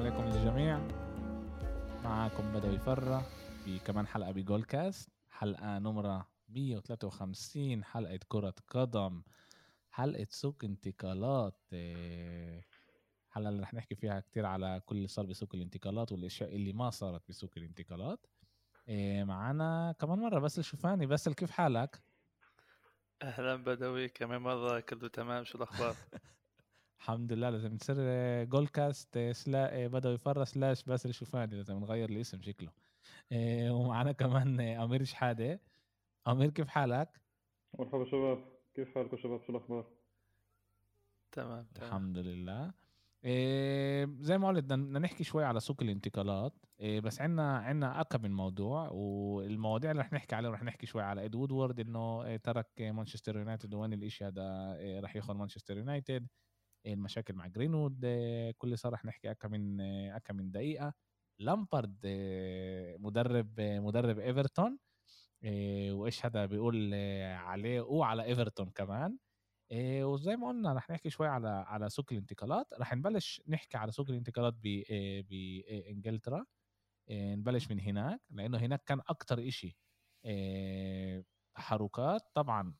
عليكم للجميع معكم بدوي فرة بكمان حلقة بجول كاست حلقة نمرة 153 حلقة كرة قدم حلقة سوق انتقالات. إيه، حلقة اللي رح نحكي فيها كتير على كل اللي صار بسوق الانتقالات والأشياء اللي ما صارت بسوق الانتقالات. إيه، معنا كمان مرة بس شوفاني. بس كيف حالك؟ أهلا بدوي. كمان مرة كله تمام. شو الأخبار؟ الحمد لله لازم تصير جول كاست سلا بدوي فرة سلاش باسل شوفاني لازم نغير الاسم شكله. إيه، ومعنا كمان أمير شحادة. أمير كيف حالك؟ مرحبا شباب. كيف حالكم شباب؟ شو الأخبار؟ تمام تمام. الحمد لله. إيه زي ما قلت بدنا نحكي شوي على سوق الانتقالات. إيه بس عنا عنا أكم من موضوع والمواضيع اللي رح نحكي عليها رح نحكي شوي على إد وودورد إنه إيه ترك مانشستر يونايتد. وين الإشي هذا؟ إيه رح ياخذ مانشستر يونايتد. إيه المشاكل مع جرينوود كل صار نحكي أكم من أكم من دقيقة. لامبارد مدرب مدرب ايفرتون إيه وإيش هذا بيقول إيه عليه وعلى ايفرتون كمان. إيه وزي ما قلنا رح نحكي شوي على على سوق الانتقالات. رح نبلش نحكي على سوق الانتقالات بانجلترا نبلش من هناك لأنه هناك كان أكتر إشي تحركات طبعا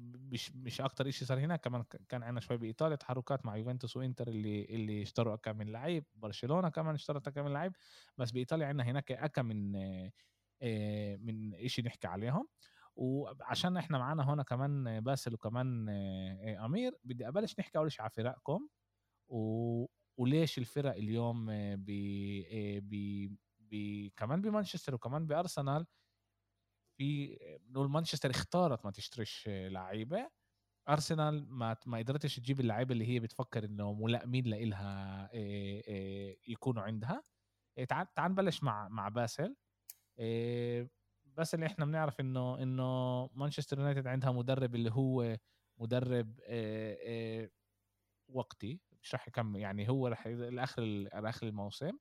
مش مش أكتر إشي صار هناك كمان كان عندنا شوي بإيطاليا تحركات مع يوفنتوس وإنتر اللي اللي اشتروا كم من لعيب برشلونة كمان اشترت كم من لعيب بس بإيطاليا عندنا هناك اكم من إيه من إشي نحكي عليهم. وعشان إحنا معانا هنا كمان باسل وكمان أمير بدي أبلش نحكي أول شيء على فرقكم و... وليش الفرق اليوم ب... ب... ب... كمان بمانشستر وكمان بأرسنال في نقول مانشستر اختارت ما تشتريش لعيبة. أرسنال ما ما قدرتش تجيب اللعيبة اللي هي بتفكر إنه ملائمين لإلها يكونوا عندها. تعال تعال نبلش مع مع باسل. بس اللي إحنا بنعرف إنه إنه مانشستر يونايتد عندها مدرب اللي هو مدرب وقتي. مش راح يكمل يعني هو راح لآخر لآخر الموسم.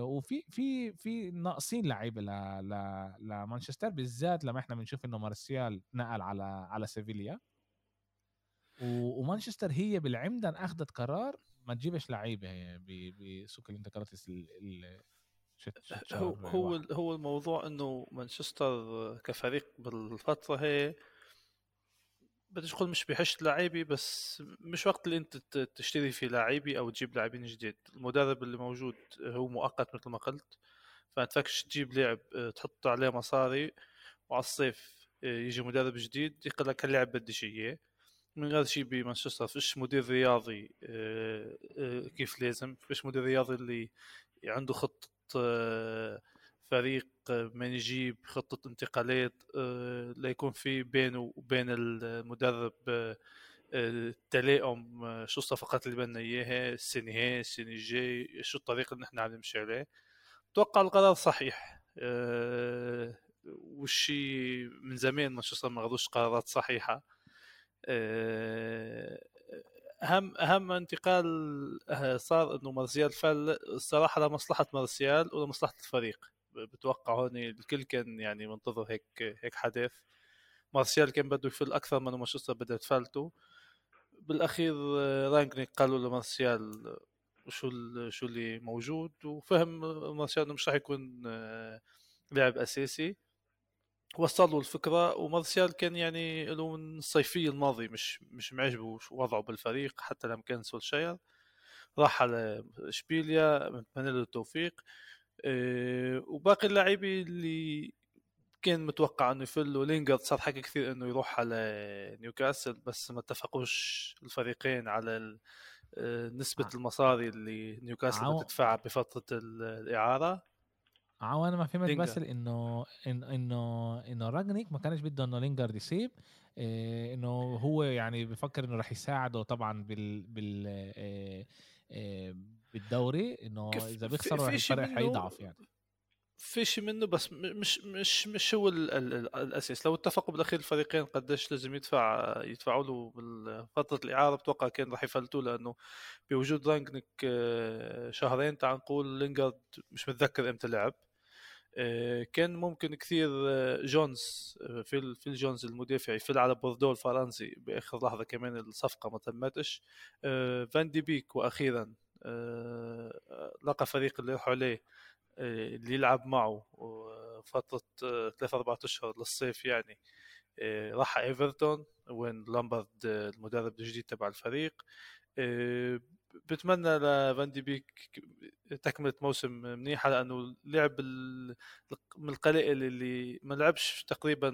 وفي في في ناقصين لعيبة لمانشستر بالذات لما إحنا بنشوف إنه مارسيال نقل على على سيفيليا ومانشستر هي بالعمدن أخذت قرار ما تجيبش لعيبة بسوق الانتقالات هو. هو الموضوع إنه مانشستر كفريق بالفترة هي بديش أقول مش بحش لعيبي بس مش وقت اللي انت تشتري فيه لاعبي أو تجيب لاعبين جديد. المدرب اللي موجود هو مؤقت مثل ما قلت فانتفكش تجيب لاعب تحط عليه مصاري وعلى الصيف يجي مدرب جديد يقول لك هاللاعب بدي إياه. من غير شيء بمانشستر فيش مدير رياضي كيف لازم؟ فيش مدير رياضي اللي عنده خطة فريق من يجيب خطة انتقالات ليكون في بينه وبين المدرب تلائم شو الصفقات اللي بدنا إياها السنة هي السنة الجاي شو الطريقة اللي نحن عم نمشي عليه. أتوقع القرار صحيح والشي من زمان مانشستر ما غدوش قرارات صحيحة. أهم أهم انتقال صار إنه مارسيال فل الصراحه لمصلحه مارسيال ولمصلحه الفريق. بتوقع هون الكل كان يعني منتظر هيك هيك حدث مارسيال كان بده يفل أكثر من مانشستر بدها تفلته بالأخير رانجنيك قالوا لمارسيال شو شو اللي موجود وفهم مارسيال إنه مش راح يكون لاعب أساسي. وصل له الفكرة ومارسيال كان يعني له من الصيفية الماضي مش مش معجبه وضعه بالفريق حتى لما كان سولشاير. راح على إشبيليا بنتمنى له التوفيق. وباقي اللاعبين اللي كان متوقع إنه يفلوا لينجارد صار حكي كثير إنه يروح على نيوكاسل بس ما اتفقوش الفريقين على نسبة المصاري اللي نيوكاسل بتدفعها بفترة الإعارة. عو أنا ما فهمت بس إنه إنه إنه رانجنيك ما كانش بده إنه لينجارد يسيب إيه إنه هو يعني بفكر إنه راح يساعده طبعا بال بال إيه إيه بالدوري إنه إذا بيخسروا الفرق حيضعف يعني. في شيء منه بس مش مش مش هو ال ال الأساس. لو اتفقوا بالأخير الفريقين قديش لازم يدفع يدفعوا له بفتره الاعاره بتوقع كان راح يفلتوه لأنه بوجود رانجنيك شهرين تعال نقول لينجارد مش متذكر إمتى لعب. كان ممكن كثير جونز في في جونز المدافع يفل على بوردو الفرنسي بآخر لحظة كمان الصفقة ما تمتش. فان دي بيك وأخيرا آه، لقى فريق اللي يروح عليه آه، اللي يلعب معه فترة ثلاث أربعة أشهر للصيف يعني راح إيفرتون وين لامبرد المدرب الجديد تبع الفريق. بتمنى لفان دي بيك تكملة موسم منيحه لأنه لعب من القلائل اللي ما لعبش تقريبا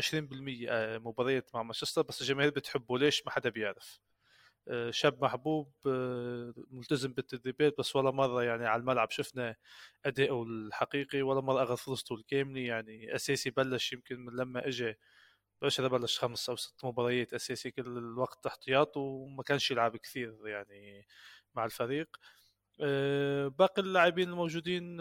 20% مباريات مع مانشستر بس الجماهير بتحبه ليش ما حدا بيعرف؟ آه، شاب محبوب آه، ملتزم بالتدريبات بس ولا مرة يعني على الملعب شفنا اداؤه الحقيقي ولا مرة أخذ فرصته الكامله يعني أساسي بلش يمكن من لما اجى بلش بلش خمس أو ست مباريات أساسي كل الوقت احتياط وما كانش يلعب كثير يعني مع الفريق. آه، باقي اللاعبين الموجودين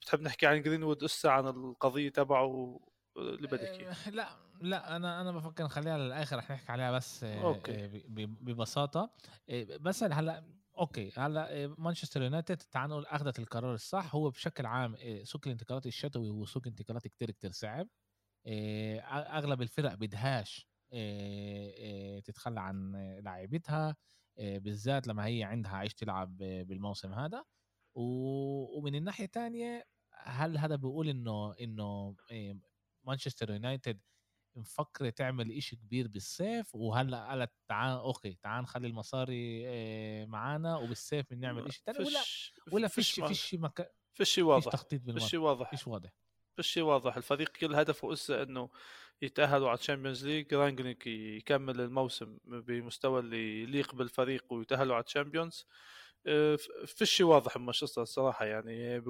بتحب نحكي عن جرينوود إسا عن القضية تبعه؟ اللي بدك لا لا أنا أنا بفكر نخليها للآخر رح نحكي عليها بس آه، أوكي. آه، ببساطة. آه، بس هلأ أوكي هلأ مانشستر يونايتد تعال نقول أخذت القرار الصح. هو بشكل عام سوق الانتقالات الشتوي هو سوق انتقالات كتير كتير صعب. أغلب الفرق بدهاش تتخلى عن لاعبتها بالذات لما هي عندها عايش تلعب بالموسم هذا. ومن الناحية الثانية هل هذا بيقول إنه إنه مانشستر يونايتد مفكرة تعمل إشي كبير بالصيف وهلأ قالت تعال أوكي تعال نخلي المصاري آه، معانا وبالصيف بنعمل إشي تاني. ولا ولا فيش فيش مكان فيش واضح فيش تخطيط بالمرة. فيش واضح. فيش واضح. فيش واضح. الفريق كل هدفه اسا إنه يتأهلوا على ال Champions League رانجنيك يكمل الموسم بمستوى اللي يليق بالفريق ويتأهلوا على ال Champions. آه، فيش واضح بمانشستر الصراحة يعني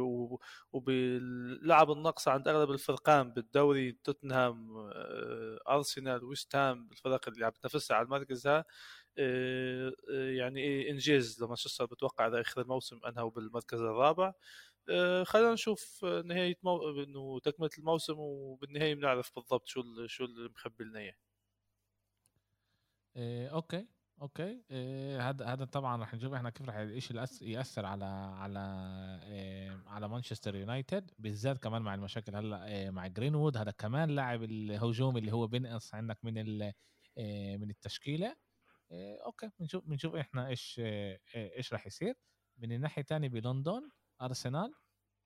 وباللعب النقص عند أغلب الفرقان بالدوري توتنهام آه، أرسنال ويست هام الفرق اللي عم تنافسها على المركز ها آه، يعني انجاز لمانشستر بتوقع اذا آخر الموسم انهوا بالمركز الرابع خلينا نشوف نهاية مو... إنه تكملة الموسم وبالنهاية بنعرف بالضبط شو. شو اللي مخبي لنا اياه أوكي أوكي. إيه هذا هذا طبعا رح نشوف إحنا كيف رح الشيء يأثر على على إيه على مانشستر يونايتد بالذات كمان مع المشاكل هلأ إيه مع جرينوود. هذا كمان لاعب الهجوم اللي هو بينقص عندك من إيه من التشكيلة. إيه أوكي. بنشوف بنشوف إحنا إيش إيه إيش رح يصير. من الناحية الثانية بلندن أرسنال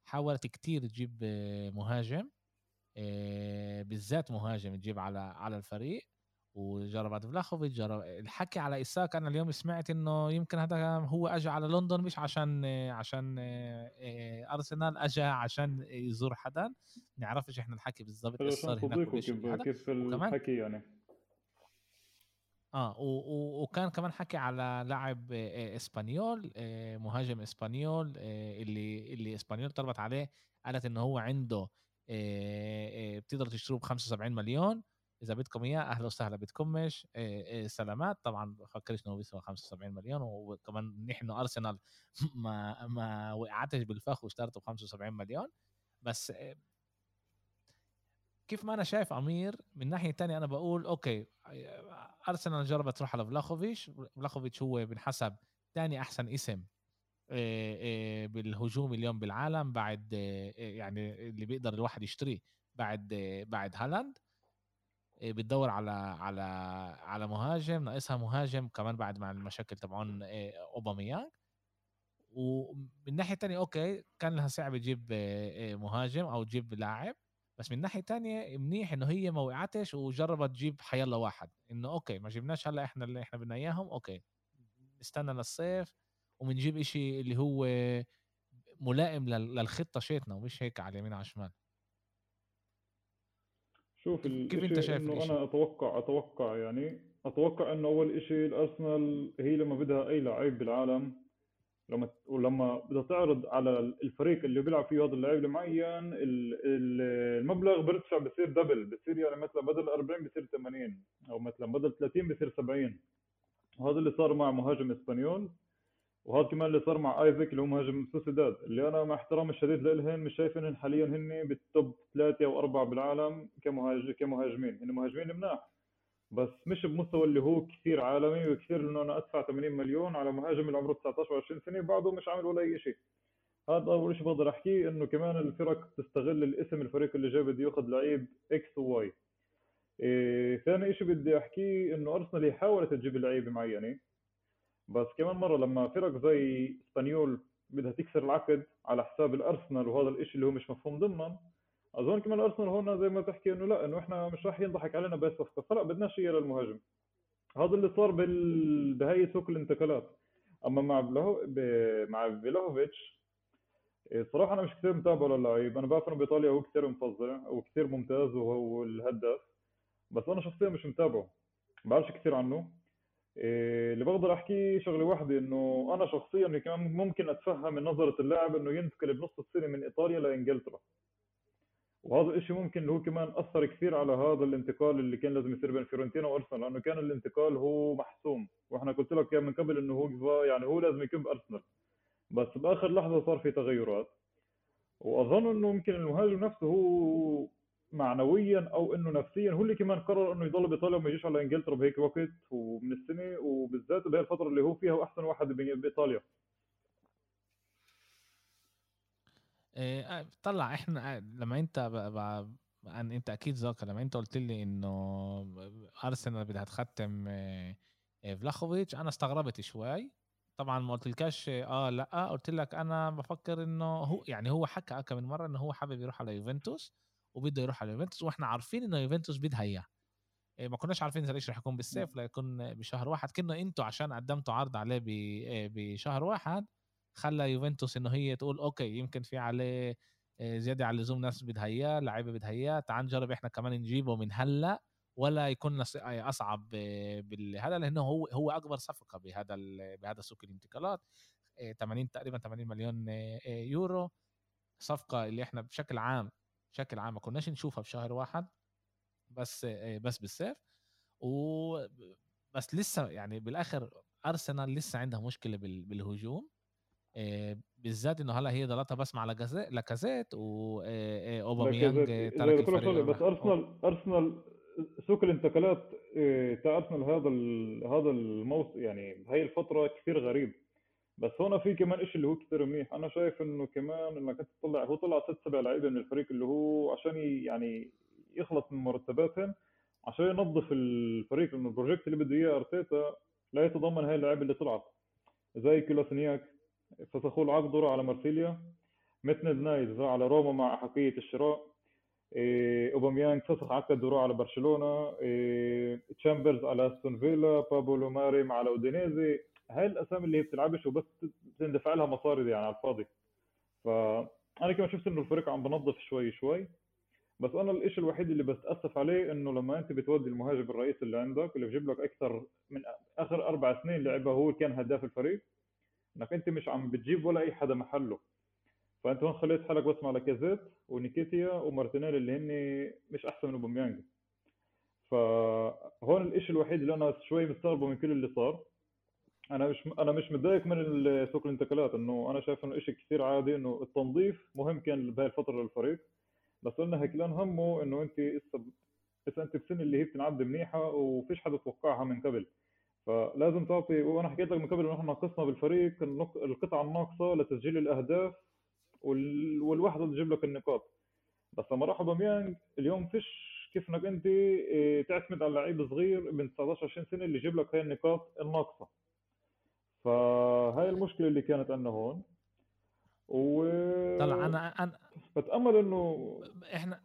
حاولت كتير تجيب إيه، مهاجم. إيه بالذات مهاجم تجيب على على الفريق. وجربت فلاخوفيتش جرب الحكي على إيزاك أنا اليوم سمعت إنه يمكن هذا هو أجى على لندن مش عشان عشان آه، أرسنال أجى عشان يزور حدا نعرفش إحنا الحكي بالضبط إيش صار هناك كيف, الحكي يعني؟ آه وكان كمان حكي على لاعب آه، إسبانيول آه، مهاجم إسبانيول اللي اللي إسبانيول طلبت عليه قالت إنه هو عنده بتقدر تشتروه ب 75 مليون. إذا بدكم إياه أهلا وسهلا بدكمش سلامات. طبعا بفكرش إنه بيسوى 75 مليون وكمان نحن أرسنال ما ما وقعتش بالفخ واشترته ب 75 مليون. بس كيف ما أنا شايف أمير من ناحية تانية أنا بقول أوكي أرسنال جربت تروح على فلاخوفيتش. فلاخوفيتش هو بنحسب ثاني أحسن اسم بالهجوم اليوم بالعالم بعد يعني اللي بيقدر الواحد يشتريه بعد بعد هالاند. بتدور على على على مهاجم ناقصها مهاجم كمان بعد مع المشاكل تبعون آه، اوباميانج ومن ناحية تانية أوكي كان لها صعب تجيب آه، مهاجم أو تجيب لاعب. بس من ناحية تانية منيح إنه هي ما وقعتش وجربت تجيب حيلا واحد. إنه أوكي ما جبناش هلأ إحنا اللي إحنا بدنا إياهم أوكي. نستنى للصيف وبنجيب إشي اللي هو ملائم للخطة شيتنا ومش هيك على اليمين على الشمال. شوف كيف أنت شايف إنه أنا أتوقع أتوقع يعني أتوقع انه أول شيء الأرسنال هي لما بدها أي لعيب بالعالم لما ولما بدها تعرض على الفريق اللي بيلعب فيه هذا اللعيب المعين المبلغ بيرتفع بصير دبل بصير يعني مثلا بدل 40 بصير 80 أو مثلا بدل 30 بصير 70 وهذا اللي صار مع مهاجم إسبانيول. وهذا كمان اللي صار مع ايزاك اللي هو مهاجم سوسيداد اللي أنا مع احترامي الشديد لهم مش شايف إنهم حاليا هن بال top ثلاثة أو أربعة بالعالم كمهاجم كمهاجمين هن مهاجمين مناح. بس مش بمستوى اللي هو كثير عالمي وكثير إنه أنا أدفع 80 مليون على مهاجم اللي عمره 19 و20 سنة بعده مش عامل ولا أي شيء. هذا أول شيء بقدر أحكيه إنه كمان الفرق تستغل الاسم الفريق اللي جاي بده يأخذ لعيب X و Y إيه ثاني شيء بدي أحكيه إنه أرسنال حاولت تجيب لعيبة معينة. بس كمان مرة لما فرق زي اسبانيول بدها تكسر العقد على حساب الأرسنال وهذا الشيء اللي هو مش مفهوم ضمن أظن كمان ارسنال هون زي ما تحكي إنه لا إنه إحنا مش راح ينضحك علينا بهي الصفقه فلا بدناش شيء للمهاجم هذا اللي صار. بهي سوق الانتقالات. أما مع بلهو... ب... مع فلاهوفيتش الصراحه أنا مش كثير متابع للعيب أنا بعرف إنه بإيطاليا هو كثير مفظع وكثير ممتاز وهو الهداف بس أنا شخصيا مش متابعه. بعرفش كثير عنه. إيه، اللي بقدر أحكيه شغلة واحدة إنه أنا شخصيا كمان ممكن أتفهم من نظرة اللاعب إنه ينتقل بنص السنة من إيطاليا لإنجلترا. وهذا الشيء ممكن اللي هو كمان أثر كثير على هذا الانتقال اللي كان لازم يصير بين فيورنتينا وأرسنال لأنه كان الانتقال هو محسوم. وإحنا قلت لك من قبل إنه هو يعني هو لازم يكون بأرسنال. بس بآخر لحظة صار في تغيرات. وأظن إنه يمكن المهاجم نفسه هو معنويا أو إنه نفسيا. هو اللي كمان قرر إنه يضل بإيطاليا وما يجيش على إنجلترا بهيك وقت ومن السنة وبالذات بهي الفترة اللي هو فيها هو أحسن واحد بإيطاليا. إيه آه، طلع إحنا آه، لما أنت عن أنت أكيد ذاكر لما أنت قلت لي إنه أرسنال بدها تختم آه، فلاخوفيتش أنا استغربت شوي. طبعا ما قلتلكش آه لأ قلت لك أنا بفكر إنه هو يعني هو حكى كم من مرة إنه هو حابب يروح على يوفنتوس. وبده يروح على يوفنتوس وإحنا عارفين إنه يوفنتوس بدها اياه إيه، ما كناش عارفين إذا رح يكون بالصيف لا يكون بشهر واحد كنا إنتوا عشان قدمتوا عرض عليه إيه، بشهر واحد خلى يوفنتوس إنه هي تقول أوكي يمكن في عليه إيه، زيادة على اللزوم ناس بدها اياه لعيبة بدها اياه تعال نجرب إحنا كمان نجيبه من هلأ ولا يكون أصعب بهذا لأنه هو هو أكبر صفقة بهذا بهذا سوق الانتقالات. 80 تقريبا 80 مليون يورو. صفقة اللي إحنا بشكل عام بشكل عام ما كناش نشوفها في شهر واحد بس بس بالصيف و بس لسه يعني بالآخر أرسنال لسه عندها مشكلة بالهجوم بالذات إنه هلا هي ضلتها بس مع لاكازيت واوباميانج ترك الفريق بس أرسنال أرسنال سوق الانتقالات تاع أرسنال هذا هذا الموسم يعني هاي الفترة كثير غريب. بس هون في كمان شيء اللي هو كثير منيح. أنا شايف إنه كمان إنك أنت تطلع هو طلع ست سبع لعيبة من الفريق اللي هو عشان يعني يخلص من مرتباتهم عشان ينظف الفريق. لأنه ال project اللي بده إياه أرتيتا لا يتضمن هاي اللعيبة اللي طلعت. زي كلاسنياك فسخوا العقد وراح على مارسيليا. ميتلاند نايلز على روما مع أحقية الشراء. إيه أوباميانج فسخ عقد وراح على برشلونة. إيه تشامبرز على أستون فيلا بابلو ماري مع الأودينيزي. هاي الأسامي اللي هي بتلعبش وبس تندفع لها مصاري دي يعني على الفاضي. فأنا كمان شفت إنه الفريق عم بنظف شوي شوي بس أنا الشيء الوحيد اللي بتأسف عليه إنه لما أنت بتودي المهاجم الرئيسي اللي عندك اللي بجيب لك أكثر من آخر أربع سنين لعبها هو كان هداف الفريق إنك أنت مش عم بتجيب ولا أي حدا محله. فأنت هون خليت حالك بس مع لاكازيت ونيكيتيا ومارتينيل اللي هن مش أحسن من اوباميانج فهون الشيء الوحيد اللي أنا شوي مستغربه من كل اللي صار أنا مش أنا مش متضايق من سوق الانتقالات إنه أنا شايف إنه شيء كثير عادي إنه التنظيف مهم كان بهاي الفترة للفريق. بس قلنا هيكلان همه إنه أنت اذا أنت بسن اللي هي بتنعد منيحة وفيش حدا توقعها من قبل. فلازم تعطي وأنا حكيت لك من قبل إنه إحنا ناقصنا بالفريق القطعة الناقصة لتسجيل الأهداف والوحده اللي تجيب لك النقاط. بس لما راح أوباميانج اليوم فيش كيف إنك أنت إيه، تعتمد على لعيب صغير من 19 20 سنة اللي يجيب لك هاي النقاط الناقصة. فهاي المشكلة اللي كانت عندنا هون. و طلع أنا أنا بتأمل إنه إحنا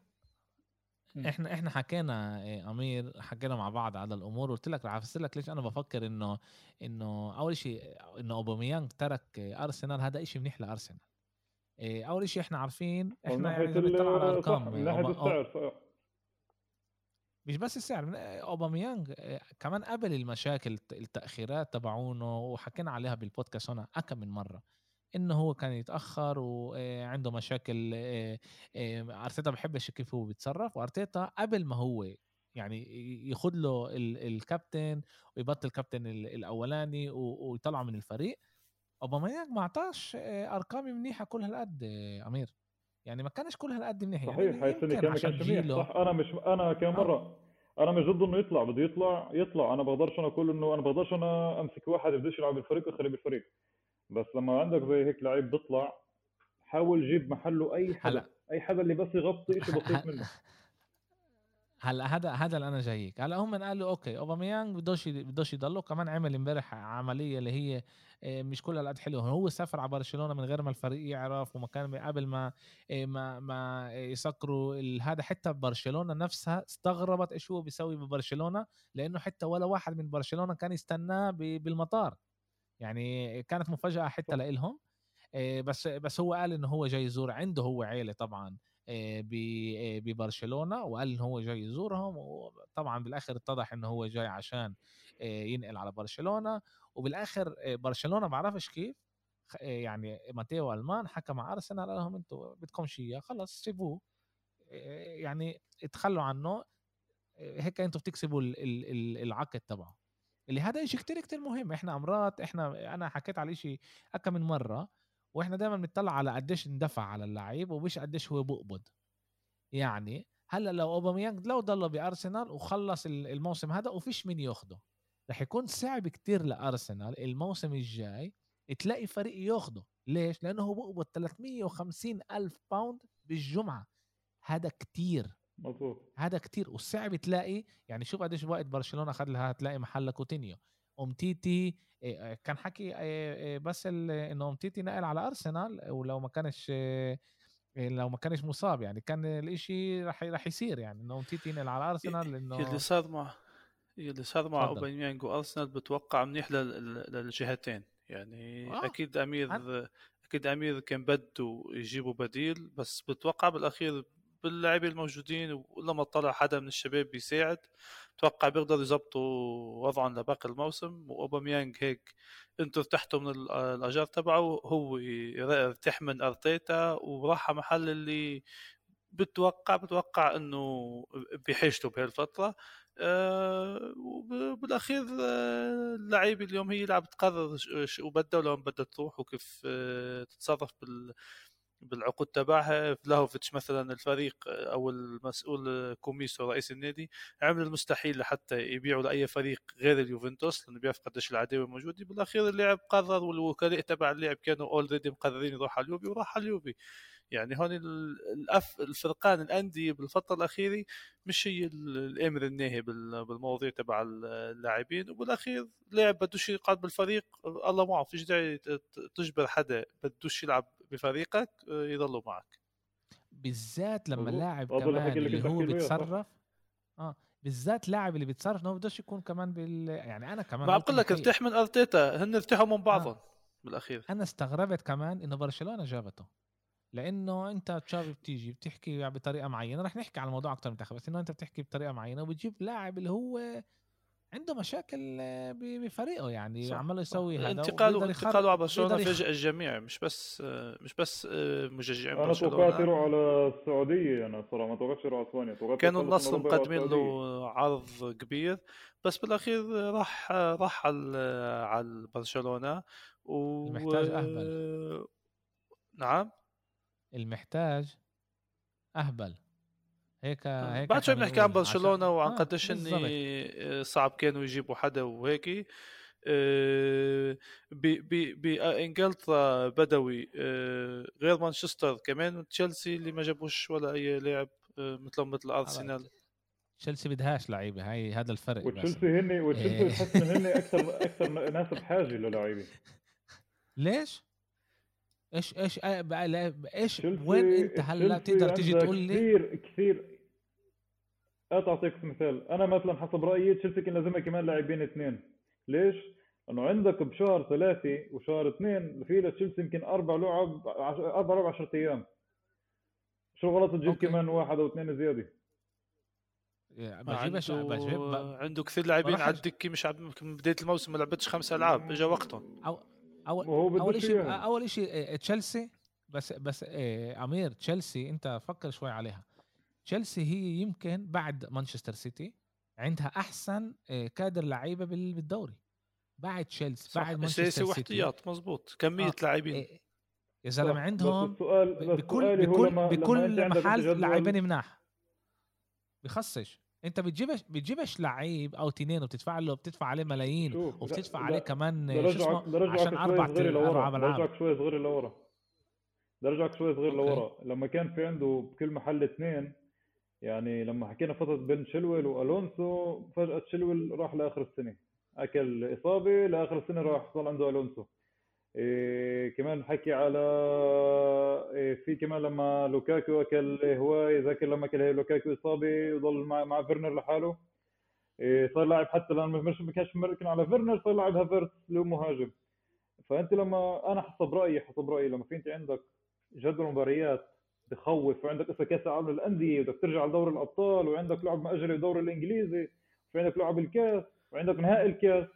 إحنا إحنا حكينا إيه، أمير حكينا مع بعض على الأمور قلت لك رح أفسر لك ليش أنا بفكر انه إنه أول شيء إنه اوباميانج ترك أرسنال هذا شيء منيح لأرسنال. إيه، أول شيء إحنا عارفين إحنا يعني بنطلع على الأرقام. من ناحية السعر مش بس السعر اوباميانج آه، كمان قبل المشاكل التأخيرات تبعونه وحكينا عليها بالبودكاست هنا أكم من مرة إنه هو كان يتأخر وعنده آه، مشاكل آه، أرتيتا بحبش كيف هو بيتصرف وأرتيتا قبل ما هو يعني ياخذ له الكابتن ويبطل الكابتن الأولاني ويطلعه من الفريق اوباميانج ما أعطاش ارقام منيحة كل هالقد أمير. يعني ما كانش كل هالقد منيح. يعني صحيح هاي السنة كان ما كانش منيح صح. أنا مش أنا كم مرة آه. أنا مش ضد إنه يطلع بده يطلع يطلع. أنا بقدرش أنا أقول إنه أنا بقدرش أنا أمسك واحد بدوش يلعب بالفريق واخليه بالفريق. بس لما عندك زي هيك لعيب بيطلع حاول جيب محله أي حدا. هلا. أي حدا اللي بس يغطي شيء بسيط منه. هلأ هذا هذا اللي أنا جايك. هلأ هم قالوا أوكي أوباميانج بدوش بدوش يضلوا. كمان عمل امبارح عملية اللي هي آه، مش كل الأد حلوة. هو سافر على برشلونة من غير ما الفريق يعرف وما كان قبل ما آه، ما ما يسكروا هذا حتى برشلونة نفسها استغربت إيش هو بيسوي ببرشلونة لأنه حتى ولا واحد من برشلونة كان يستناه بالمطار. يعني كانت مفاجأة حتى لإلهم. آه، بس بس هو قال إنه هو جاي يزور عنده هو عيلة طبعا. ببرشلونة وقال انه هو جاي يزورهم وطبعا بالاخر اتضح انه هو جاي عشان ينقل على برشلونة. وبالآخر برشلونة ما بعرفش كيف يعني ماتيو ألمان حكى مع أرسنال قال لهم أنتم بدكم شيء خلص سيبوه. يعني تخلوا عنه. هيك أنتم بتكسبوا العقد تبعه. اللي هذا شيء كتير كتير مهم. إحنا مرات إحنا أنا حكيت على شيء اكم من مرة. وإحنا دائما بنطلع على قديش اندفع على اللعيب ومش قديش هو بقبض. يعني هلأ لو اوباميانج لو ضل بأرسنال وخلص الموسم هذا وفيش مين ياخده. رح يكون صعب كتير لأرسنال الموسم الجاي تلاقي فريق ياخده. ليش؟ لأنه هو بقبض 350 ألف باوند بالجمعة. هذا كتير. مظبوط. هذا كتير. وصعب تلاقي يعني شوف قديش وقت برشلونة اخذ لها تلاقي محل كوتينيو. أمتيتي كان حكي بس انه أمتيتي نقل على أرسنال ولو ما كانش لو ما كانش مصاب يعني كان الإشي رح رح يصير يعني انه أمتيتي ينقل على أرسنال لأنه اللي صار مع اللي صار مع أوباميانج وأرسنال بتوقع منيح للجهتين يعني آه. أكيد أمير عن... أكيد أمير كان بده يجيبوا بديل بس بتوقع بالأخير باللاعبين الموجودين ولما طلع حدا من الشباب بيساعد أتوقع بيقدروا يظبطوا وضعهم لباقي الموسم وأوباميانج هيك أنتوا ارتحتوا من الأجار تبعه هو ارتاح من أرتيتا وراح محل اللي بتوقع بتوقع إنه بحاجته بهالفترة. أه وبالاخير آه، اللعيبه اليوم هي اللي عم تقرر شو بدها ولو بدها تروح وكيف أه تتصرف بال بالعقود تبعها. فلاهوفيتش مثلا الفريق أو المسؤول كوميسو رئيس النادي عمل المستحيل لحتى يبيعوا لأي فريق غير اليوفنتوس لأنه بيعرف قديش العداوة موجودة. بالأخير اللاعب قرر والوكلاء تبع اللاعب كانوا already مقررين يروح على اليوفي وراح على اليوفي. يعني هون الأف الفرق الانديه بالفترة الأخيرة مش هي الأمر الناهي بالمواضيع تبع اللاعبين وبالأخير لاعب بدوش يقعد بالفريق الله معه فيش داعي تجبر حدا بدوش يلعب بفريقك آه، يضلوا معك. بالذات لما اللاعب كمان اللي هو بيتصرف آه بالذات لاعب اللي بيتصرف انه بدوش يكون كمان بال يعني أنا كمان ما بقول لك ارتاح من أرتيتا هن ارتاحوا من بعضهم آه. بالأخير. أنا استغربت كمان إنه برشلونة جابته. لأنه أنت تشافي بتيجي بتحكي بطريقة معينة رح نحكي على الموضوع أكثر من بس إنه أنت بتحكي بطريقة معينة وبتجيب لاعب اللي هو عنده مشاكل بفريقه يعني عمال يسوي هذا انتقاله انتقاله على برشلونة فاجئ الجميع مش بس مش بس مشجعين أنا توقعت يروح على السعودية أنا صراحة ما توقعتش يروح على إسبانيا كانوا النصر مقدمين له عرض كبير بس بالأخير راح راح على على برشلونة و محتاج أهبل. نعم. المحتاج أهبل. هيك آه، هيك بعد شوي بنحكي عن برشلونة وعن آه قديش إني صعب كانوا يجيبوا حدا وهيك. آه، بإنجلترا بدوي آه، غير مانشستر كمان تشيلسي اللي ما جابوش ولا أي لاعب مثلهم مثل أرسنال. تشيلسي بدهاش لعيبة هاي هذا الفرق وتشيلسي هن وتشيلسي بحس هن أكثر أكثر ناس بحاجة للعيبة. ليش؟ إيش إيش إيش وين أنت؟ هلا تقدر تيجي تقول لي؟ كثير كثير. اعطيك مثال. أنا مثلا حسب رأيي تشيلسي كان لازمها كمان لاعبين اثنين. ليش؟ إنه عندك بشهر ثلاثة وشهر اثنين في لتشيلسي يمكن أربع لعب أربع لعب 10 أيام. شو غلط تجيب. كمان واحد أو اثنين زيادة؟ بجيبش بجيب عنده كثير لاعبين على الدكه مش عب... من بداية الموسم ما لعبتش خمس ألعاب اجى وقتهم. أو... اول أول شيء أول شيء تشيلسي بس بس إيه أمير تشيلسي أنت فكر شوي عليها. تشيلسي هي يمكن بعد مانشستر سيتي عندها أحسن كادر لعيبة بالدوري. بعد تشيلسي بعد مانشستر سيتي. واحتياط مزبوط كمية آه. لاعبين. إيه يا زلمة عندهم بكل بكل بكل محل لاعبين مناح بخصش. انت بتجيبش بتجيبش لعيب أو تنين وبتدفع له بتدفع عليه ملايين وبتدفع عليه كمان شو اسمه؟ عشان أربع أربع العاب برجعك شوي صغير لورا. برجعك شوي صغير لورا. لما كان في عنده بكل محل اثنين يعني لما حكينا فترة بين شلويل وألونسو فجأة شلويل راح لآخر السنة. أكل إصابة لآخر السنة راح صار عنده ألونسو. إيه كمان حكي على إيه في كمان لما لوكاكو أكل هواي ذاكر لما أكل لوكاكو إصابة وضل مع مع فيرنر لحاله. إيه صار لاعب حتى الآن مش ما كانش مركن على فيرنر صار لاعب هافرت اللي هو مهاجم. فأنت لما أنا حسب رأيي حسب رأيي لما في أنت عندك جدول مباريات بخوف وعندك هسا كاس العالم للأندية بدك ترجع لدور الأبطال وعندك لعب مأجل بالدوري الإنجليزي وعندك لعب الكاس وعندك نهائي الكاس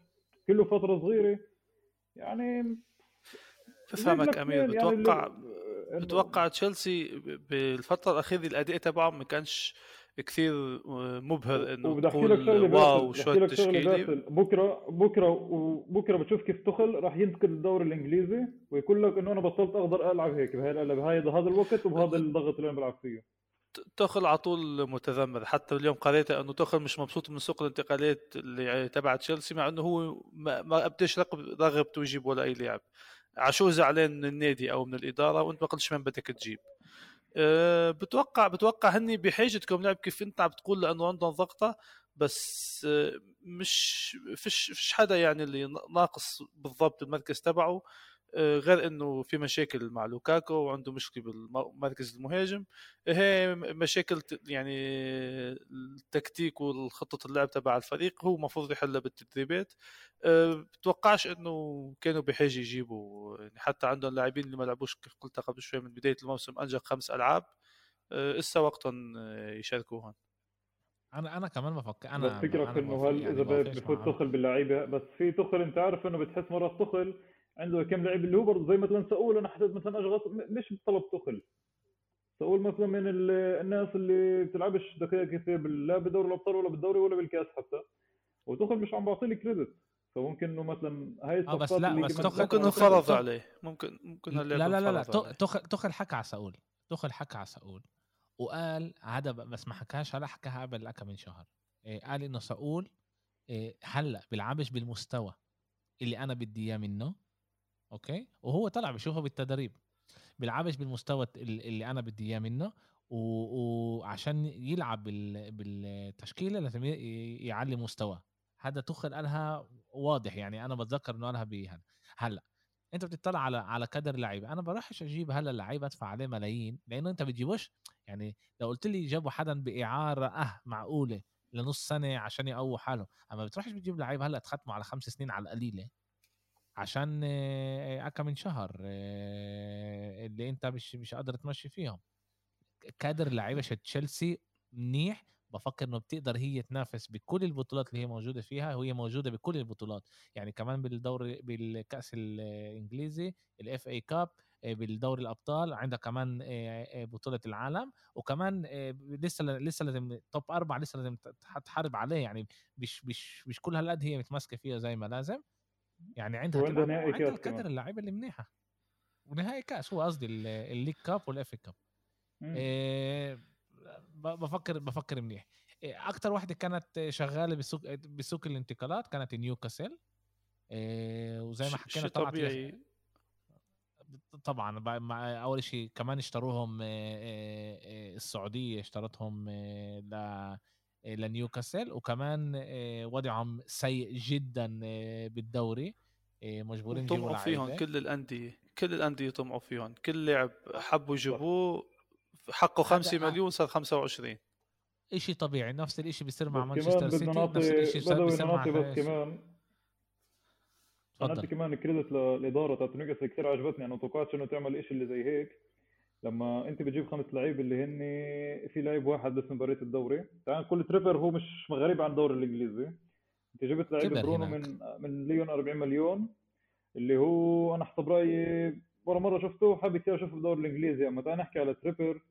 كله فترة صغيرة. يعني بفهمك أمير. بتوقع يعني بتوقع تشيلسي بالفترة الأخيرة الأداء تبعهم ما كانش كثير مبهر إنه شغلة واو شو التشكيله بكره بكرة وبكره بتشوف كيف تخل راح ينتقد الدوري الإنجليزي ويقول لك إنه أنا بطلت أقدر ألعب هيك بهاي بهذا الوقت وبهذا الضغط اللي أنا بلعب فيه. تخل على طول متذمر. حتى اليوم قريت إنه تخل مش مبسوط من سوق الانتقالات اللي تبع تشيلسي مع إنه هو ما, ما رغبته يجيب ولا أي لاعب. عشو زعلان من النادي أو من الإدارة وأنت ما قلتش من بدك تجيب. أه بتوقع بتوقع هني بحاجتكم لعب كيف أنت عم تقول لأنه عندهم ضغطة بس أه مش فيش فيش حدا يعني اللي ناقص بالضبط المركز تبعه. آه، غير إنه في مشاكل مع لوكاكو وعنده مشكلة بالمركز المهاجم. هي مشاكل يعني التكتيك والخطة اللعب تبع الفريق هو المفروض يحلها بالتدريبات. آه، بتوقعش إنه كانوا بحاجة يجيبوا يعني حتى عندهم لاعبين اللي ما لعبوش كيف قلت قبل شوي من بداية الموسم انجق خمس ألعاب. إسا آه، وقتهم يشاركوا هون. أنا أنا كمان بفكر أنا بس فكرة إنه هل يعني إذا بفوت تخل باللعيبة بس في تخل أنت عارف إنه بتحس مرات تخل عنده كم لعيب اللي هو برضه زي مثلا سؤول. أنا حسيت مثلا اشغط مش بطلب تخل سؤول مثلا من الناس اللي بتلعبش دقائق كثير لا بدوري الأبطال ولا بالدوري ولا بالكاس حتى. وتخل مش عم بعطي لي كريدت فممكن إنه مثلا هاي الصفقات آه بس لا بس تخل ممكن انفرض عليه. ممكن ممكن لا لا لا لا. تخل تخل حكى على سؤول. تخل حكى على سؤول. وقال هذا بس ما حكاش هلا حكاها قبل كم من شهر. إيه قال إنه سؤول إيه هلا بيلعبش بالمستوى اللي أنا بدي إياه منه. أوكي؟ وهو طلع بشوفه بالتدريب. بيلعبش بالمستوى اللي أنا بدي إياه منه وعشان يلعب بالتشكيلة لازم يعلي مستواه. هذا تخل قالها واضح يعني أنا بتذكر إنه قالها بهذا هلا. أنت بتطلع على على كادر لعيبه أنا بروحش أجيب هلا لعيب أدفع عليه ملايين لأنه أنت بتجيبوش. يعني لو قلت لي جابوا حدا بإعارة آه معقولة لنص سنة عشان يقووا حاله أما بتروحش بتجيب لعيب هلا تختمه على خمس سنين على القليلة عشان أكا من شهر اللي أنت مش مش قادر تمشي فيهم. كادر لعيبة تشيلسي منيح. بفكر إنه بتقدر هي تنافس بكل البطولات اللي هي موجودة فيها وهي موجودة بكل البطولات. يعني كمان بالدوري بالكأس الإنجليزي ال FA Cup بالدوري الأبطال عندها كمان بطولة العالم. وكمان لسه لسه لازم top أربعة لسه لازم تحارب عليه. يعني مش مش مش كل هالقد هي متمسكه فيها زي ما لازم. يعني عندها كاس الكادر اللعيبة اللي منيحة. ونهائي كاس هو قصدي ال League Cup وال FA Cup إيه بفكر بفكر منيح. إيه أكثر واحدة كانت شغالة بسوق بسوق الانتقالات كانت نيوكاسل إيه وزي ما حكينا طبعا طبيعي. طبعا أول شيء كمان اشتروهم إيه، إيه، إيه، السعودية اشترتهم ل لنيوكاسل وكمان آه، وضعهم سيء جدا آه، بالدوري. آه، مجبورين يجيبوا فيهم كل الأندية كل الأندية طمعوا فيهم. كل لاعب حبوا يجيبوه حقه 5 مليون صار 25 إشي طبيعي. نفس الإشي بيصير مع مانشستر سيتي نفس الإشي بيصير مع بس كمان. أنا كمان credit للاداره تاعت نيوكاسل كثير عجبتني أنا توقعتش إنه تعمل شيء اللي زي هيك. لما انت بتجيب خمس لعيب اللي هن في لعيب واحد بس من بريت الدوري. تعال قول تريبير هو مش غريب عن الدوري الإنجليزي. انت جبت لعيب برونو من من ليون 40 مليون اللي هو أنا حسب رايي ولا مرة شفته حابب كثير أشوفه بالدوري الإنجليزي. أما تعال نحكي على تريبير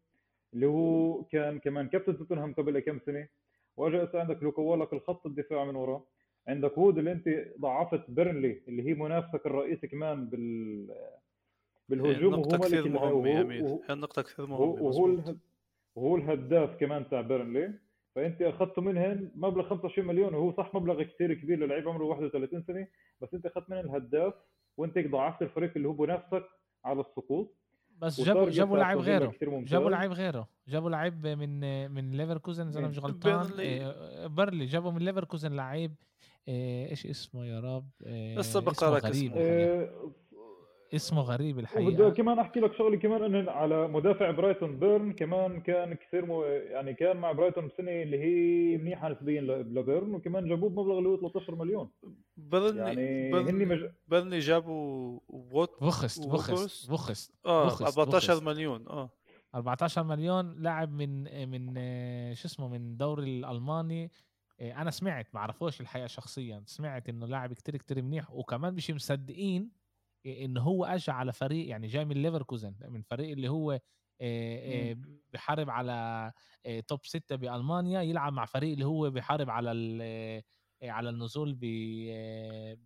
اللي هو كان كمان كابتن توتنهام قبل كم سنة. واجا عندك لوك ووكر الخط الدفاع من ورا. عندك وود اللي أنت ضعفت بيرنلي اللي هي منافسك الرئيسي كمان بال بالهجوم وهو كثير مهمه يا أمير. النقطه كثير مهمه وهو وهو الهداف كمان تاع بيرنلي. فأنت أخذته منهن مبلغ 25 مليون وهو صح مبلغ كثير كبير للعيب عمره 31 سنة. بس أنت أخذت من الهداف وأنت ضعفت الفريق اللي هو بنافسك على السقوط. بس جابوا جابوا لاعب غيره. جابوا لاعب غيره. جابوا لاعب من من ليفركوزن إذا أنا مش غلطان. بيرلي. بيرلي جابوا من ليفركوزن لعيب إيش اسمه يا رب؟ لسه بقرا غريب. اسمه غريب الحقيقة. وبدي كمان أحكي لك شغلة كمان إنه على مدافع برايتون بيرن كمان كان كثير مو يعني كان مع برايتون بسنه اللي هي منيحه نسبيا لبيرن وكمان جابوه بمبلغ اللي هو 13 مليون. بيرن يعني بيرن مج... جابوا فوت فيخهورست فيخهورست فيخهورست آه 14 مليون آه. 14 مليون لاعب من من شو اسمه من الدوري الألماني. أنا سمعت ما أعرفوش الحقيقة شخصيا سمعت إنه لاعب كتير كتير منيح وكمان مش مصدقين إن هو اجى على فريق يعني جاي من ليفركوزن من فريق اللي هو بحارب على top ستة بألمانيا يلعب مع فريق اللي هو بحارب على على النزول ب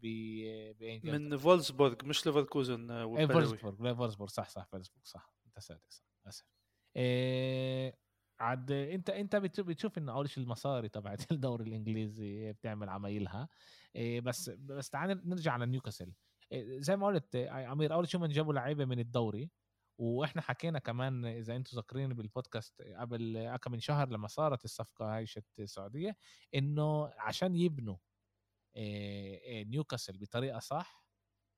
ب من فولسبورغ مش ليفركوزن اي فولسبورغ فولسبورغ صح صح فولسبورغ صح أنت صادق صح اسف إيه عاد أنت أنت بتشوف انه أول شيء المصاري تبعت الدوري الإنجليزي بتعمل عمايلها. إيه بس بس تعال نرجع على نيوكاسل زي ما قلت أمير أول شيء من جابوا لعيبة من الدوري وإحنا حكينا كمان إذا أنتم ذاكرين بالبودكاست قبل كم من شهر لما صارت الصفقة هاي تبعت السعودية إنه عشان يبنوا نيوكاسل بطريقة صح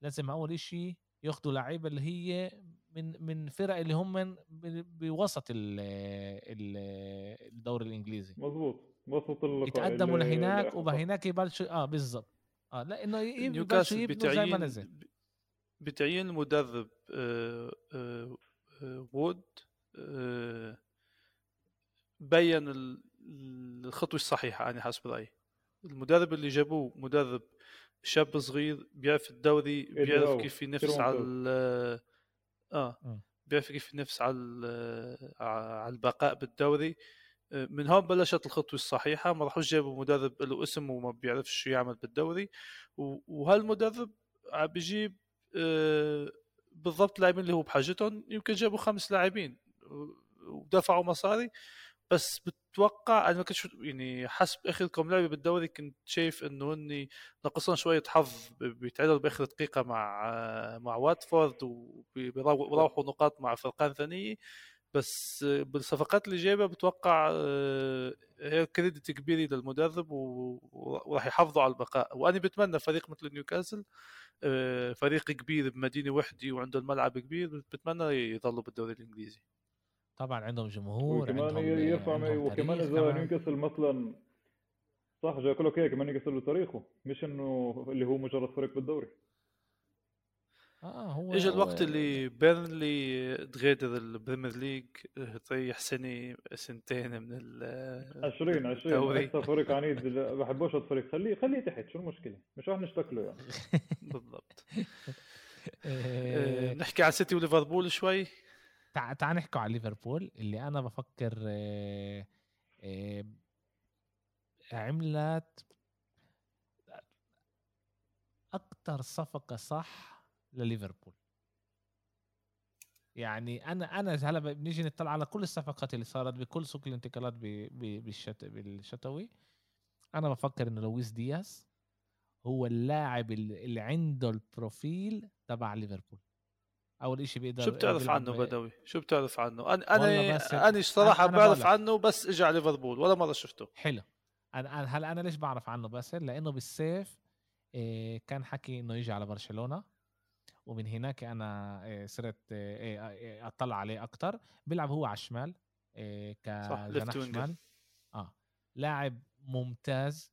لازم أول شيء ياخذوا لعيبة اللي هي من من فرق اللي هم بوسط الدوري الإنجليزي. مظبوط وسط يتقدموا لهناك وبهناك يبلشوا آه بالضبط. آه لا إنه نيوكاسل بتعيين زي ما بتعيين المدرب آه آه آه وود بين الخطوة الصحيحة أنا حسب رأيي. المدرب اللي جابوه مدرب شاب صغير بيعرف الدوري بيعرف كيف ينافس على آه بيعرف كيف ينافس على على البقاء بالدوري. من هون بلشت الخطوة الصحيحة ما راحوش جابوا مدرب له اسم وما بيعرفش شو يعمل بالدوري. وهالمدرب عم بيجيب آه، بالضبط اللاعبين اللي هو بحاجتهم. يمكن جابوا خمس لاعبين ودفعوا مصاري. بس بتوقع أنا ما كنتش يعني حسب آخر كم لعبة بالدوري كنت شايف إنه اني ناقصنا شوية حظ بيتعادلوا بآخر دقيقة مع مع واتفورد وبيروحوا نقاط مع فرقان ثانية. بس بالصفقات اللي جايبها بتوقع آه، هي كريدت كبير للمدرب وراح يحافظوا على البقاء. وأنا بتمنى فريق مثل نيوكاسل آه، فريق كبير بمدينة وحده وعنده الملعب كبير بتمنى يضلوا بالدوري الإنجليزي. طبعا عندهم جمهور وكمان عندهم يرفع وكمان إذا نيوكاسل مثلا صح جاي لك هيك كمان نيوكاسل له تاريخه مش إنه اللي هو مجرد فريق بالدوري. آه هو اجى الوقت اللي بيرنلي تغادر ال Premier League تريح سنه سنتين من ال 20 20 أكثر فريق عنيد بحبوش الفريق. خليه خليه تحت شو المشكلة؟ مش راح نشتقله له يعني. بالضبط. آه، نحكي على سيتي وليفربول شوي. تعال تعال نحكي على ليفربول. اللي أنا بفكر آه، آه، عملت أكثر صفقة صح لليفربول. يعني أنا أنا هلا بنيجي نطلع على كل الصفقات اللي صارت بكل سوق الانتقالات بالشت بالشتوي. أنا بفكر إنه لويس دياز هو اللاعب اللي عنده البروفيل تبع ليفربول. أول شيء بيقدر شو بتعرف عنه بدوي؟ شو بتعرف عنه؟ أنا أنا أنا صراحة أنا بعرف عنه بس اجى على ليفربول ولا مرة شفته. حلو. أنا هلا أنا ليش بعرف عنه بس؟ لأنه بالسيف إيه كان حكي إنه يجي على برشلونة. ومن هناك أنا آه، صرت آه، آه، أطلع عليه أكثر بيلعب هو على الشمال كجناح شمال. آه لاعب ممتاز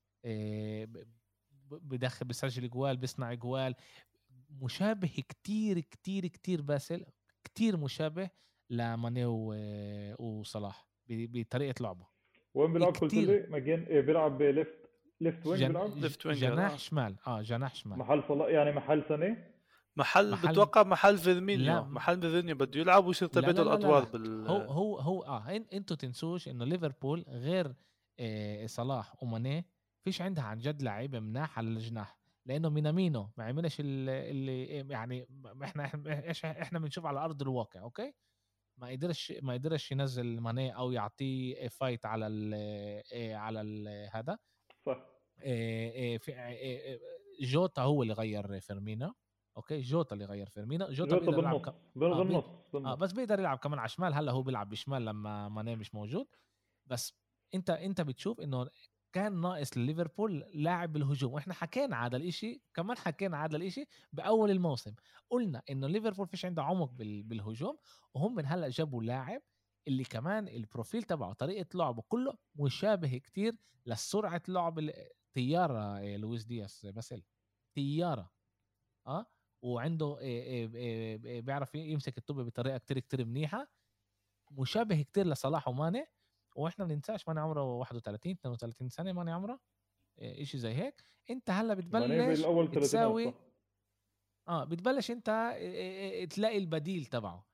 بدخل بسجل جوال بيصنع جوال. مشابه كتير كتير كتير باسل كتير مشابه لماني وصلاح بطريقة لعبه. وين بيلعب قلت لي مجان بيلعب left left وين بيلعب؟ left wing جناح شمال آه جناح شمال. محل صلاح يعني محل ماني محل, محل بتوقع محل فيرمينيو. محل فيرمينيو بده يلعب ويصير تبادل الادوار بال هو هو هو آه أنتوا تنسوش إنه ليفربول غير آه صلاح وماني فيش عندها عن جد لعيبة مناح على الجناح لأنه مينامينو ما عملش اللي يعني إحنا إيش إحنا بنشوف على أرض الواقع أوكي؟ ما قدرش ما قدرش ينزل ماني أو يعطيه fight على ال آه، على ال هذا. صح. آه، آه، جوتا هو اللي غير فيرمينو أوكي؟ جوتا اللي غير فيرمينو. جوتا, جوتا بيقدر يلعب بالنص آه, آه بس بيقدر يلعب كمان على شمال. هلأ هو بيلعب بشمال لما ماني مش موجود. بس أنت أنت بتشوف إنه كان ناقص ليفربول لاعب بالهجوم وإحنا حكينا هذا الإشي كمان حكينا هذا الإشي بأول الموسم. قلنا إنه ليفربول فيش عنده عمق بالهجوم. وهم من هلأ جابوا لاعب اللي كمان ال profile تبعه طريقة لعبه كله مشابه كتير لسرعة لعب طياره إيه، لويس دياس باسل طياره آه؟ وعنده إيه، إيه، بيعرف يمسك الطوبه بطريقة كتير كتير منيحة مشابه كتير لصلاح وماني وإحنا ما ننساش ماني عمره 31 32 سنة ماني عمره شيء زي هيك. انت هلأ بتبلش تساوي آه بتبلش انت تلاقي البديل تبعه.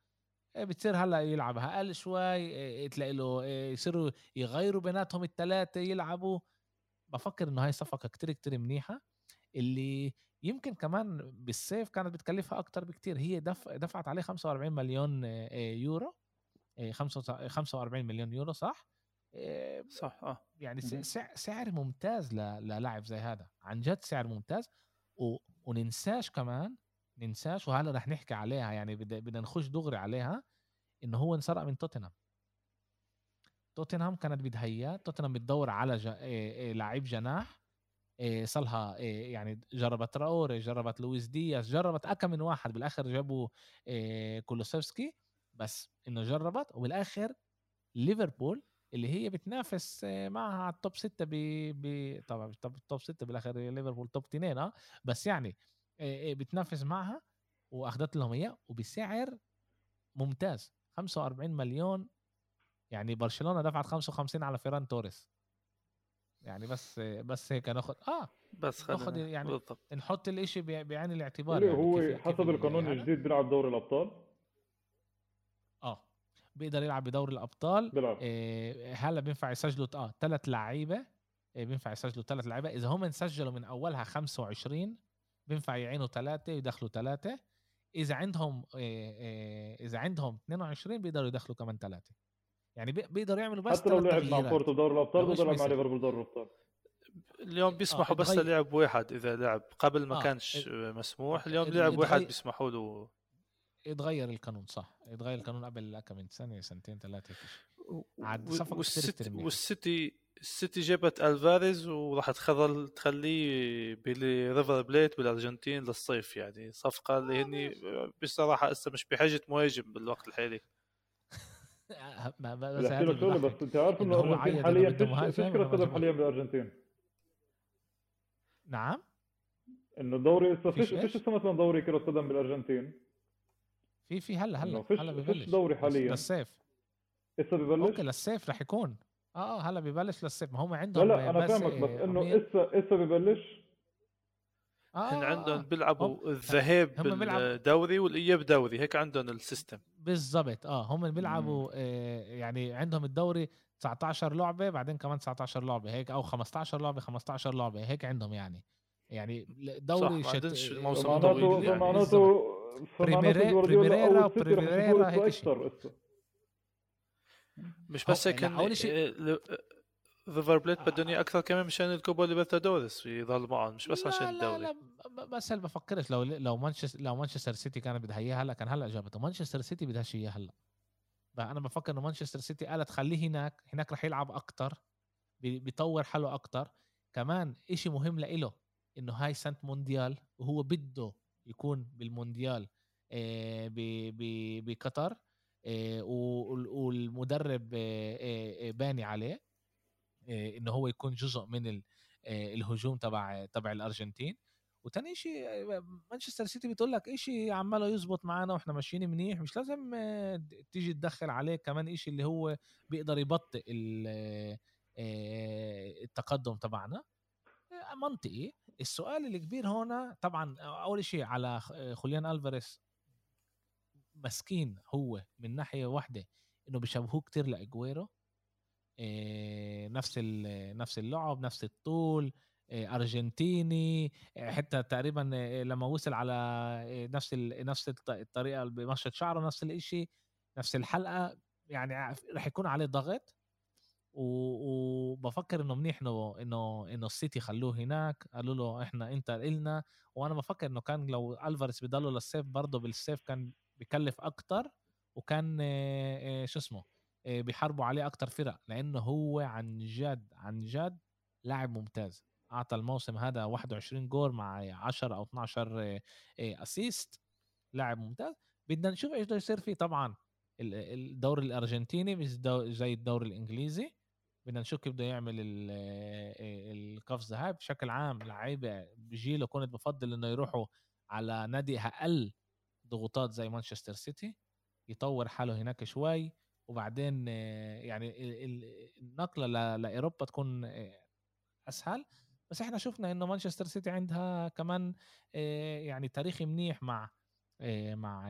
بتصير هلأ يلعب أقل شوي تلاقي له يصيروا يغيروا بيناتهم الثلاثه يلعبوا. بفكر إنه هاي صفقة كتير كتير منيحة. اللي يمكن كمان بالصيف كانت بتكلفها أكتر بكتير هي دف دفعت عليه 45 مليون يورو 45 مليون يورو صح؟ صح آه. يعني سعر ممتاز للاعب زي هذا عن جد سعر ممتاز. و... وننساش كمان ننساش وهلا رح نحكي عليها يعني بدنا نخش دغري عليها إنه هو انسرق من توتنهام. توتنهام كانت بدهيات توتنهام بتدور على ج... لعيب جناح صلها يعني جربت راوري جربت لويس دياس جربت اكم من واحد بالآخر جابوا كولوسيفسكي بس إنه جربت وبالآخر ليفربول اللي هي بتنافس معها على ال top 6 ب ب طبعا ال top 6 بالآخر ليفربول top 2 آه بس يعني بتنافس معها واخذت لهم إياه وبسعر ممتاز 45 مليون يعني برشلونة دفعت 55 على فيران توريس. يعني بس بس هيك ناخذ آه بس ناخذ يعني بالضبط. نحط الإشي بعين الاعتبار اللي يعني هو كيف حسب كيف القانون الجديد بيلعب دوري الأبطال. آه بيقدر يلعب بدوري الأبطال. بيلعب. إيه هلا بينفع يسجلوا آه ثلاث لعيبه إيه بينفع يسجلوا ثلاث لعيبه إذا هم سجلوا من أولها 25 بينفع يعينوا ثلاثة يدخلوا ثلاثة إذا عندهم إيه إيه إذا عندهم 22 بيقدروا يدخلوا كمان ثلاثة يعني بيقدروا يعملوا بس حتى لو لعب مع بورتو دوري الأبطال بيقدر يلعب مع ليفربول دوري الأبطال. اليوم بيسمحوا آه بس لعب واحد إذا لعب قبل ما آه كانش مسموح اليوم لعب واحد بيسمحوا له. يتغير القانون صح. يتغير القانون قبل كم من سنة سنتين ثلاثة. عاد والسيتي والسيتي السيتي جابت ألفاريز وراح تخلي تخليه بريفر بليت بالأرجنتين للصيف يعني صفقة اللي هني بصراحة هسه مش بحاجة مهاجم بالوقت الحالي. بس بس أنت عارف إنه الارجنتين حاليا فيش كره قدم حاليا بالارجنتين نعم. إنه دوري فيش فيش اسمه مثلا دوري كرة قدم بالأرجنتين. في في هلا هلا هلا ببلش. دوري حاليا. للصيف لسه ببلش؟ أوكي للصيف رح يكون. آه آه هلا ببلش للصيف ما هم عندهم لا لا أنا فاهمك بس إنه لسه لسه ببلش هن عندهم بيلعبوا الذهاب بالدوري والإياب دوري هيك عندهم ال system. بالضبط آه. هم بيلعبوا آه يعني عندهم الدوري 19 لعبة بعدين كمان 19 لعبة هيك أو 15 لعبة 15 لعبة هيك عندهم يعني. يعني دوري شت... الموسم طويل يعني. معناته بريميرا بريميرا هيك شيء. مش بس هيك أول شيء ريفر بليت بدهم أكثر كمان مشان الكوبا ليبرتادوريس يضل معهم مش بس عشان الدوري لا لا بس هل بفكرش لو لو مانشستر لو مانشستر سيتي كانت بدها اياه هلا كان هلا جابته مانشستر سيتي بدهاش إياه هلا. أنا بفكر إنه مانشستر سيتي قالت خليه هناك هناك رح يلعب أكثر بيطور حاله أكثر كمان إشي مهم لإله إنه هاي سنة مونديال وهو بده يكون بالمونديال آه، بقطر آه، والمدرب آه، باني عليه. انه هو يكون جزء من الهجوم تبع تبع الأرجنتين. وتاني شيء مانشستر سيتي بتقول لك شيء عماله يزبط معنا وإحنا ماشيين منيح مش لازم تيجي تدخل عليه كمان شيء اللي هو بيقدر يبطئ التقدم تبعنا. منطقي. السؤال الكبير هنا طبعا أول شيء على خوليان الفاريس مسكين هو من ناحية واحدة إنه بيشبهوه كتير لأجويرو. نفس نفس اللعب نفس الطول إيه أرجنتيني إيه حتى تقريبا لما وصل على نفس نفس الطريقة بمشط شعره نفس الشيء نفس الحلقة يعني رح يكون عليه ضغط. وبفكر إنه منيح إنه إنه إنه السيتي خلوه هناك. قالوا له إحنا انت النا وأنا بفكر إنه كان لو الفارس بضله للسيف برضه بالسيف كان بكلف أكتر. وكان شو اسمه؟ بيحاربوا عليه أكتر فرق لأنه هو عن جد عن جد لاعب ممتاز. أعطى الموسم هذا 21 جول مع 10 أو 12 اسيست لاعب ممتاز. بدنا نشوف إيش بده يصير فيه. طبعا الدوري الأرجنتيني مش زي الدوري الإنجليزي. بدنا نشوف كيف بده يعمل القفزه هاي بشكل عام لعيبة بجيله كنت بفضل إنه يروحوا على نادي أقل ضغوطات زي مانشستر سيتي. يطور حاله هناك شوي. وبعدين يعني النقلة لأوروبا تكون أسهل. بس إحنا شفنا إنه مانشستر سيتي عندها كمان يعني تاريخ منيح مع مع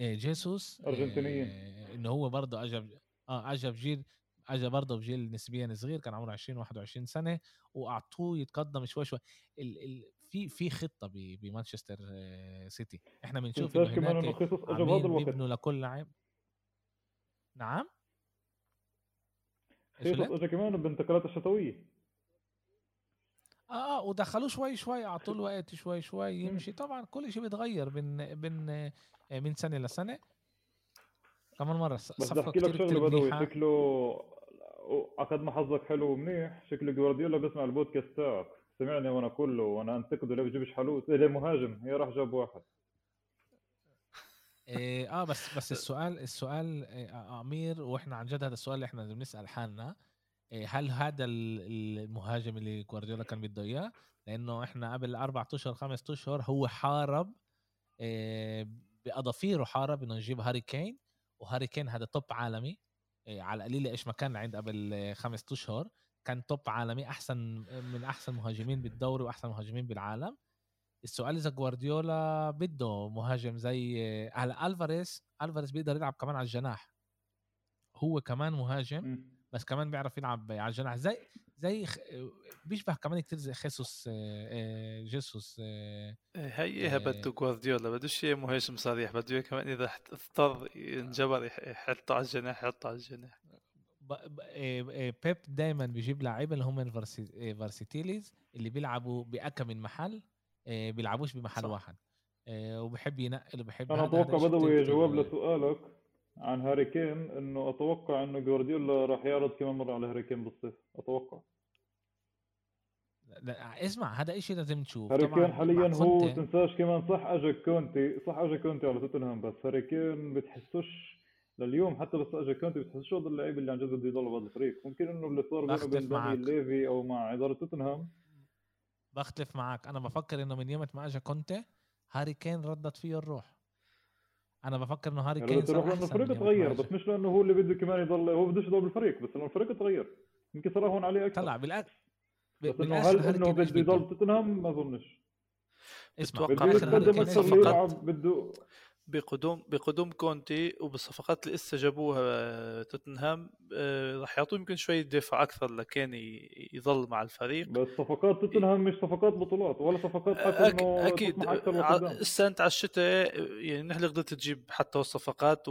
جيسوس أرجنتينيين. إنه هو برضه اجى آه اجى بجيل اجى برضه بجيل نسبيا صغير كان عمره 20 21 سنة وأعطوه يتقدم شوي شوي. ال ال في في خطة بمانشستر سيتي. إحنا بنشوف إنه الوقت بيبنوا لكل لاعب نعم؟ خصص اجى كمان بالانتقالات الشتوية. آه آه ودخلوه شوي شوي اعطوا له وقت شوي شوي يمشي. طبعا كل شيء بيتغير بين بين من سنة لسنه كمان مرة بس بدي احكي لك شغلة بدوي شكله اكد ما حظك حلو ومنيح. شكله جوارديولا بيسمع البودكاست تاعك سمعني وأنا كله وأنا انتقده ليه بجيبش حلوت. ليه مهاجم هي راح جاب واحد. إيه آه بس بس السؤال السؤال إيه أمير وإحنا عن جد هذا السؤال اللي إحنا بنسأل حالنا. إيه هل هذا المهاجم اللي جوارديولا كان بده إياه؟ لأنه إحنا قبل أربع أشهر خمس أشهر هو حارب إيه بأظافيره حارب إنه يجيب هاري كين. وهاري كين هذا top عالمي إيه على القليل إيش ما كان عند قبل خمس أشهر. كان top عالمي أحسن من أحسن مهاجمين بالدوري وأحسن مهاجمين بالعالم. السؤال إذا جوارديولا بده مهاجم زي هلا ألفاريز ألفاريز بيقدر يلعب كمان على الجناح. هو كمان مهاجم بس كمان بيعرف يلعب على الجناح. زي زي بيشبه كمان كتير زي خيسوس جيسوس هي بده جوارديولا. بده شيء مهاجم صريح. بده كمان إذا اضطر ينجبر يحطه على الجناح يحطه على الجناح. بيب دائما بيجيب لعيبة اللي هم versatile اللي بيلعبوا باكم من محل بيلعبوش بمحل صح. واحد. وبحب ينقل وبحب أنا أتوقع بدوي جواب لسؤالك عن هاري كين إنه أتوقع إنه جوارديولا راح يعرض كمان مرة على هاري كين بالصيف أتوقع. لا اسمع هذا شيء لازم تشوف. هاري كين حاليا هو تنساش كمان صح اجى كونتي صح اجى كونتي على توتنهام بس هاري كين بتحسوش لليوم حتى بس اجى كونتي بتحسوش هذا اللعيب اللي عن جد بده يضل بهذا الفريق؟ ممكن إنه اللي صار بينه وبين ليفي أو مع إدارة توتنهام. بختلف معك. أنا بفكر إنه من يوم ما اجى كونتي هاري كين ردت فيه الروح. أنا بفكر إنه هاري كين صار أحسن الفريق تغير بس مش لأنه هو اللي بده كمان يضل هو بدوش يضل بالفريق بس إنه الفريق تغير. يمكن صار هون عليه أكثر. طلع بالاخر بس إنه هل إنه بده يضل توتنهام؟ ما أظنش. اسمع. بده يتقدم أكثر بده بقدوم بقدوم كونتي وبالصفقات اللي لسه جابوها توتنهام آه، راح يعطوه يمكن شوية دفع أكثر لكان يظل مع الفريق. بس صفقات توتنهام مش صفقات بطولات ولا صفقات حتى أك... أكيد السنة على الشتاء يعني نحن قدرت تجيب حتى الصفقات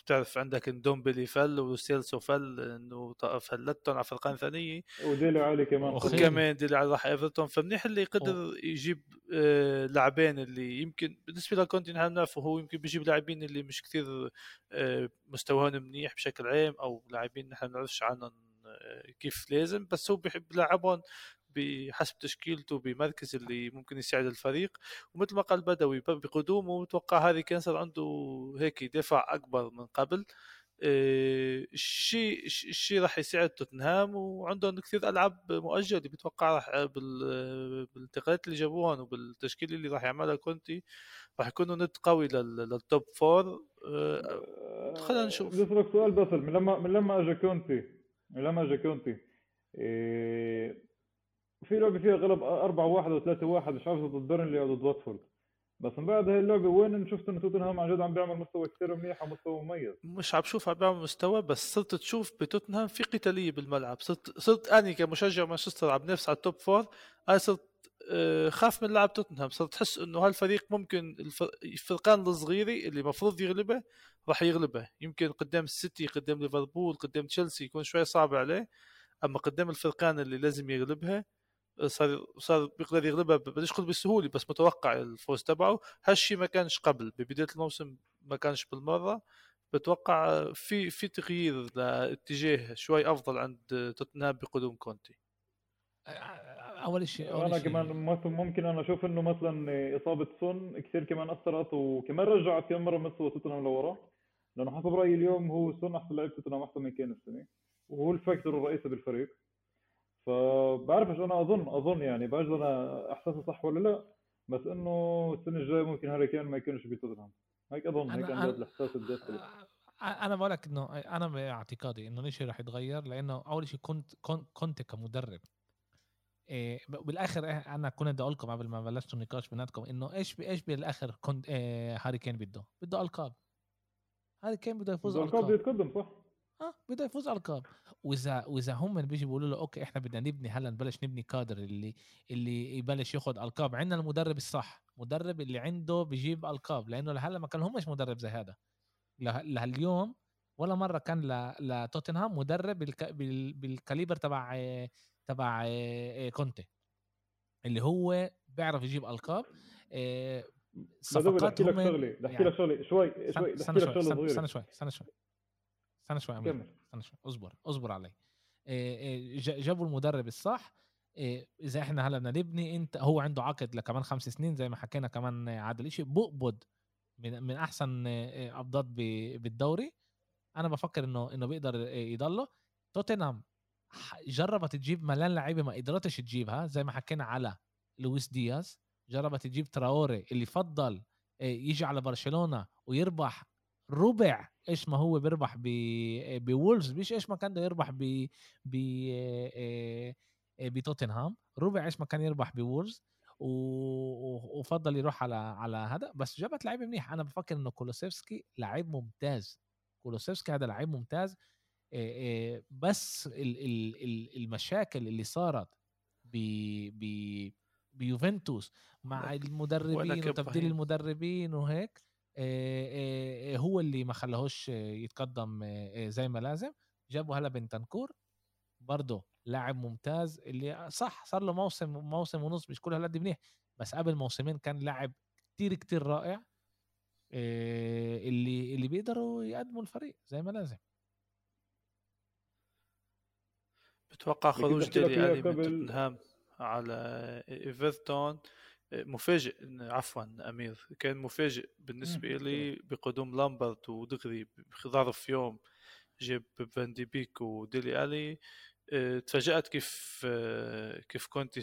وبتعرف عندك اندومبلي فل وسيلسو فل إنه فلتهم على فرقان ثانية وديلي علي كمان وكمان ديلي علي راح إيفرتون. فمنيح اللي قدر يجيب آه، لاعبين اللي يمكن بالنسبة لكونتي نحن بنعرفه هو يمكن بيجيب لاعبين اللي مش كثير آه، مستواهم منيح بشكل عام أو لاعبين نحن ما بنعرفش عنهم آه، كيف لازم. بس هو بيحب يلعبهم بحسب تشكيلته بمركز اللي ممكن يساعد الفريق ومثل ما قال بدوي بقدومه متوقع هذه كان صار عنده هيك دفع أكبر من قبل. الشيء الشيء راح يساعد توتنهام وعندهم كثير ألعاب مؤجلة بتوقع راح بالانتقالات اللي جابوهم وبالتشكيله اللي راح يعملها كونتي راح يكونوا ند قوي لل top four أه، خلينا نشوف. بدي اسالك سؤال بس من لما من لما اجى كونتي من لما اجى كونتي إيه في لعبة فيها غلب 4 1 و 3 1 مش عارف ضد بيرنلي أو ضد واتفورد. بس من بعد هاي اللعبة وين شفت انه توتنهام عن جد عم بيعمل مستوى كثير منيح ومستوى مميز؟ مش عم بشوف عم بيعمل مستوى بس صرت تشوف بتوتنهام في قتالية بالملعب. صرت صرت أني كمشجع مانشستر عم بنفس على ال top four أنا صرت آه، خاف من لعب توتنهام. صرت تحس إنه هالفريق ممكن الفرقان الصغيرة اللي المفروض يغلبه راح يغلبه. يمكن قدام السيتي قدام ليفربول قدام تشيلسي يكون شوي صعب عليه أما قدام الفرقان اللي لازم يغلبها صار صار بيقدر يغلبها بديش أقول بسهولة بس متوقع الفوز تبعه. هالشيء ما كانش قبل ببداية الموسم ما كانش بالمرة. بتوقع في في تغيير لاتجاه شوي أفضل عند توتنهام بقدوم كونتي. أول شيء أنا كمان ممكن أنا أشوف إنه مثلا إصابة سون كثير كمان أثرت وكمان رجعت كم مره مستوى توتنهام لورا. لأنه حسب رأيي اليوم هو سون أحسن لاعب توتنهام أحسن من كين السنة وهو ال factor الرئيسي بالفريق. فبعرفش أنا اظن أظن يعني بعرف أنا إحساسي صح ولا لا بس إنه السنة الجاية ممكن هاري كين ما يكونش بتوتنهام هيك أظن هيك عندي الإحساس الداخلي أنا بقول لك إنه أنا باعتقادي إنه الشيء راح يتغير لأنه أول شيء كنت كنت كمدرب إيه بالآخر إيه أنا كنت بدي أقول لكم قبل ما بلشتوا النقاش بيناتكم إنه إيش إيش بالآخر كنت إيه هاري كين بده؟ بده ألقاب. هاري كين بده يفوز ألقاب بده يتقدم صح؟ آه بده يفوز القاب وإذا وإذا هم بيجي بيقولوا له أوكي إحنا بدنا نبني هلا نبلش نبني كادر اللي اللي يبلش ياخذ القاب عندنا المدرب الصح مدرب اللي عنده بيجيب القاب لأنه لهلا ما كان همش مدرب زي هذا. لهاليوم ولا مرة كان لتوتنهام مدرب بالكاليبر تبع تبع كونتي. اللي هو بيعرف يجيب القاب صفقات هم بدي أحكي لك شغله شوي شوي استنى شوي استنى شوي استنى شوي. استنى شوي استنى شوي اصبر اصبر علي جابوا المدرب الصح. اذا إحنا هلا بدنا نبني انت هو عنده عقد لكمان خمس سنين زي ما حكينا كمان عادل شيء بقبض من من احسن ابضات بالدوري. أنا بفكر انه انه بيقدر يضله. توتنهام جربت تجيب ملان لعيبة ما قدرتش تجيبها. زي ما حكينا على لويس دياز جربت تجيب تراوري اللي فضل يجي على برشلونة ويربح ربع إيش ما هو بيربح بولفز مش إيش ما كان بده يربح ب ب بتوتنهام ربع إيش ما كان يربح بولفز وفضل يروح على على هذا. بس جابت لعيبة منيح. أنا بفكر إنه كولوسيفسكي لعيب ممتاز. كولوسيفسكي هذا لعيب ممتاز بس المشاكل اللي صارت ب ب بيوفنتوس مع المدربين وتبديل المدربين وهيك. هو اللي ما خلاهوش يتقدم زي ما لازم. جابوا هلا بنتنكور برضه لاعب ممتاز اللي صح صار له موسم موسم ونص مش كل هالقد منيح بس قبل موسمين كان لاعب كتير كتير رائع اللي اللي بيقدروا يقدموا الفريق زي ما لازم. بتوقع خروج ديلي ألي من توتنهام على إيفرتون؟ مفاجئ عفوا أمير. كان مفاجئ بالنسبة لي بقدوم لامبرت ودغري بظرف يوم جاب فان دي بيك وديلي ألي. آه، تفاجأت كيف آه، كيف كنت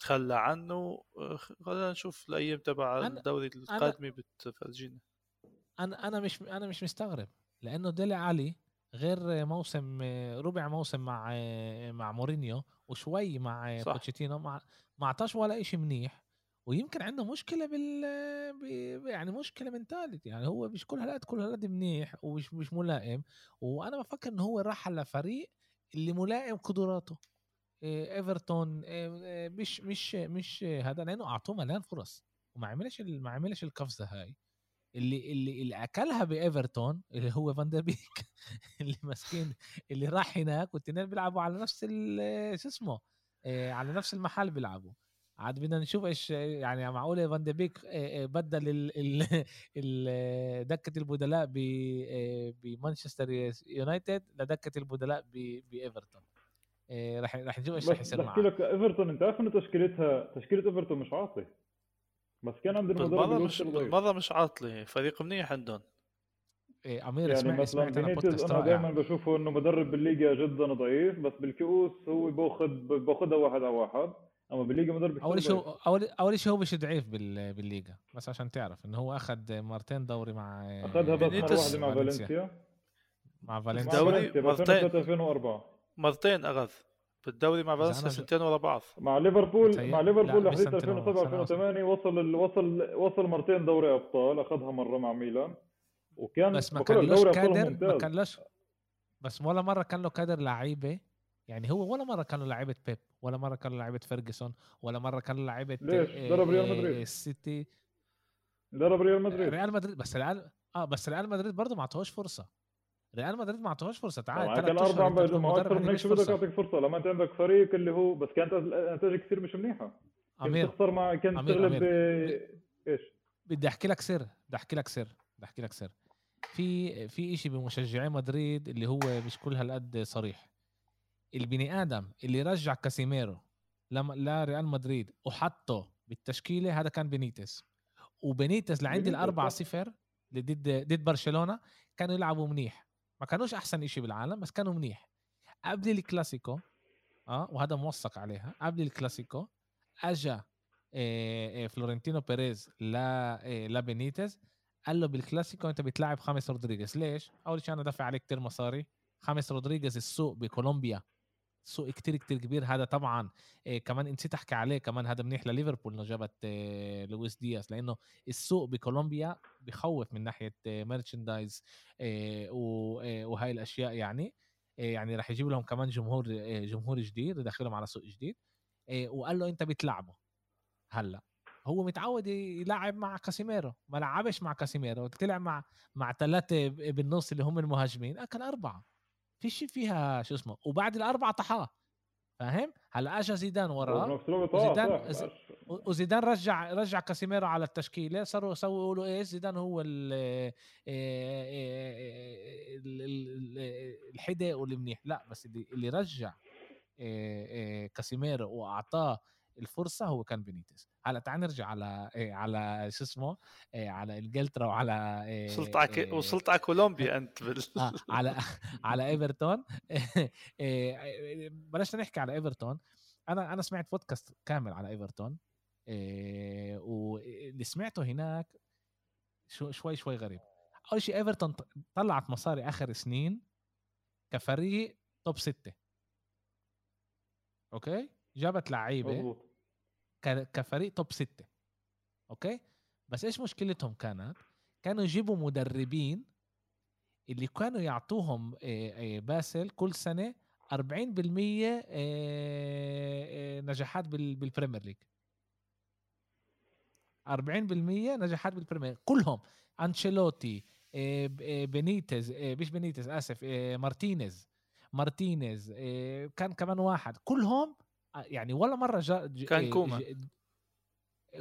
تخلى عنه. آه، خلينا نشوف الأيام تبع الدوري القادمة بتفرجينا. أنا أنا مش أنا مش مستغرب لأنه ديلي ألي غير موسم ربع موسم مع مع مورينيو وشوي مع بوتشيتينو ما ما أعطاش ولا شيء منيح. ويمكن عنده مشكلة بال يعني مشكلة mentality يعني هو مش كل هالقد كل هالقد منيح ومش مش ملائم. وأنا بفكر إنه هو راح على فريق اللي ملائم قدراته. ايفرتون مش مش مش هذا لأنه أعطوه مليان فرص. وما عملش ما عملش القفزة هاي. اللي اللي اللي أكلها بايفرتون اللي هو فان دي بيك اللي مسكين اللي راح هناك والتنين بيلعبوا على نفس شو اسمه على نفس المحل بيلعبوا. عاد بدنا نشوف إيش يعني معقوله فان دي بيك بدل ال ال دكة البدلاء بمانشستر يونايتد لدكة البدلاء بايفرتون راح راح نشوف إيش راح يصير بحكي لك إيفرتون أنت عارف إنه تشكيلتها تشكيلة إيفرتون مش عاطلة. بس كان عند المدرب مش بالمرة مش عاطلة فريق منيح عندهم. إيه أمير يعني اسمع مثلا أنا دائما بشوفه إنه مدرب بالليجا جدا ضعيف بس بالكؤوس هو باخذ باخذها واحد على واحد. أما بالليجا مدرب أول شيء أول أول شيء هو مش ضعيف بالليجا بس عشان تعرف إنه هو أخذ مرتين دوري مع أخذها بس مره واحدة مع فالنسيا. مع فالنسيا. دوري مرتين. 2004 مرتين أخذ. بالدوري مع فالنسيا سنتين ورا بعض. مع ليفربول مع ليفربول لحديث 2007 2008 وصل وصل وصل مرتين دوري أبطال أخذها مرة مع ميلان. وكان بس ما كان له كادر ما كان بس ولا مرة كان له كادر لعيبة يعني هو ولا مرة كانوا لعيبة بيب ولا مرة كانوا لعيبة فيرجسون ولا مرة كانوا لعيبة ليش؟ ضرب ريال مدريد. السيتي ضرب ريال مدريد. ريال مدريد بس ريال آه بس ريال مدريد برضه ما اعطوهوش فرصة. ريال مدريد ما اعطوهوش فرصة. تعال كان أربع هيك شو بدك يعطيك فرصة. لما أنت عندك فريق اللي هو بس كانت نتائج كثير مش منيحه أمير. تخسر مع كان تغلب. إيش؟ بدي أحكي لك سر بدي أحكي لك سر بدي أحكي لك سر. في في شيء بمشجعي مدريد اللي هو مش كل هالقد صريح. البني آدم اللي رجع كاسيميرو لما لريال مدريد وحطه بالتشكيلة هذا كان بينيتس وبينيتس لعند الأربعة صفر ضد ضد برشلونة كانوا يلعبوا منيح. ما كانوش أحسن شيء بالعالم بس كانوا منيح. قبل الكلاسيكو آه وهذا موثق عليها قبل الكلاسيكو أجا إيه فلورنتينو بيريز لا إيه لبينيتز قال له بالكلاسيكو أنت بتلعب خاميس رودريغيز. ليش؟ أول شيء أنا دافع عليه كتير مصاري خاميس رودريغيز السوق بكولومبيا. سوق كتير كتير كبير. هذا طبعا إيه كمان نسيت أحكي عليه كمان هذا منيح لليفربول إنه جابت إيه لويس دياس لأنه السوق بكولومبيا بخوف من ناحية إيه merchandise إيه وهاي الأشياء يعني. إيه يعني راح يجيب لهم كمان جمهور إيه جمهور جديد يدخلهم على سوق جديد. إيه وقال له أنت بتلعبه. هلأ هو متعود يلعب مع كاسيميرو. ما لعبش مع كاسيميرو. طلع مع مع ثلاثة بالنص اللي هم المهاجمين. اكل أربعة. في شيء فيها شو اسمه وبعد الأربعة طحاه فاهم؟ هلا اجى زيدان وراه وزيدان وزيدان رجع رجع كاسيميرو على التشكيلة صاروا يسووا يقولوا إيه زيدان هو ال الحدى والمنيح. لا بس اللي اللي رجع كاسيميرو وأعطاه الفرصة هو كان بينيتس هلأ تعال نرجع على إيه على شو اسمه إيه على انجلترا وعلى إيه وصلت على إيه وصلت على كولومبيا أنت بال... آه على على إيفرتون. إيه بلشنا نحكي على إيفرتون. أنا أنا سمعت بودكاست كامل على إيفرتون. إيه واللي سمعته هناك شو شوي شوي غريب. أول شيء إيفرتون طلعت مصاري آخر سنين كفريق top ستة. okay؟ جابت لعيبة كفريق top ستة. okay؟ بس إيش مشكلتهم كانت؟ كانوا يجيبوا مدربين اللي كانوا يعطوهم باسل كل سنة 40% نجاحات بال Premier League 40% نجاحات بال Premier كلهم. أنشيلوتي بينيتز مش بينيتز آسف مارتينيز مارتينيز كان كمان واحد. كلهم يعني ولا مرة جا كان إيه، كومان.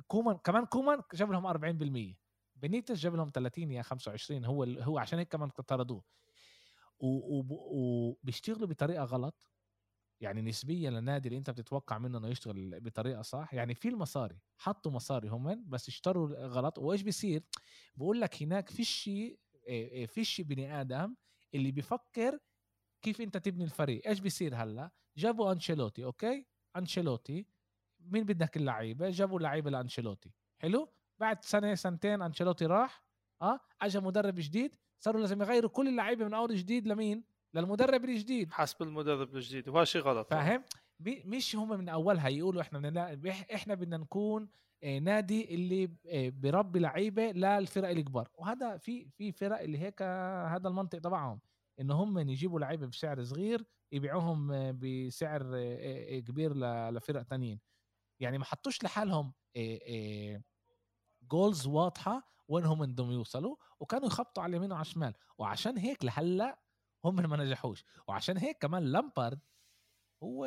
كومان كمان كومان جاب لهم 40% بنيتس جاب لهم 30 يا 25 هو هو عشان هيك كمان طردوه. وبيشتغلوا بطريقة غلط. يعني نسبيا للنادي اللي انت بتتوقع منه إنه يشتغل بطريقة صح. يعني في المصاري حطوا مصاري هم بس اشتروا غلط. وإيش بيصير؟ بقول لك هناك فيش إيه، إيه، فيش بني آدم اللي بيفكر كيف انت تبني الفريق. إيش بيصير هلأ؟ جابوا أنشيلوتي أوكي؟ أنشيلوتي. مين بدك اللعيبة؟ جابوا لعيبة لأنشيلوتي. حلو؟ بعد سنة سنتين أنشيلوتي راح آه اجى مدرب جديد. صاروا لازم يغيروا كل اللعيبة من أول جديد لمين؟ للمدرب الجديد. حسب المدرب الجديد. وهذا شيء غلط. فاهم؟ مش هم من أولها يقولوا إحنا بدنا إحنا بدنا نكون آه، نادي اللي آه، بربي لعيبة للفرق الكبار. وهذا في في فرق اللي هيك هذا المنطق تبعهم. إن هم يجيبوا لعيبة بسعر صغير يبيعوهم بسعر كبير لفرق تانيين. يعني ما حطوش لحالهم جولز واضحة وين هم بدهم يوصلوا وكانوا يخبطوا على اليمين وعلى الشمال. وعشان هيك لهلأ هم ما نجحوش. وعشان هيك كمان لامبارد هو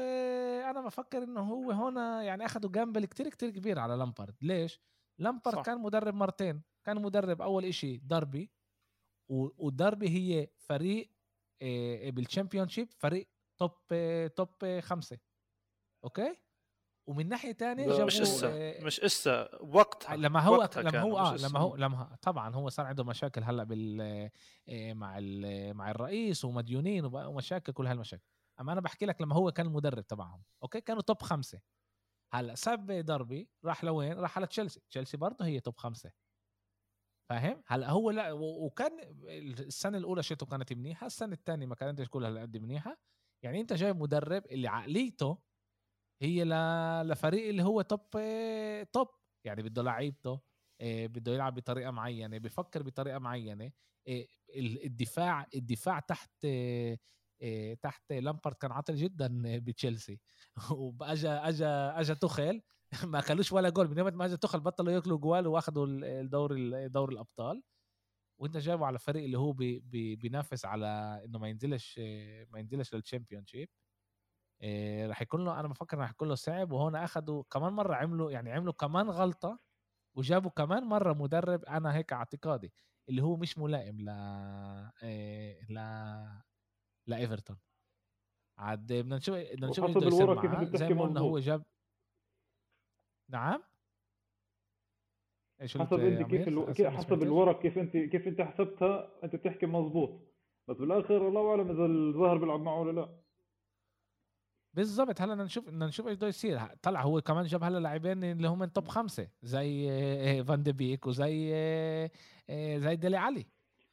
أنا بفكر إنه هو هنا يعني اخذوا gamble كتير كتير كبير على لامبارد. ليش؟ لامبارد صح. كان مدرب مرتين. كان مدرب أول إشي داربي وداربي هي فريق بال Championship فريق top top خمسة. أوكي؟ ومن ناحية ثانية جابوا مش إسا. مش إسا. وقتها. لما هو وقتها لما هو آه لما هو لما طبعا هو صار عنده مشاكل هلأ بال مع مع الرئيس ومديونين ومشاكل كل هالمشاكل. أما أنا بحكي لك لما هو كان المدرب تبعهم أوكي؟ كانوا top خمسة. هلأ ساب داربي راح لوين؟ راح على تشيلسي، تشيلسي برضه هي top خمسة. فاهم؟ هلا هو لا وكان السنة الأولى season كانت منيحة السنة الثانية ما كانتش كلها هالقد منيحة. يعني أنت جايب مدرب اللي عقليته هي لفريق اللي هو top top يعني بده لعيبته آه، بده يلعب بطريقة معينة بفكر بطريقة معينة آه، الدفاع الدفاع تحت آه، تحت لامبارد كان عاطل جدا بتشيلسي. واجا أجا أجا توخل ما أكلوش ولا جول من يوم ما توخل بطلوا ياكلوا جوال وأخذوا الدوري دوري الأبطال. وأنت جايبه على فريق اللي هو بي بي بينافس على إنه ما ينزلش ما ينزلش لل Championship راح يكون له أنا بفكر راح يكون له صعب وهون أخذوا كمان مرة عملوا يعني عملوا كمان غلطة وجابوا كمان مرة مدرب أنا هيك اعتقادي اللي هو مش ملائم ل إيه ل لإيفرتون. عاد بدنا نشوف بدنا نشوف إيش بده يصير معاه. زي ما قلنا هو جاب نعم. إيش حسب أنت كيف ألو... حسب الورق كيف انت كيف أنت حسبتها؟ أنت بتحكي مزبوط بس بالآخر الله أعلم إذا الظاهر بيلعب معه ولا لا. بالضبط. هلا بدنا نشوف بدنا نشوف إيش بده يصير. طلع هو كمان جاب هلا لاعبين اللي هم من top خمسة زي فان دي بيك وزي آه، آه، زي ديلي علي.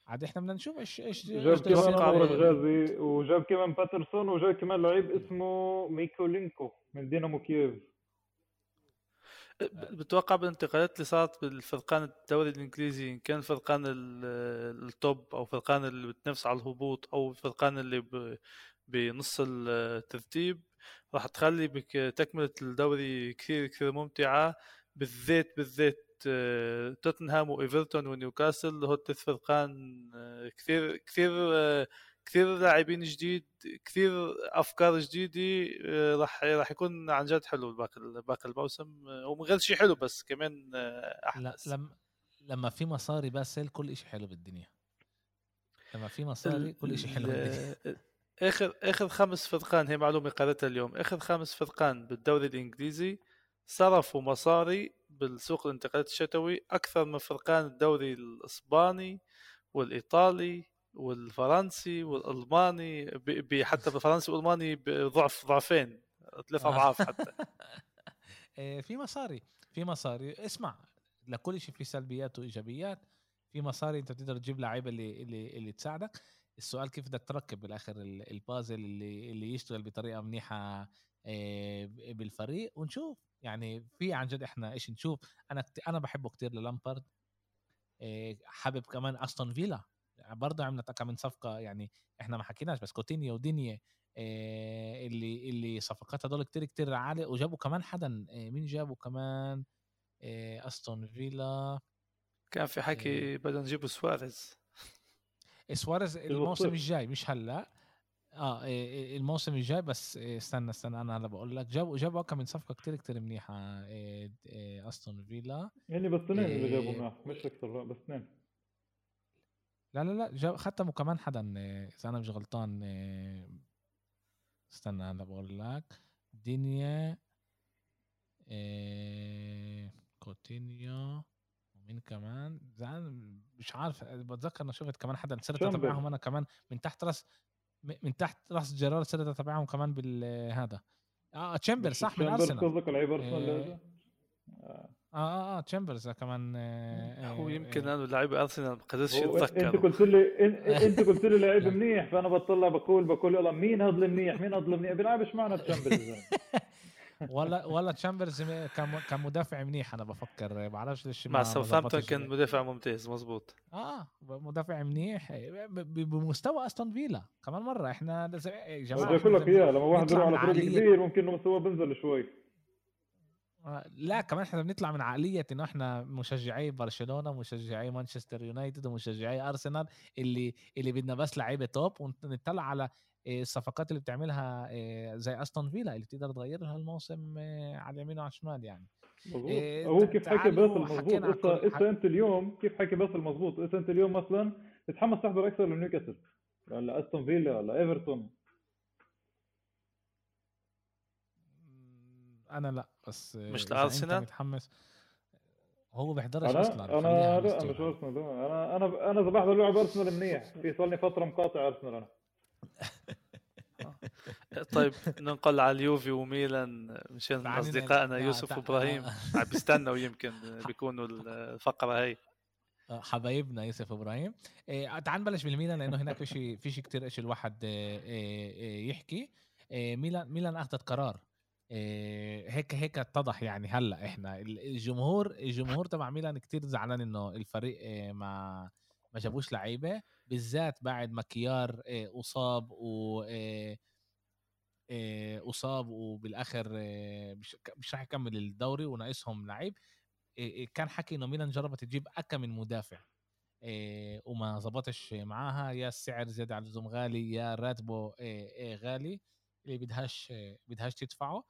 عاد إحنا بدنا نشوف إيش إيش جاب كمان عمر الغازي وجاب كمان باترسون وجاب كمان لعيب اسمه ميكولينكو من دينامو كييف. بتوقع بالانتقالات اللي صارت بالفرقان الدوري الإنجليزي إن كان فرقان ال top أو فرقان اللي بتنافس على الهبوط أو الفرقان اللي بنص الترتيب راح تخلي بك تكملة الدوري كثير كثير ممتعة بالذات بالذات آه، توتنهام وإيفرتون ونيوكاسل هو الثلاث فرقان آه، كثير كثير آه، كثير لاعبين جديد كثير أفكار جديده راح راح يكون عن جد حلو باقي باقي الموسم ومن غير شيء حلو بس كمان احدث لا لما لما في مصاري باسل كل شيء حلو بالدنيا. لما في مصاري كل شيء حلو بالدنيا. اخر آخر خمس فرقان هي معلومة قريتها اليوم آخر خمس فرقان بالدوري الإنجليزي صرفوا مصاري بالسوق الانتقالات الشتوي أكثر من فرقان الدوري الإسباني والإيطالي والفرنسي والألماني حتى بالفرنسي والألماني بضعف ضعفين ثلاث أضعاف حتى. إيه، في مصاري في مصاري. اسمع لكل شيء في سلبيات وإيجابيات. في مصاري أنت بتقدر تجيب لعيبة اللي اللي اللي تساعدك. السؤال كيف بدك تركب بالآخر البازل اللي اللي يشتغل بطريقة منيحة آه، بالفريق. ونشوف. يعني في عن جد إحنا إيش نشوف. أنا أنا بحبه كتير للامبارد. آه، حابب كمان أستون فيلا. برضه عملت كم من صفقة يعني إحنا ما حكيناش بس كوتينيا ودينيا آه، اللي اللي صفقات هدول كتير كتير عالية وجابوا كمان حدا مين جابوا كمان؟ أستون فيلا كان في حكي بدنا نجيبوا سواريز. سواريز الموسم الجاي مش هلا. آه الموسم الجاي بس استنى استنى أنا هلا بقول لك. جابوا جابوا كم من صفقة كتير كتير منيحة أستون فيلا. يعني بس اثنين اللي جابوا معه مش أكثر بس اثنين. لا لا لا جاب ختموا كمان حدا إذا أنا مش غلطان استنى هلا بقول لك. دينيا كوتينيو ومين كمان؟ زعلان مش عارف بتذكر أنا شفت كمان حدا صرت أتابعهم أنا كمان. من تحت راس من تحت راس جيرارد صرت أتابعهم كمان بالهذا آه تشامبر صح من أرسنال. قصدك لعيب ارسنال آه. آه آه آه تشامبرز كمان آه هو يمكن أنا لعيب أرسنال ما قدرتش اتذكر أنت قلت لي أنت قلت لي لعيب منيح فأنا بطلع بقول بقول يلا مين هذا المنيح مين هذا المنيح بيلعبش معنا تشامبرز ولا ولا تشامبرز كان مدافع منيح أنا بفكر ما بعرفش ليش مع ساوثامبتون كان مدافع ممتاز مزبوط آه مدافع منيح بمستوى أستون فيلا كمان مرة إحنا يا جماعة بدي أقول لك إياها لما واحد يروح على فريق كبير ممكن مستواه بينزل شوي. آه، لا كمان إحنا بنطلع من عقلية إنه إحنا مشجعي برشلونة مشجعي مانشستر يونايتد ومشجعي أرسنال اللي اللي بدنا بس لعيبة top ونطلع على الصفقات اللي بتعملها آه، زي أستون فيلا اللي بتقدر تغيرها الموسم آه، على اليمين وعلى الشمال يعني. إيه هو كيف حكي باسل مضبوط إسا أنت اليوم كيف حكي باسل مضبوط إسا أنت اليوم مثلا تتحمس تحضر أكثر لنيوكاسل ولا أستون فيلا ولا إيفرتون؟ أنا لا. بس مش لارسنال متحمس هو بيحضرش أصلا أنا لا مش ارسنال أنا أنا أنا اذا بحضر لعب أرسنال منيح. في صار لي فترة مقاطع أرسنال أنا. طيب ننقل على اليوفي وميلان. مشان أصدقائنا يوسف وإبراهيم. عم بيستنوا يمكن بيكونوا الفقرة هي حبايبنا يوسف إبراهيم إيه تعال نبلش بالميلان لأنه هناك في شيء في شيء كثير إيش الواحد إيه يحكي. إيه ميلان ميلان أخذت قرار. إيه هيك هيك اتضح يعني هلأ إحنا الجمهور الجمهور تبع ميلان كثير زعلان إنه الفريق إيه ما ما جابوش لعيبة بالذات بعد ما كيار إيه أصاب و أصاب وبالآخر مش مش راح يكمل الدوري وناقصهم لعيب. كان حكي إنه ميلان جربت تجيب أكا من مدافع وما زبطش معاها. يا السعر زاد على اللزوم غالي يا راتبه غالي. اللي بدهاش بدهاش تدفعه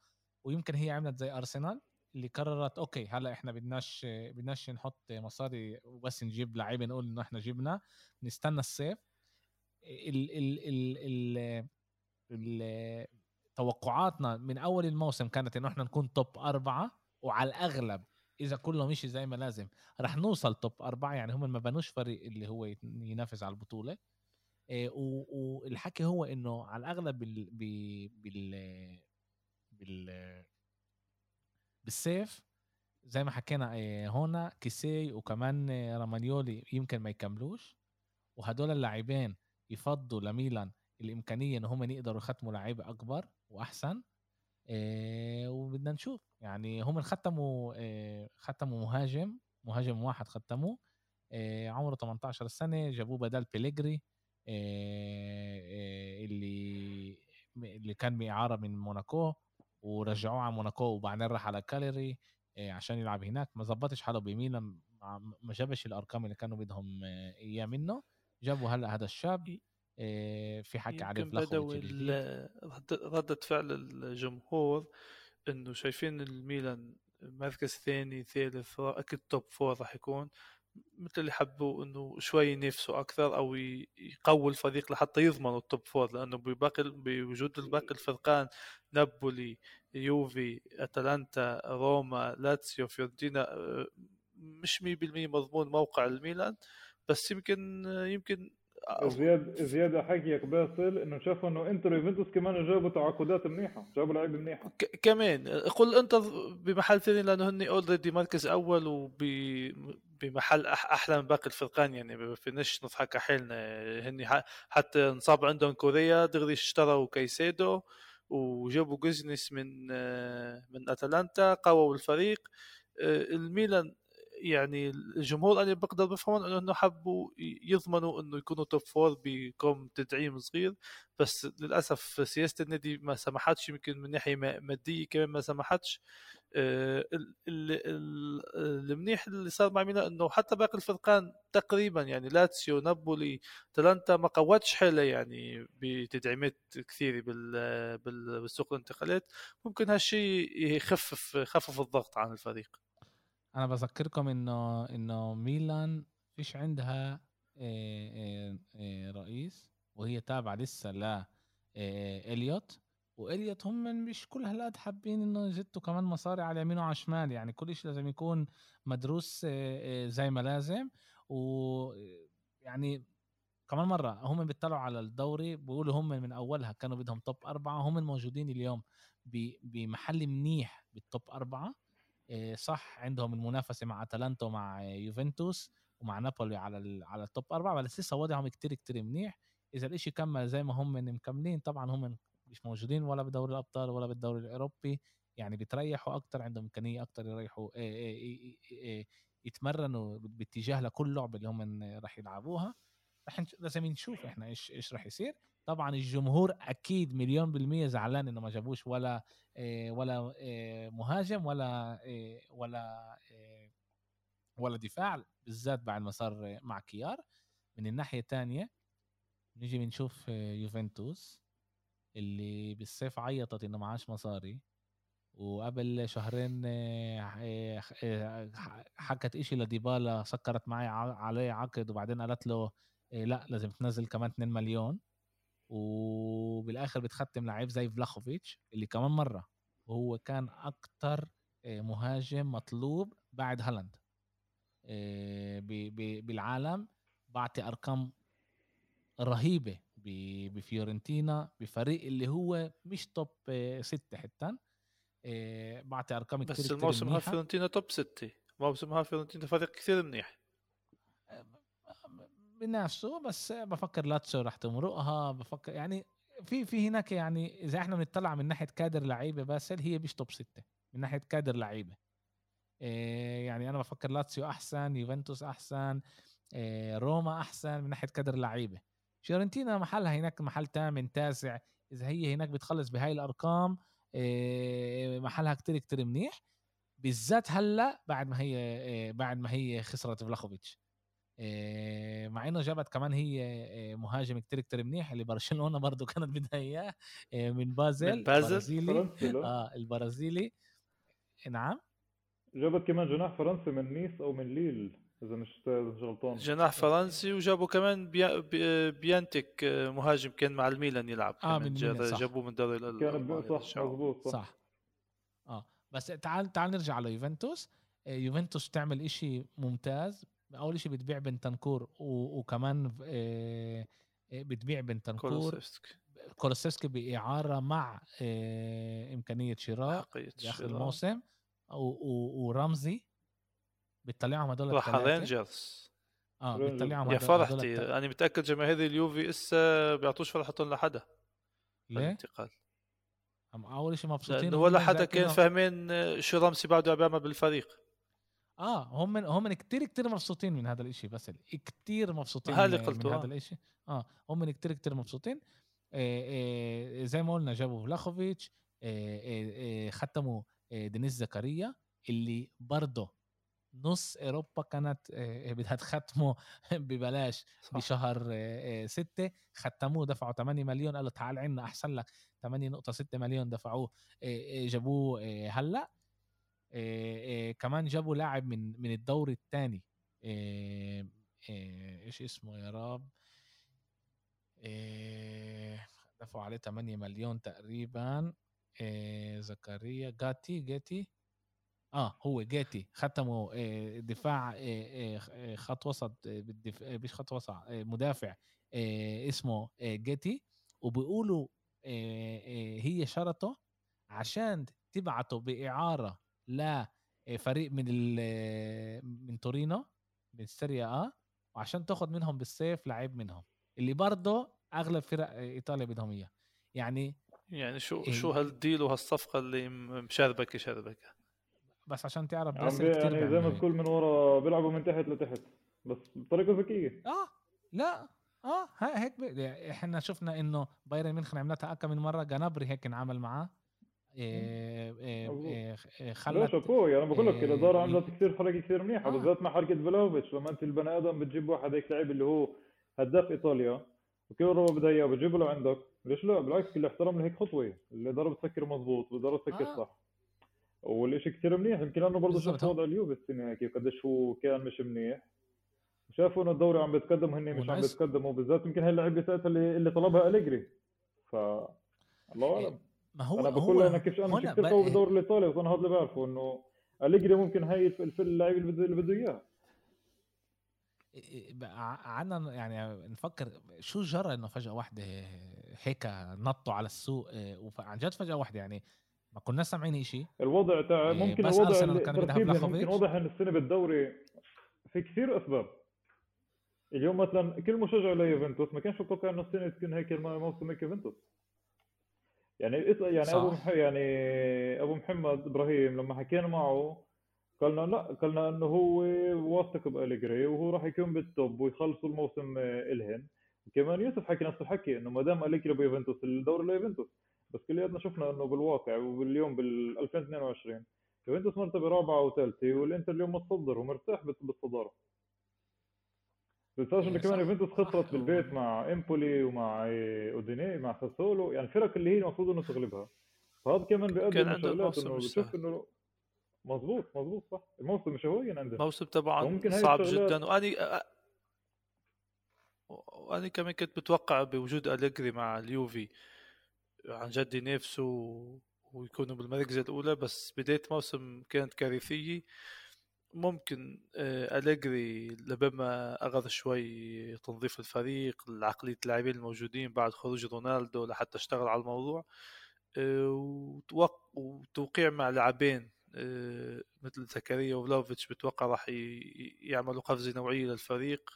ويمكن هي عملت زي أرسنال اللي قررت أوكي هلأ إحنا بدناش بدناش نحط مصاري وبس نجيب لعيبه نقول إنه إحنا جبنا نستنى الصيف. ال ال ال ال ال توقعاتنا من أول الموسم كانت إنه إحنا نكون توب أربعة وعلى الأغلب إذا كله مشي زي ما لازم رح نوصل توب أربعة يعني هم ما بنوش فريق اللي هو ينافس على البطولة. والحكي هو إنه على الأغلب بال بال بال بالسيف زي ما حكينا إيه، هون كيسي وكمان رومانيولي يمكن ما يكملوش وهدول اللاعبين يفضوا لميلان الإمكانية إن هم يقدروا يختموا لعيبة أكبر وأحسن إيه وبدنا نشوف. يعني هم ختموا إيه ختموا مهاجم مهاجم واحد ختموه إيه عمره 18 سنة جابوه بدل بيليجري. اللي اللي كان بإعارة من موناكو ورجعوه على موناكو وبعدين راح على كاليري إيه عشان يلعب هناك. ما زبطش حاله بميلان ما جابش الأرقام اللي كانوا بدهم إياه منه. جابوا هلأ هذا الشاب آه، في حكي عليه بدوي ردة فعل الجمهور إنه شايفين الميلان مركز ثاني ثالث أكيد top four راح يكون. مثل اللي حبوا إنه شوي ينافسوا أكثر أو يقووا الفريق لحتى يضمنوا ال top four لأنه بباقي بوجود باقي الفرقان نابولي يوفي أتلانتا روما لاتسيو فيورنتينا آه، مش 100% مضمون موقع الميلان بس يمكن يمكن زياد زيادة حكيك باسل إنه شافوا إنه إنتر يوفنتوس كمان جابوا تعاقدات منيحة جابوا لعيبة منيحة كمان قل إنتر بمحل ثاني لأنه هن already مركز أول وبمحل أحلى من باقي الفرقان يعني ما نضحك حالنا. هن حتى انصاب عندهم كوريا دغري اشتروا كايسيدو وجابوا جوزينس من من أتلانتا قووا الفريق. الميلان يعني الجمهور اللي بقدر بفهمون إنه حبوا يضمنوا إنه يكونوا top four بكم تدعيم صغير بس للأسف سياسة النادي ما سمحتش يمكن من ناحية مادية كمان ما سمحتش. آه، المنيح اللي صار مع ميلان إنه حتى باقي الفرقان تقريبا يعني لاتسيو نابولي تلانتا ما قوتش حالها يعني بتدعيمات كثيرة بالسوق الانتقالات. ممكن هالشيء يخفف يخفف الضغط عن الفريق. أنا بذكركم إنه إنه ميلان فيش عندها آه، آه، آه، رئيس وهي تابعة لسه ل إليوت. وإليوت هم مش كل هالقد حابين إنه يزتوا كمان مصاري على يمين وعلى شمال يعني كل شيء لازم يكون مدروس زي ما لازم. و يعني كمان مرة هم بيطلعوا على الدوري بيقولوا هم من أولها كانوا بدهم توب أربعة هم الموجودين اليوم بمحل منيح بالتوب أربعة. صح عندهم المنافسة مع أتلانتا ومع يوفنتوس ومع نابولي على على التوب أربعة بس لسه وضعهم كتير كتير منيح. إذا الإشي كمل زي ما هم مكملين طبعا هم مش موجودين ولا بدوري الأبطال ولا بالدوري الأوروبي يعني بتريحوا أكتر عندهم إمكانية أكتر يريحوا آه، آه، يتمرنوا باتجاه لكل لعبة اللي هم راح يلعبوها. رح لازم نشوف إحنا إيش إيش راح يصير. طبعا الجمهور أكيد مليون بالمية زعلان إنه ما جابوش ولا إيه ولا إيه مهاجم ولا إيه ولا ولا دفاع بالذات بعد ما صار مع كيار. من الناحية الثانية نيجي بنشوف يوفنتوس اللي بالصيف عيطت إنه معاش مصاري وقبل شهرين حكت إشي لديبالا سكرت معي عليه عقد وبعدين قالت له لا لازم تنزل كمان 2 مليون. وبالآخر بتختم لعيب زي فلاخوفيتش اللي كمان مرة وهو كان أكتر آه، مهاجم مطلوب بعد هالاند. آه، بالعالم بعطي أرقام رهيبة بفيورنتينا بفريق اللي هو مش top آه، ستة حتى بعطي أرقام كثير بس الموسم هذا فيورنتينا top ستة. موسم هذا فيورنتينا فريق كثير منيح. بنفسه بس بفكر لاتسيو رح تمرقها بفكر يعني في في هناك يعني إذا إحنا بنطلع من ناحية كادر لعيبة باسل هي مش top ستة من ناحية كادر لعيبة. إيه يعني أنا بفكر لاتسيو أحسن يوفنتوس أحسن إيه روما أحسن من ناحية كادر لعيبة. فيورنتينا محلها هناك محل ثامن تاسع. إذا هي هناك بتخلص بهاي الأرقام إيه محلها كتير كتير منيح. بالذات هلأ بعد ما هي إيه بعد ما هي خسرت فلاخوفيتش. مع إنه جابت كمان هي مهاجم كتير كتير منيح اللي برشلونة برضه كانت بدها إياه من بازل من بازل. البرازيلي. آه البرازيلي. نعم. جابت كمان جناح فرنسي من نيس أو من ليل إذا مش غلطان. جناح فرنسي وجابوا كمان بي... بي... بيانتك مهاجم كان مع الميلان يلعب آه من جابوه من دوري كان صح مضبوط صح. صح. آه بس تعال تعال نرجع على يوفنتوس يوفنتوس تعمل إشي ممتاز. أول شيء بتبيع بنتانكور وكمان آه، آه، بتبيع بنتانكور كولوسيفسكي بإعارة مع آه، إمكانية شراء آخر الموسم ورمزي بتطلعهم هدول راح رينجرز آه بتطلعهم يا فرحتي أنا متأكد جماهير اليوفي اسا بيعطوش فرحتهم لحدا. ليه؟ الانتقال. أول شيء مبسوطين ولا حدا كان فاهمين شو رمزي بعده بيعمل بالفريق. آه هم من هم من كتير كتير مبسوطين من هذا الإشي بس كتير مبسوطين هذا من, من هذا الإشي. آه هم من كتير كتير مبسوطين. آه آه زي ما قلنا جابوا فلاخوفيتش آه آه ختموا آه دينيس زكريا اللي برضه نص أوروبا كانت آه بدها تختمه ببلاش صح. بشهر آه ستة. ختموه دفعوا 8 مليون قالوا تعال عنا أحسن لك 8.6 مليون دفعوه آه جابوه هلأ. كمان جابوا لاعب من من الدوري الثاني إيش اسمه يا رب؟ دفعوا عليه 8 مليون تقريبا. زكريا جاتي جاتي؟ آه هو جاتي. ختموا دفاع خط وسط مش خط وسط مدافع اسمه جاتي. وبيقولوا هي شرطه عشان تبعته بإعارة لفريق من من تورينو من السيريا ا وعشان تاخذ منهم بالسيف لعيب منهم اللي برضه أغلب فرق إيطاليا بدهم إياه. يعني يعني شو إيه شو هالديل وهالصفقة اللي مشربكه شربكه بس عشان تعرف بس يعني زي ما تقول من ورا بيلعبوا من تحت لتحت بس بطريقة ذكية. آه لا آه هيك إحنا شفنا إنه بايرن ميونخ عملتها أكثر من مرة جنابري هيك انعمل معاه. خلت شابوه أنا بقول لك الاداره عملت كثير حركه كثير منيحه آه. بالذات مع حركة فلوفيتش لما أنت البني آدم بتجيب واحد هيك لعيب اللي هو هداف إيطاليا وكيف روما بدها اياه بتجيبه لعندك؟ ليش لا؟ بالعكس كل احترام لهيك خطوة. الاداره بتفكر مضبوط والاداره بتفكر آه. صح. والشيء كثير منيح. يمكن لأنه برضه شاف وضع اليوفي السنة كيف قديش هو كان مش منيح. شافوا إنه الدوري عم بيتقدم وهن مش عم بيتقدموا. بالذات يمكن هي اللعيبة ساعتها اللي, اللي طلبها أليجري. ف الله أعلم. ما هو أنا بقول أنا كيف أنا كيف قوي بالدوري الايطالي وأنا هذا اللي بعرفه إنه أليجري ممكن هي اللعيبه اللي بده إياه. عنا يعني نفكر شو جرى إنه فجأة واحدة هيك نطوا على السوق وعن جد فجأة واحدة يعني ما كنا سامعين شيء الوضع تاع ممكن الوضع ممكن واضح إن السنة بالدوري في كثير أسباب. اليوم مثلا كل مشجع ليوفنتوس ما كانش متوقع إنه السنة تكون هيك موسم هيك يوفنتوس. يعني يعني صح. ابو مح... يعني أبو محمد إبراهيم لما حكينا معه قالنا لا قالنا إنه هو واثق بأليجري وهو راح يكون بالتوب ويخلصوا الموسم إلهن. وكمان يوسف حكي نفس الحكي إنه ما دام أليجري بيوفنتوس الدوري ليوفنتوس بس كلياتنا شفنا إنه بالواقع وباليوم بال 2022 يوفنتوس مرتبة رابعة وثالثة والإنتر اليوم متصدر ومرتاح بالصدارة. بتنساش انه كمان؟ يوفنتوس خسرت بالبيت مع إمبولي ومع أوديني مع ساسولو يعني الفرق اللي هي المفروض إنه تغلبها. فهذا كمان بيؤدي لشغلات إنه بتشوف إنه مضبوط مضبوط صح. الموسم مش هوين عندنا الموسم طبعا صعب جدا. واني وأنا كمان كنت متوقع بوجود أليجري مع اليوفي. عن جد ينافسوا ويكونوا بالمركز الأولى بس بداية موسم كانت كارثية. ممكن آه، أليجري لبما أخذ شوي تنظيف الفريق عقلية اللاعبين الموجودين بعد خروج رونالدو لحتى اشتغل على الموضوع آه، وتوقيع مع لاعبين آه، مثل زكريا وفلوفيتش بتوقع راح يعملوا قفزة نوعية للفريق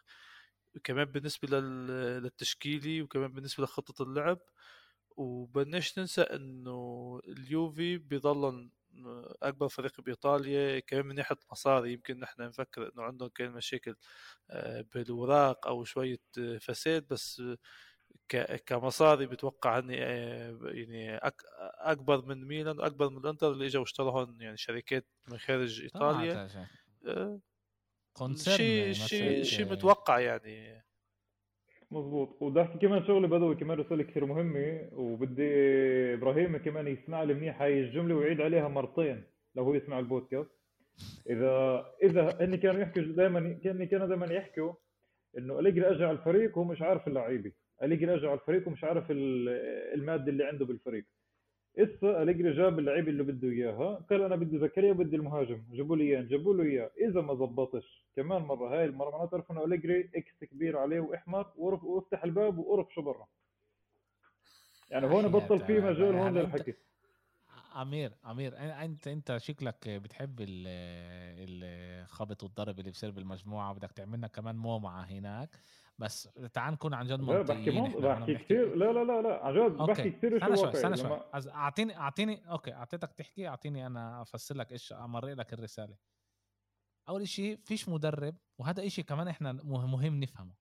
كمان بالنسبة للتشكيلي وكمان بالنسبة لخطة اللعب وبنش ننسى إنه اليوفي بيضل أكبر فريق بإيطاليا كمان من ناحية مصاري يمكن نحن نفكر إنه عندهم كان مشاكل آه، بالوراق أو شوية آه، فساد بس كمصاري بتوقع إني آه، يعني أكبر من ميلان واكبر من الإنتر اللي إجوا اشتروهم يعني شركات من خارج إيطاليا. شيء شيء شيء. متوقع يعني. مظبوط. وبدي كمان شغله بدوي كمان رسالة كثير مهمة وبدي إبراهيم كمان يسمع لي منيح هاي الجملة ويعيد عليها مرتين لو هو يسمع البودكاست. إذا إذا هن كانوا يحكوا دائما كان كانوا دائما يحكوا إنه أليجري اجى على الفريق وهو مش عارف اللعيبة. أليجري اجى على الفريق ومش عارف المادة اللي عنده بالفريق. اسا أليجري جاب اللعيبه اللي بده إياها. قال أنا بدي زكريا وبدي المهاجم. جابوا لي اياه جابوا له إياه. إذا ما زبطش. كمان مرة. هاي المرة معناتها تعرف انه أليجري X كبير عليه وإحمر. وأفتح الباب وقرف شو برا. يعني هون بطل في مجال هون للحكي. امير أمير. انت أنت شكلك بتحب الخبط والضرب اللي بصير بالمجموعة بدك تعملنا كمان مومعة هناك. بس تعال نكون عن جد منطقيين بحكي, بحكي كثير لا لا لا لا عن جد بحكي كثير استنى شوي استنى شوي. اعطيني اعطيني أوكي أعطيتك تحكي أعطيني أنا أفسر لك إيش امرق لك الرسالة. أول شيء فيش مدرب وهذا شيء كمان إحنا مهم نفهمه.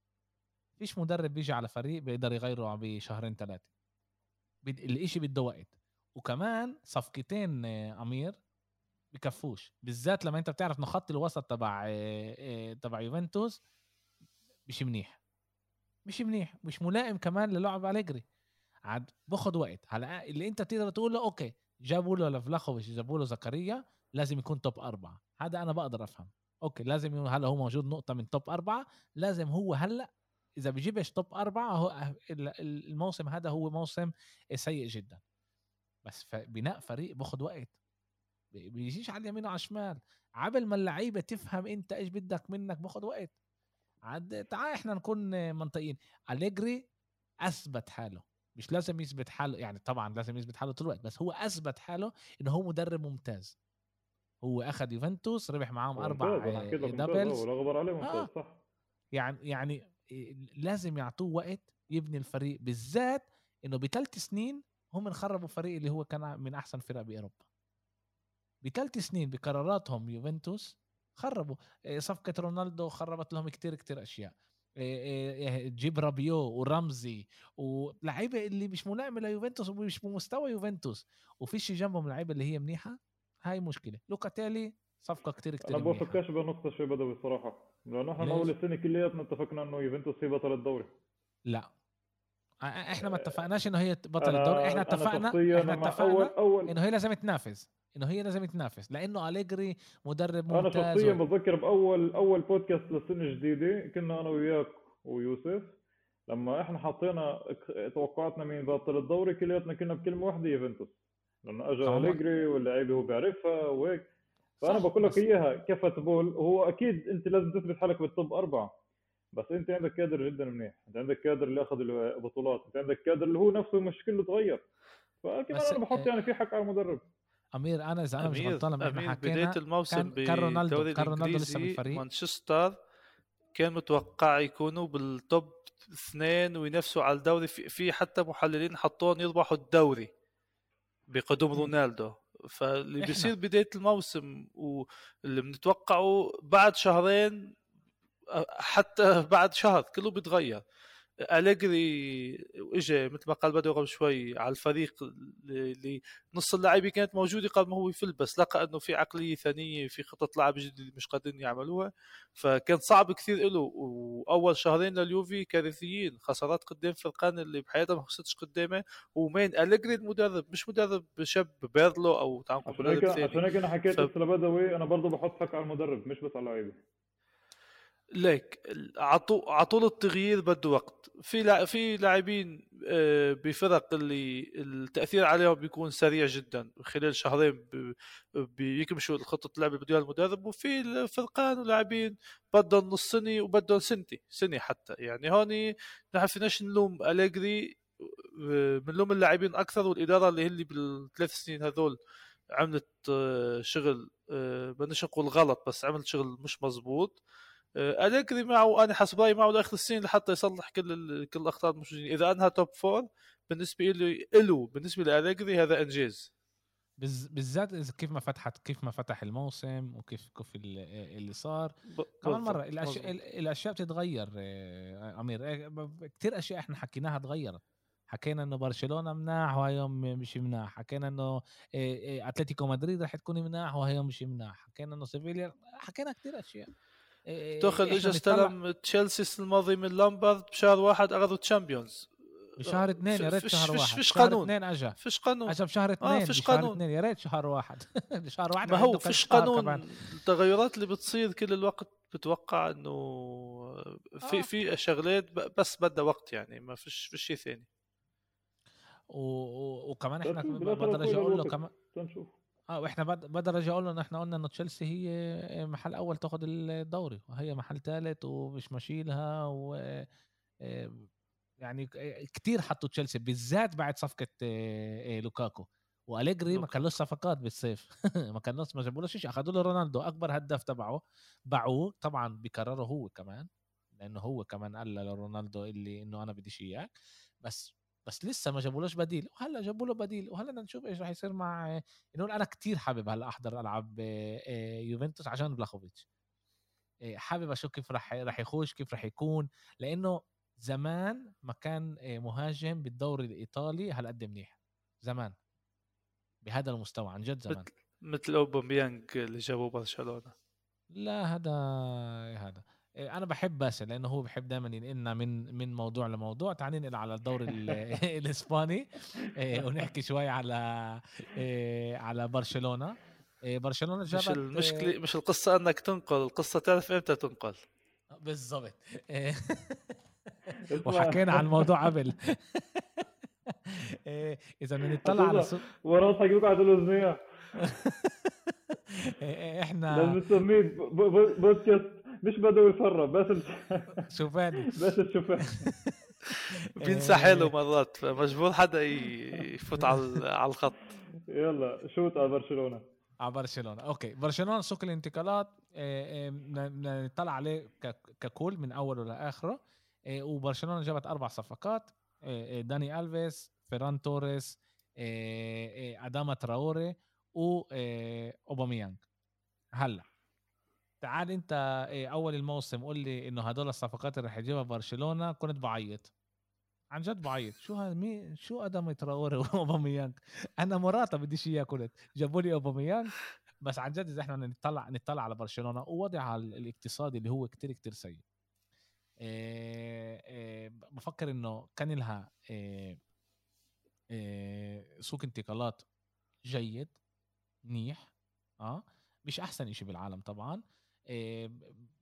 فيش مدرب بيجي على فريق بيقدر يغيره بشهرين ثلاثة الإشي بده وقت. وكمان صفقتين آه، أمير بكفوش بالذات لما أنت بتعرف انه خط الوسط تبع آه، آه، تبع يوفنتوس مش منيح. مش منيح مش ملائم كمان للعب أليجري. عاد باخذ وقت. هلا اللي أنت تقدر تقول له أوكي جابوا له لفلاخوفيتش جابوا له زكريا لازم يكون توب أربعة. هذا أنا بقدر أفهم. أوكي لازم هلا هو موجود نقطة من top أربعة؟ لازم هو هلأ إذا بيجيبش top أربعة هو الموسم هذا هو موسم سيء جدا. بس بناء فريق باخذ وقت. بيجيش على اليمين وعلى الشمال. عبل ما اللعيبة تفهم انت إيش بدك منك باخذ وقت. عاد تعال إحنا نكون منطقيين. أليجري أثبت حاله. مش لازم يثبت حاله يعني طبعا لازم يثبت حاله طول الوقت بس هو أثبت حاله انه هو مدرب ممتاز. هو اخذ يوفنتوس ربح معاهم أربع doubles ولا عليه ممتاز آه. صح. يعني يعني لازم يعطوه وقت يبني الفريق بالذات إنه بثلاث سنين هم خربوا فريق اللي هو كان من أحسن فرق بأوروبا. بثلاث سنين بقراراتهم يوفنتوس خربوا. آه، صفقة رونالدو خربت لهم كتير كتير أشياء. آه، آه، رابيو ورمزي ولعيبه اللي مش ملائمة ليوفنتوس ومش بمستوى يوفنتوس. وفيش جنبهم لعيبة اللي هي منيحة؟ هاي مشكلة. لوكاتيلي صفقة كتير كتير أنا بوافقكش بنقطه شوي بدوي الصراحة. لأنه إحنا أول السنة كلياتنا اتفقنا إنه يوفنتوس هي بطل الدوري. لا. إحنا ما اتفقناش إنه هي بطل الدوري إحنا اتفقنا إحنا اتفقنا أول أول إنه هي لازم تنافس. إنه هي لازم تنافس. لأنه أليجري مدرب ممتاز أنا شخصيا و... بتذكر باول أول بودكاست للسنة الجديدة كنا أنا وياك ويوسف. لما إحنا حطينا توقعاتنا مين بطل الدوري كلياتنا كنا بكلمة واحدة يوفنتوس. لأنه اجى أليجري واللعيبة هو بيعرفها وهيك. فأنا بقول لك إياها كفتبول هو أكيد أنت لازم تثبت حالك بالتوب أربعة. بس انت عندك كادر جدا منيح. انت عندك كادر اللي اخذ البطولات. انت عندك كادر اللي هو نفسه مش كله تغير فكمان أنا بحط يعني في حق على المدرب. أمير أنا إذا أنا مش غلطان لما إحنا حكينا بداية الموسم كان رونالدو كان رونالدو لسه بالفريق مانشستر كان متوقع يكونوا بالتوب اثنين وينافسوا على الدوري. في, في حتى محللين حطوهم يربحوا الدوري بقدوم رونالدو. فاللي بيصير بداية الموسم واللي بنتوقعه بعد شهرين حتى بعد شهر كله بيتغير. أليجري اجى مثل ما قال بدو قبل شوي على الفريق اللي نص اللاعبين كانت موجودة قبل ما هو يفل بس لقى إنه في عقلية ثانية في خطه لعب جديده مش قادرين يعملوها. فكان صعب كثير له وأول شهرين لليوفي كارثيين خسارات قدام فرقان اللي بحياتها ما خسرتش قدامه. ومين؟ أليجري المدرب مش مدرب شاب بيرلو أو تعال هيك عشان هيك أنا حكيت ف... أنا برضه بحط حق على المدرب مش بس على اللعيبة. ليك عطو عطول التغيير بده وقت. في لا في لاعبين آه، بفرق اللي التأثير عليهم بيكون سريع جدا. خلال شهرين بيكمشوا خطة اللعب اللي المدرب وفي فرقان ولاعبين بدهم نص سنة وبدهم سنتي سنة حتى. يعني هون نحن فيناش نلوم أليجري آه، بنلوم اللاعبين أكثر والإدارة اللي هي اللي بالثلاث سنين هذول عملت آه، شغل بدناش نقول غلط بس عملت شغل مش مزبوط. آه، أليجري معه أنا حسب رأيي معه لآخر السنين لحتى يصلح كل كل الأخطاء الموجودين. إذا انهى توب فور بالنسبة له له بالنسبة لأليجري هذا إنجاز. بالذات إذا كيف ما فتحت كيف ما فتح الموسم وكيف كيف اللي صار. كمان مرة الاشياء الأشياء بتتغير آه، أمير. آه، كثير أشياء إحنا حكيناها تغيرت. حكينا إنه برشلونة مناح وهيوم مش مناح. حكينا إنه أتلتيكو مدريد رح تكون مناح وهيوم مش مناح. حكينا إنه سيفيليا حكينا كثير أشياء. توخل اجى استلم تشيلسي الماضي من لامبرد بشهر واحد أخذوا Champions. بشهر اثنين يا ريت شهر واحد. فيش قانون. اثنين اجى فيش قانون. اجى بشهر اثنين آه فيش قانون. اثنين. يا ريت شهر واحد. شهر واحد ما هو فيش قانون. التغيرات اللي بتصير كل الوقت بتوقع إنه في آه. في شغلات بس بدها وقت يعني ما فيش فيش شيء ثاني. و... و... وكمان إحنا بقدر أجي أقول له كمان آه وإحنا بقدر أجي أقول له إن إحنا قلنا انه تشيلسي هي محل أول تاخذ الدوري وهي محل ثالث ومش ماشيلها و آه، يعني كتير حطوا تشيلسي بالذات بعد صفقة لوكاكو. وأليجري ما كان له صفقات بالصيف. ما كان ما جابولوش شيء. اخذوا له رونالدو أكبر هداف تبعه. باعوه طبعا بكرره هو كمان لأنه هو كمان قال لرونالدو اللي إنه أنا بديش إياك. بس بس لسه ما جابولوش بديل وهلأ جابوا له بديل وهلأ بدنا نشوف إيش راح يصير مع إنه أنا كتير حابب هلأ أحضر ألعاب يوفنتوس عشان بلاخوفيتش. حابب أشوف كيف راح راح يخش كيف راح يكون لأنه زمان ما كان مهاجم بالدوري الإيطالي هالقد منيح زمان. بهذا المستوى عن جد زمان. مثل أوباميانج اللي جابوه برشلونة. لا هذا هذا. أنا بحب باسل لأنه هو بحب دائما ينقلنا من من موضوع لموضوع. تعال ننقل على الدوري الإسباني. ونحكي شوي على على برشلونة. برشلونة جابت مش المشكلة مش القصة أنك تنقل القصة تعرف إمتى تنقل. بالضبط. وحكينا عن الموضوع قبل. إذا بدنا نطلع على سوق وراسك يقعد الاذنيه إحنا لازم نسميه بودكاست مش بدوي فرة بس شوفاني. بس شوفاني. بينسى حاله مرات فمجبور حدا يفوت على على الخط. يلا شوت على برشلونة. على برشلونة. أوكي برشلونة سوق الانتقالات إيه، إيه، نطلع عليه ككل من أوله لآخره. إيه، وبرشلونة جابت أربع صفقات. إيه، إيه، داني ألفيس فيران توريس أداما تراوري واوباميانج هلا تعال انت أول الموسم قول لي إنه هدول الصفقات اللي رح يجيبها برشلونة كنت بعيط. عن جد بعيط. شو هذا مين شو آدم تراوري وأوباميانج؟ أنا مراتا بديش إياه كنت. جابوا لي أوباميانج بس عن جد إذا إحنا نطلع نطلع على برشلونة ووضعها الاقتصادي اللي هو كتير كتير سيء. بفكر إنه كان لها سوق انتقالات جيد منيح آه مش أحسن إشي بالعالم طبعا.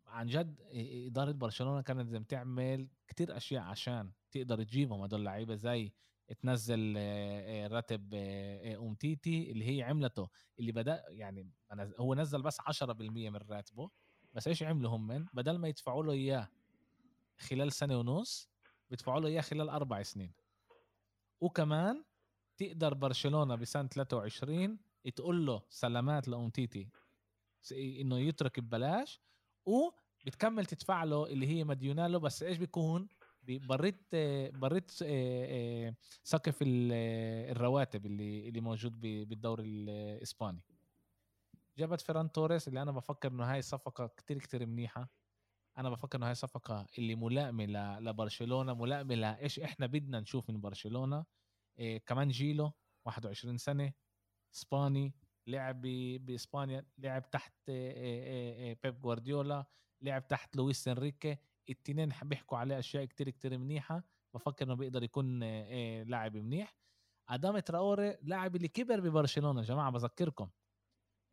عن جد إدارة برشلونة كانت لازم تعمل كتير أشياء عشان تقدر تجيبهم. هدول اللعيبه زي تنزل راتب امتيتي اللي هي عملته اللي بدأ يعني هو نزل بس 10% من راتبه بس إيش عملوا هم؟ بدل ما يدفعوا له إياه خلال سنة ونص بيدفعوا له إياه خلال أربع سنين. وكمان تقدر برشلونة بسنة 23 تقول له سلامات لأومتيتي إنه يترك ببلاش وبتكمل تدفع له اللي هي مديونة له بس إيش بيكون؟ بريت بريت آه، آه، سقف الرواتب اللي اللي موجود بالدوري الإسباني. جابت فيران توريس اللي أنا بفكر إنه هاي صفقة كتير كتير منيحة. أنا بفكر إنه هاي صفقة اللي ملائمة لبرشلونة ملائمة لايش إحنا بدنا نشوف من برشلونة. إيه كمان جيله 21 سنة إسباني. لعب بإسبانيا لعب تحت إيه إيه إيه بيب جوارديولا لعب تحت لويس إنريكي. التنين بيحكوا عليه أشياء كتير كتير منيحة. بفكر إنه بيقدر يكون لاعب منيح. ادام تراوري لاعب اللي كبر ببرشلونة. يا جماعة بذكركم.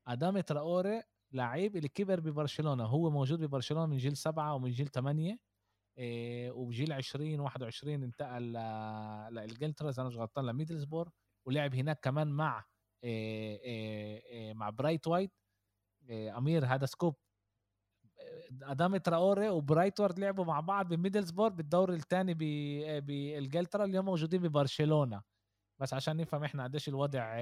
ادام تراوري لعيب اللي كبر ببرشلونة. هو موجود ببرشلونة من جيل سبعة ومن جيل ثمانية وبجيل 20 21 انتقل لانجلترا إذا أنا مش غلطان لميدلسبور ولعب هناك كمان مع مع برايثوايت أمير هذا scoop. أداما تراوري وبرايثوايت لعبوا مع بعض بميدلسبور بالدور الثاني بانجلترا اليوم موجودين ببرشلونة. بس عشان نفهم إحنا قديش الوضع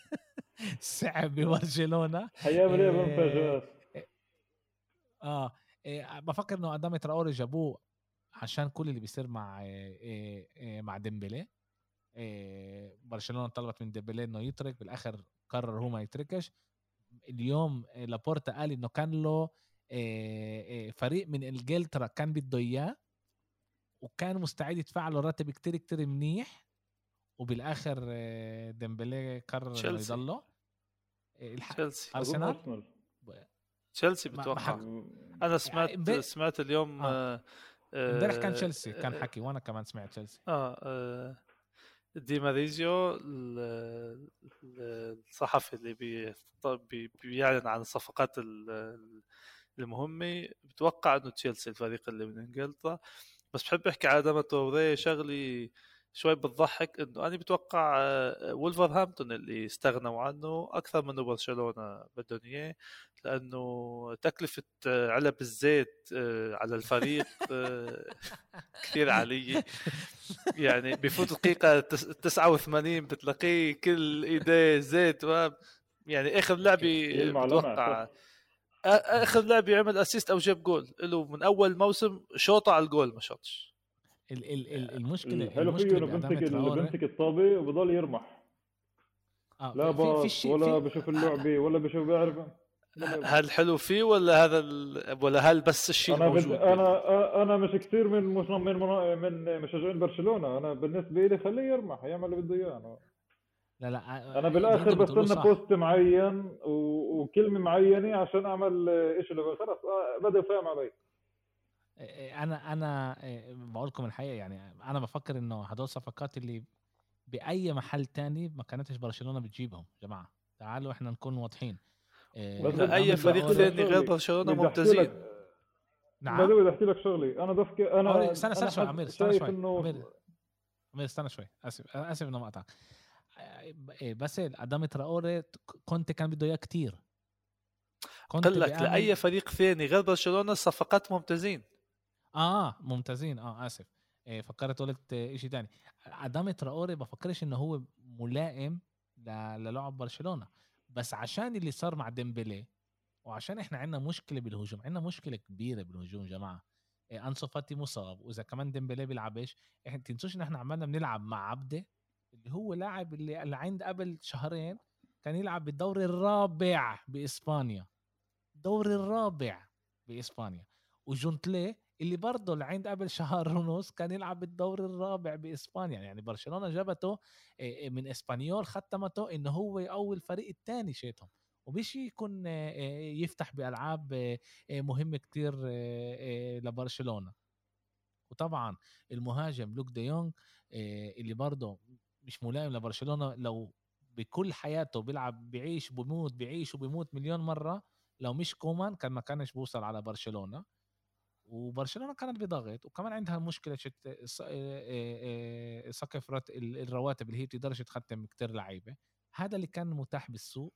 صعب ببرشلونة. إيه مفاجات آه بفكر إنه أداما تراوري جابوه عشان كل اللي بيصير مع مع ديمبلي. برشلونة طلبت من ديمبلي إنه يترك بالآخر قرر هو ما يتركش. اليوم لابورتا قال إنه كان له إيه فريق من إنجلترا كان بده إياه وكان مستعد يدفع له راتب كتير كتير منيح. وبالآخر آه، ديمبلي قرر إنه يضله. تشيلسي. أرسنال؟ تشيلسي بتوقع. أنا سمعت يعني سمعت اليوم آه. امبارح كان تشيلسي كان حكي وأنا كمان سمعت تشيلسي. آه, آه دي ماريزيو الصحفي اللي بي بيعلن عن الصفقات المهمة. بتوقع إنه تشيلسي الفريق اللي من إنجلترا. بس بحب أحكي على أداما تراوري شغلي شوي بتضحك إنه أنا بتوقع آه، ولفرهامبتون اللي استغنوا عنه أكثر من برشلونة بدهم إياه لأنه تكلفة آه، علب الزيت آه، على الفريق كثير عالية. يعني بفوت دقيقه 89 بتلاقيه كل إيديه زيت يعني آخر لعبة بتوقع آخر لعبة عمل assist أو جاب جول له من أول موسم شوطه على الجول ما شاطش. ال ال ال المشكلة الحلو فيه انه بيمسك بيمسك الطابة وبضل يرمح. آه لا باص ولا بشوف اللعبه ولا بشوف بيعرف هل حلو فيه ولا هذا ال... ولا هل بس الشيء أنا موجود أنا أنا مش كثير من من من مشجعين برشلونة. أنا بالنسبة لي خليه يرمح يعمل اللي بده إياه. لا لا أنا بالآخر بستنى بوست معين و... وكلمة معينة عشان أعمل شيء خلص آه، بدأ فاهم علي. أنا أنا بقول لكم الحقيقة يعني أنا بفكر إنه هدول الصفقات اللي بأي محل تاني ما كانتش برشلونة بتجيبهم جماعة. تعالوا إحنا نكون واضحين. أي فريق ثاني غير برشلونة ممتازين. نعم. بدي أحكي لك شغلي. أنا بفكر أنا استنى استنى شوي عمير استنى شوي إنه... عمير عمير استنى شوي. آسف آسف إنه مقطع إيه، بس آدم تراوري كنت كان بده إياه كثير قل لك لأي فريق ثاني غير برشلونة الصفقات ممتازين. آه ممتازين. آه آسف. إيه فكرت قلت شيء ثاني أداما تراوري بفكرش إنه هو ملائم للعب برشلونة. بس عشان اللي صار مع ديمبلي وعشان إحنا عندنا مشكلة بالهجوم عندنا مشكلة كبيرة بالهجوم يا جماعة. إيه أنسو فاتي مصاب وإذا كمان ديمبلي بيلعبش إحنا تنسوش إن إحنا عمالنا بنلعب مع عبدي اللي هو لاعب اللي, اللي عند قبل شهرين كان يلعب بالدوري الرابع بإسبانيا. الدوري الرابع بإسبانيا. وجونتلي اللي برضه اللي عند قبل شهر ونص كان يلعب بالدوري الرابع بإسبانيا. يعني برشلونة جابته من إسبانيول ختمته إنه هو اول فريق الثاني شيتهم. ومش يكون يفتح بألعاب مهمه كتير لبرشلونة. وطبعا المهاجم لوك دي يونغ اللي برضه مش ملائم لبرشلونة لو بكل حياته بيلعب بيعيش بموت بيعيش وبيموت مليون مرة لو مش كومان كان ما كانش بوصل على برشلونة. وبرشلونة كانت بضغط وكمان عندها مشكلة شد سقف الرواتب اللي هي بتقدرش تختم كتير لعيبة. هذا اللي كان متاح بالسوق.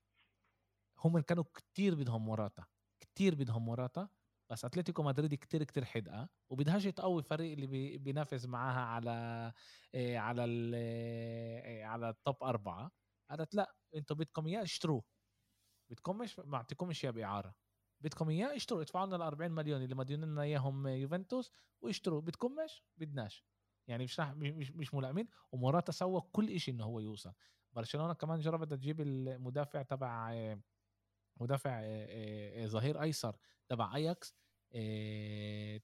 هم كانوا كتير بدهم موراتا كتير بدهم موراتا بس أتلتيكو مدريد كتير كتير حدقة وبدهاش تقوي فريق اللي بينافس معاها على على على التوب أربعة. قالت لا أنتوا بدكم اياه اشتروه بدكم مش ما اعطيكمش اياه بإعارة. بدكم إياه اشتروا ادفعوا لنا ال 40 مليون اللي مديونين لنا إياهم يوفنتوس واشتروا بدكم مش بدناش. يعني مش مش مش ملائمين. وموراتا سوى كل شيء إنه هو يوصل. برشلونة كمان جربت تجيب المدافع تبع مدافع ظهير أيسر تبع أياكس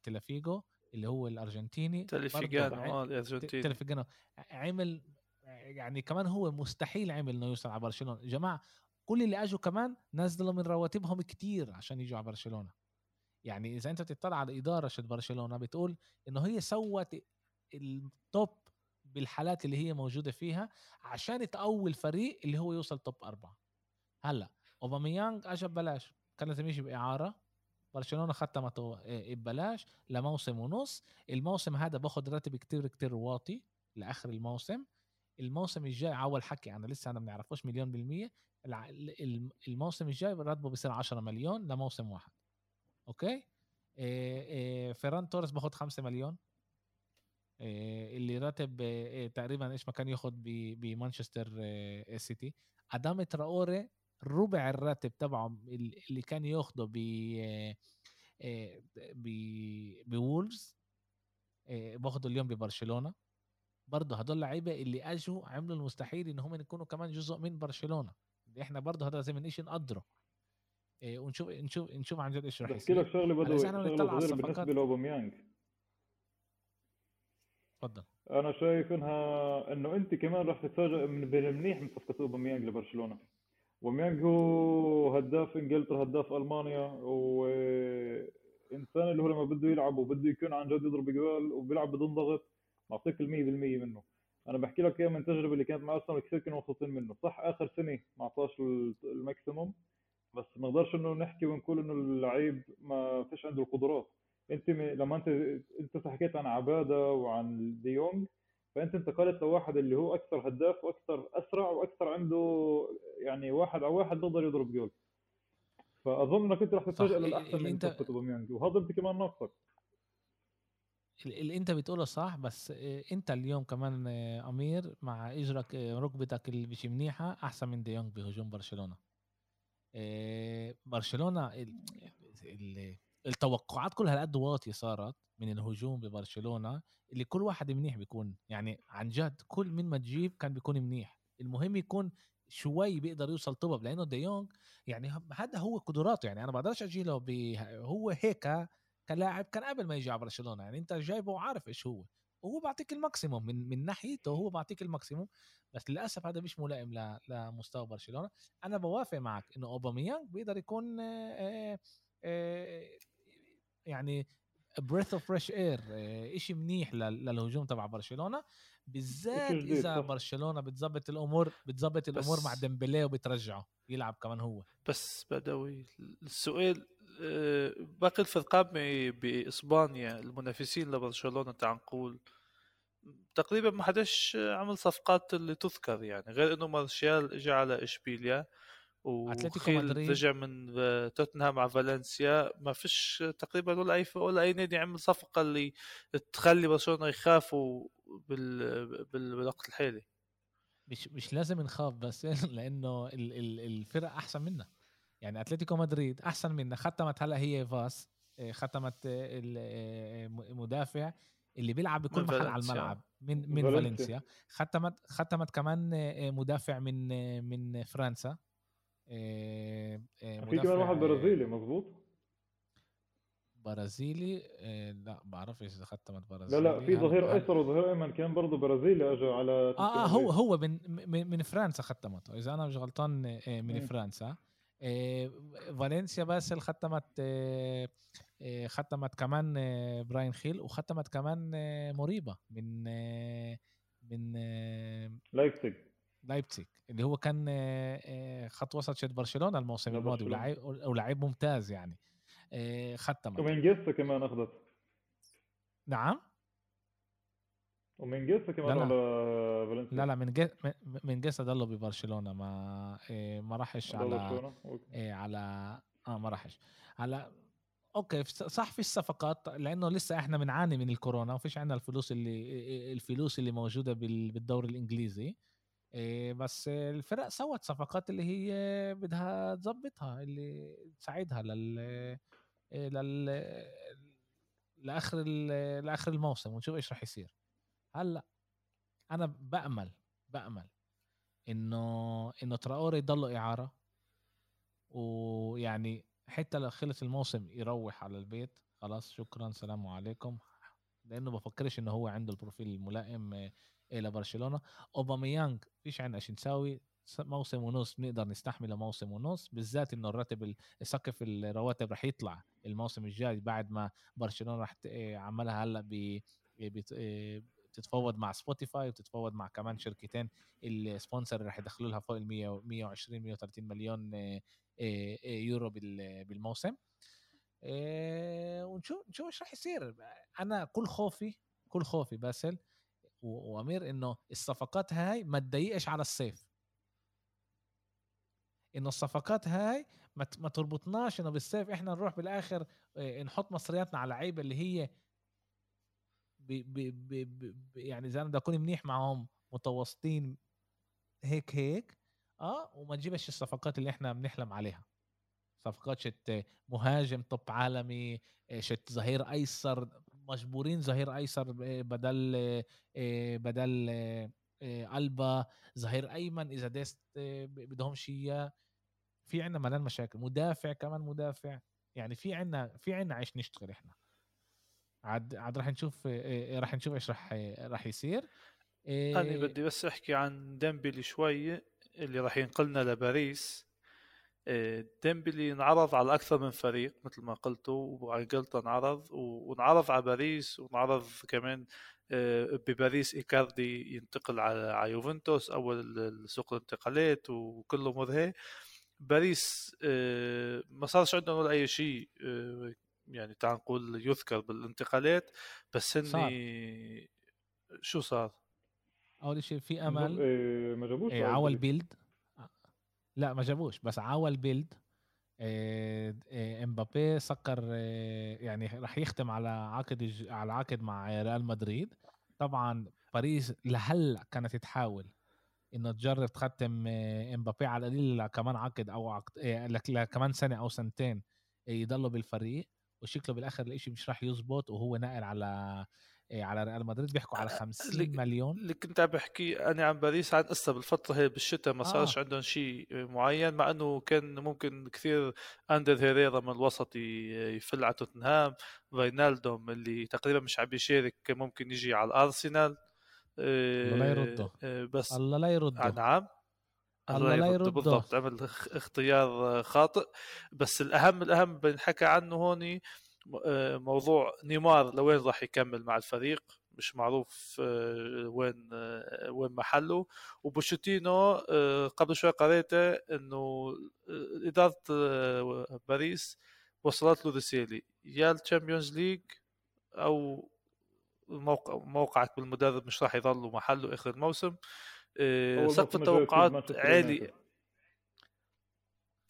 تاليافيكو اللي هو الأرجنتيني. تاليافيكو آه الأرجنتيني. تاليافيكو عمل يعني كمان هو مستحيل عمل إنه يوصل على برشلونة. يا جماعة كل اللي أجوا كمان نزلوا من رواتبهم كتير عشان يجوا على برشلونة. يعني إذا أنت تطلع على إدارة برشلونة بتقول إنه هي سوت ال top بالحالات اللي هي موجودة فيها عشان تقوي الفريق اللي هو يوصل top أربعة. هلأ أوباميانج اجى ببلاش. كان لازم يجي بإعارة. برشلونة ختمته آه، ببلاش لموسم ونص. الموسم هذا باخذ راتب كتير كتير واطي لآخر الموسم. الموسم الجاي اول حكي أنا لسه أنا ما بنعرفوش مليون بالمية الموسم الجاي راتبه بيصير 10 مليون لموسم واحد. أوكي؟ إيه فيران توريس باخذ 5 مليون. إيه اللي راتب إيه تقريبا إيش ما كان ياخذ بمانشستر سيتي. أداما تراوري ربع الراتب تبعه اللي كان ياخده ب ب بولفز باخده اليوم ببرشلونة. برضه هدول لعيبه اللي اجوا عملوا المستحيل إن هم يكونوا كمان جزء من برشلونة. إحنا برضه هذا لازم شيء نقدره. إيه ونشوف نشوف نشوف عن جد إيش رح يصير. لك شغله بدو شغله بالنسبة لاوباميانج تفضل. أنا شايف إنها إنه أنت كمان رح تتفاجئ من بالمنيح من صفقة أوباميانج لبرشلونة. أوباميانج هو هداف إنجلترا هداف ألمانيا وإنسان اللي هو لما بده يلعب وبده يكون عن جد يضرب جوال وبيلعب بدون ضغط بعطيك ال 100% منه. أنا بحكي لك اياها من تجربة اللي كانت مع ارسنال كثير كانوا مبسوطين منه. صح آخر سنة ما أعطاش ال maximum بس ما نقدرش إنه نحكي ونقول إنه اللعيب ما فيش عنده القدرات. أنت لما أنت أنت حكيت عن عبدي ودي يونج فأنت انتقلت لواحد اللي هو أكثر هداف وأكثر أسرع وأكثر عنده يعني واحد على واحد بيقدر يضرب جول. فأظن إنك أنت رح تتفاجئ للاحسن من أنت أوباميانج وهذا أنت كمان ناقصك. اللي أنت بتقوله صح بس أنت اليوم كمان أمير مع إجرك ركبتك اللي مش منيحة أحسن من ديونج بهجوم برشلونة. برشلونة التوقعات كلها هالقد واطية صارت من الهجوم ببرشلونة اللي كل واحد منيح بيكون يعني عن جد كل من ما تجيب كان بيكون منيح. المهم يكون شوي بيقدر يوصل top لأنه دي يونج يعني هذا هو قدراته يعني أنا بقدرش أجي له هو هيك كلاعب كان قبل ما يجي على برشلونة يعني أنت جايبه وعارف إيش هو وهو بعطيك ال maximum من من ناحيته هو بعطيك ال maximum بس للأسف هذا مش ملائم لمستوى برشلونة. أنا بوافق معك إنه اوباميانج بيقدر يكون آآ آآ يعني breath of fresh air شيء منيح للهجوم تبع برشلونة. بالذات إذا برشلونة بتظبط الأمور بتظبط الأمور مع ديمبلي وبترجعه يلعب كمان هو. بس بدوي السؤال آه، باقي الفرقان بإسبانيا المنافسين لبرشلونة تعال نقول تقريبا ما حدش عمل صفقات اللي تذكر يعني غير إنه مارشال اجى على إشبيليا أتلتيكو مدريد. رجع من توتنهام مع فالنسيا. ما فيش تقريبا ولا أي ولا أي نادي عمل صفقة اللي تخلي برشلونة يخافوا بال... بالوقت الحالي. مش مش لازم نخاف بس لأنه الفرق أحسن منا. يعني أتلتيكو مدريد أحسن منا ختمت هلأ هي فاس آه، ختمت المدافع آه، اللي بيلعب بكل محل على الملعب من من فالنسيا. ختمت ختمت كمان آه، مدافع من من فرنسا في كمان واحد برازيلي مظبوط؟ برازيلي لا بعرفش إذا ختمت برازيلي لا لا في ظهير أيسر وظهير أيمن كان برضه برازيلي اجى على آه, آه هو هو من من فرنسا ختمته. إذا أنا مش غلطان من فرنسا. فالنسيا بس اللي ختمت ختمت كمان براين خيل وختمت كمان موريبا من من لايبزيج لايبزيج اللي هو كان خط وسط شد برشلونة الموسم الماضي ولاعب ممتاز يعني. ختمت. ومن جيسا كمان أخذت. نعم؟ ومن جيسا كمان على فالنسيا؟ لا لا من جي من جيسا ضله ببرشلونة ما إيه ما راحش على إيه على آه ما راحش. على أوكي صح في الصفقات لأنه لسه إحنا بنعاني من الكورونا وفيش عندنا الفلوس اللي الفلوس اللي موجودة بالدوري الإنجليزي. إيه بس الفرق سوت صفقات اللي هي بدها تظبطها اللي تساعدها لل إيه، لل لآخر لآخر الموسم ونشوف إيش راح يصير. هلأ أنا بأمل بأمل إنه إنه تراوري يضل إعارة ويعني حتى لو خلص الموسم يروح على البيت خلاص شكرا سلام عليكم. لأنه بفكرش إنه هو عنده ال profile الملائم إلى برشلونه أوباميانج فيش عندنا شيء نساوي موسم ونص بنقدر نستحمله موسم ونص بالذات إنه الراتب سقف الرواتب رح يطلع الموسم الجاي بعد ما برشلونة رح عملها هلأ ب بتتفاوض مع سبوتيفاي وتتفاوض مع كمان شركتين ال sponsor رح يدخلوا لها فوق ال 100 120 130 مليون يورو بالموسم. ونشوف نشوف إيش رح يصير. أنا كل خوفي كل خوفي باسل وأمير إنه الصفقات هاي ما تضايقش على الصيف. إنه الصفقات هاي ما تربطناش إنه بالصيف إحنا نروح بالآخر نحط مصرياتنا على لعيبه اللي هي بي بي بي بي يعني اذا أنا بدي أكون منيح معهم متوسطين هيك هيك آه وما تجيبش الصفقات اللي إحنا بنحلم عليها. صفقات شت مهاجم top عالمي شت ظهير أيسر مجبورين ظهير أيسر بدل بدل ألبا ظهير أيمن إذا ديست بدهمش اياه في عندنا ملان مشاكل مدافع كمان مدافع. يعني في عندنا في عندنا عيش نشتغل إحنا. عاد عاد راح نشوف راح نشوف إيش راح راح يصير. أنا بدي بس أحكي عن ديمبلي شوي اللي راح ينقلنا لباريس. ديمبلي انعرض على أكثر من فريق مثل ما قلتوا وعقلت انعرض وانعرض على باريس وانعرض كمان بباريس إيكاردي ينتقل على يوفنتوس أول سوق الانتقالات وكله مذهل باريس ما صارش عندهم ولا أي شيء يعني تعال نقول يذكر بالانتقالات بس هني شو صار؟ أول شيء في أمل. إيه ما جابوش إيه عاول بيلد لا ما جابوش بس عاول بيلد إيه إيه إمبابي سكر إيه يعني راح يختم على عقد على عقد مع ريال مدريد. طبعا باريس لهلأ كانت تحاول إنه تجرب تختم إمبابي على القليل كمان عقد أو عقد إيه كمان سنة أو سنتين يضلوا بالفريق. وشكله بالآخر الإشي مش راح يزبط وهو ناقل على إيه على ريال مدريد بيحكوا على 50 اللي مليون. اللي كنت عم بحكي أنا عن باريس عن قصة بالفترة هي بالشتاء ما صارش آه. عندهم شيء معين مع إنه كان ممكن كثير أندر هيريرا من الوسط يفل على توتنهام. فاينالدوم اللي تقريبا مش عم يشارك ممكن يجي على الأرسنال. الله لا يرده. آه، بس الله لا يرده. نعم. الله لا يرده بالضبط عمل اختيار خاطئ. بس الأهم الأهم بنحكى عنه هون آه، موضوع نيمار لوين راح يكمل مع الفريق؟ مش معروف آه، وين آه، وين محله. وبوشيتينو قبل شوي قريته إنه إدارة باريس وصلت له رسالة. يا ال Champions League أو موقع موقعك بالمدرب مش راح يضل محله آخر الموسم. سقف التوقعات عالي.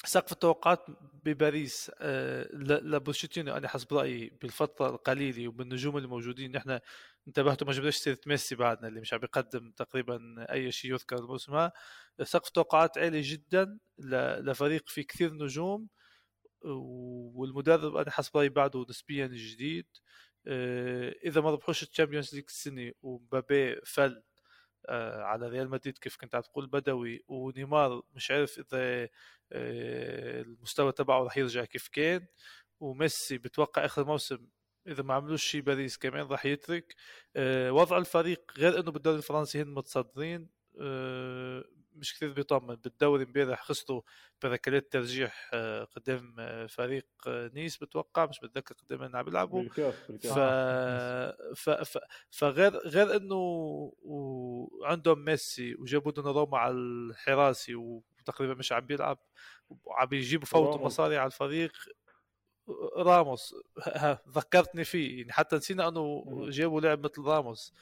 سقف التوقعات بباريس آه، لبوشيتينو أنا حسب رأيي بالفترة القليلة وبالنجوم الموجودين نحن انتبهتوا ما جبناش سيرة ميسي بعدنا اللي مش عم يقدم تقريبا أي شيء يذكر الموسم سقف التوقعات عالي جدا لفريق فيه كثير نجوم والمدرب أنا حسب رأيي بعده نسبيا جديد. آه، إذا ما ربحوش ال Champions League السنة ومبابي فل آه، على ريال مدريد كيف كنت تقول بدوي ونيمار مش عارف إذا آه، المستوى تبعه رح يرجع كيف كان وميسي بتوقع آخر موسم إذا ما عملوش شيء باريس كمان راح يترك. آه، وضع الفريق غير إنه بالدوري الفرنسي هن متصدرين. مش كثير بيطمن بالدوري امبارح خسروا بركلات ترجيح آه، قدام آه، فريق آه، نيس بتوقع مش بتذكر قدام من عم بيلعبوا ف... ف... ف... فغير غير إنه عندهم ميسي وجابوا دوناروما على الحراسي وتقريبا مش عم بيلعب وعم يجيبوا فوتوا مصاري على الفريق راموس ذكرتني فيه يعني حتى نسينا إنه جابوا لاعب مثل راموس.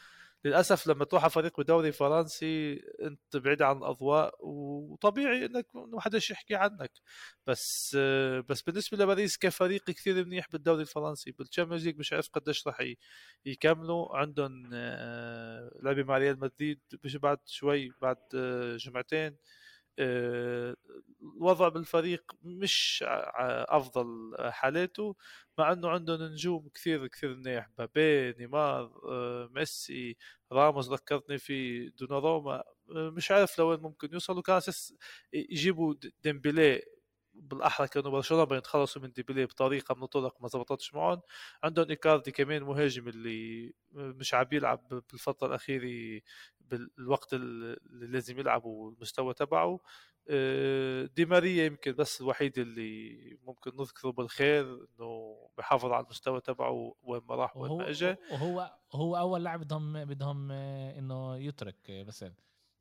للأسف لما تروح على فريق بدوري فرنسي أنت بعيد عن الأضواء وطبيعي إنك ما حدش يحكي عنك. بس بس بالنسبة لباريس كفريق كثير منيح بالدوري الفرنسي بال Champions League مش عارف قديش راح يكملوا. عندهم آه، لعبه مع ريال مدريد بعد شوي بعد آه، جمعتين. الوضع بالفريق مش أفضل حالاته مع إنه عندهم نجوم كثير كثير منيح. مبابي نيمار آه، ميسي راموس ذكرتني في دوناروما. آه، مش عارف لوين ممكن يوصلوا. كان أساس يجيبوا ديمبلي بالأحرى كانوا برشلونة يتخلصوا من ديمبلي بطريقة من الطرق ما زبطتش معهم. عندهم إيكاردي كمان مهاجم اللي مش عم يلعب بالفترة الأخيرة بالوقت اللي لازم يلعب والمستوى تبعه. آه، دي ماريا يمكن بس الوحيد اللي ممكن نذكره بالخير إنه بحافظ على المستوى تبعه وين ما راح وين ما اجى وهو هو أول لاعب بدهم بدهم آه، إنه يترك آه، بس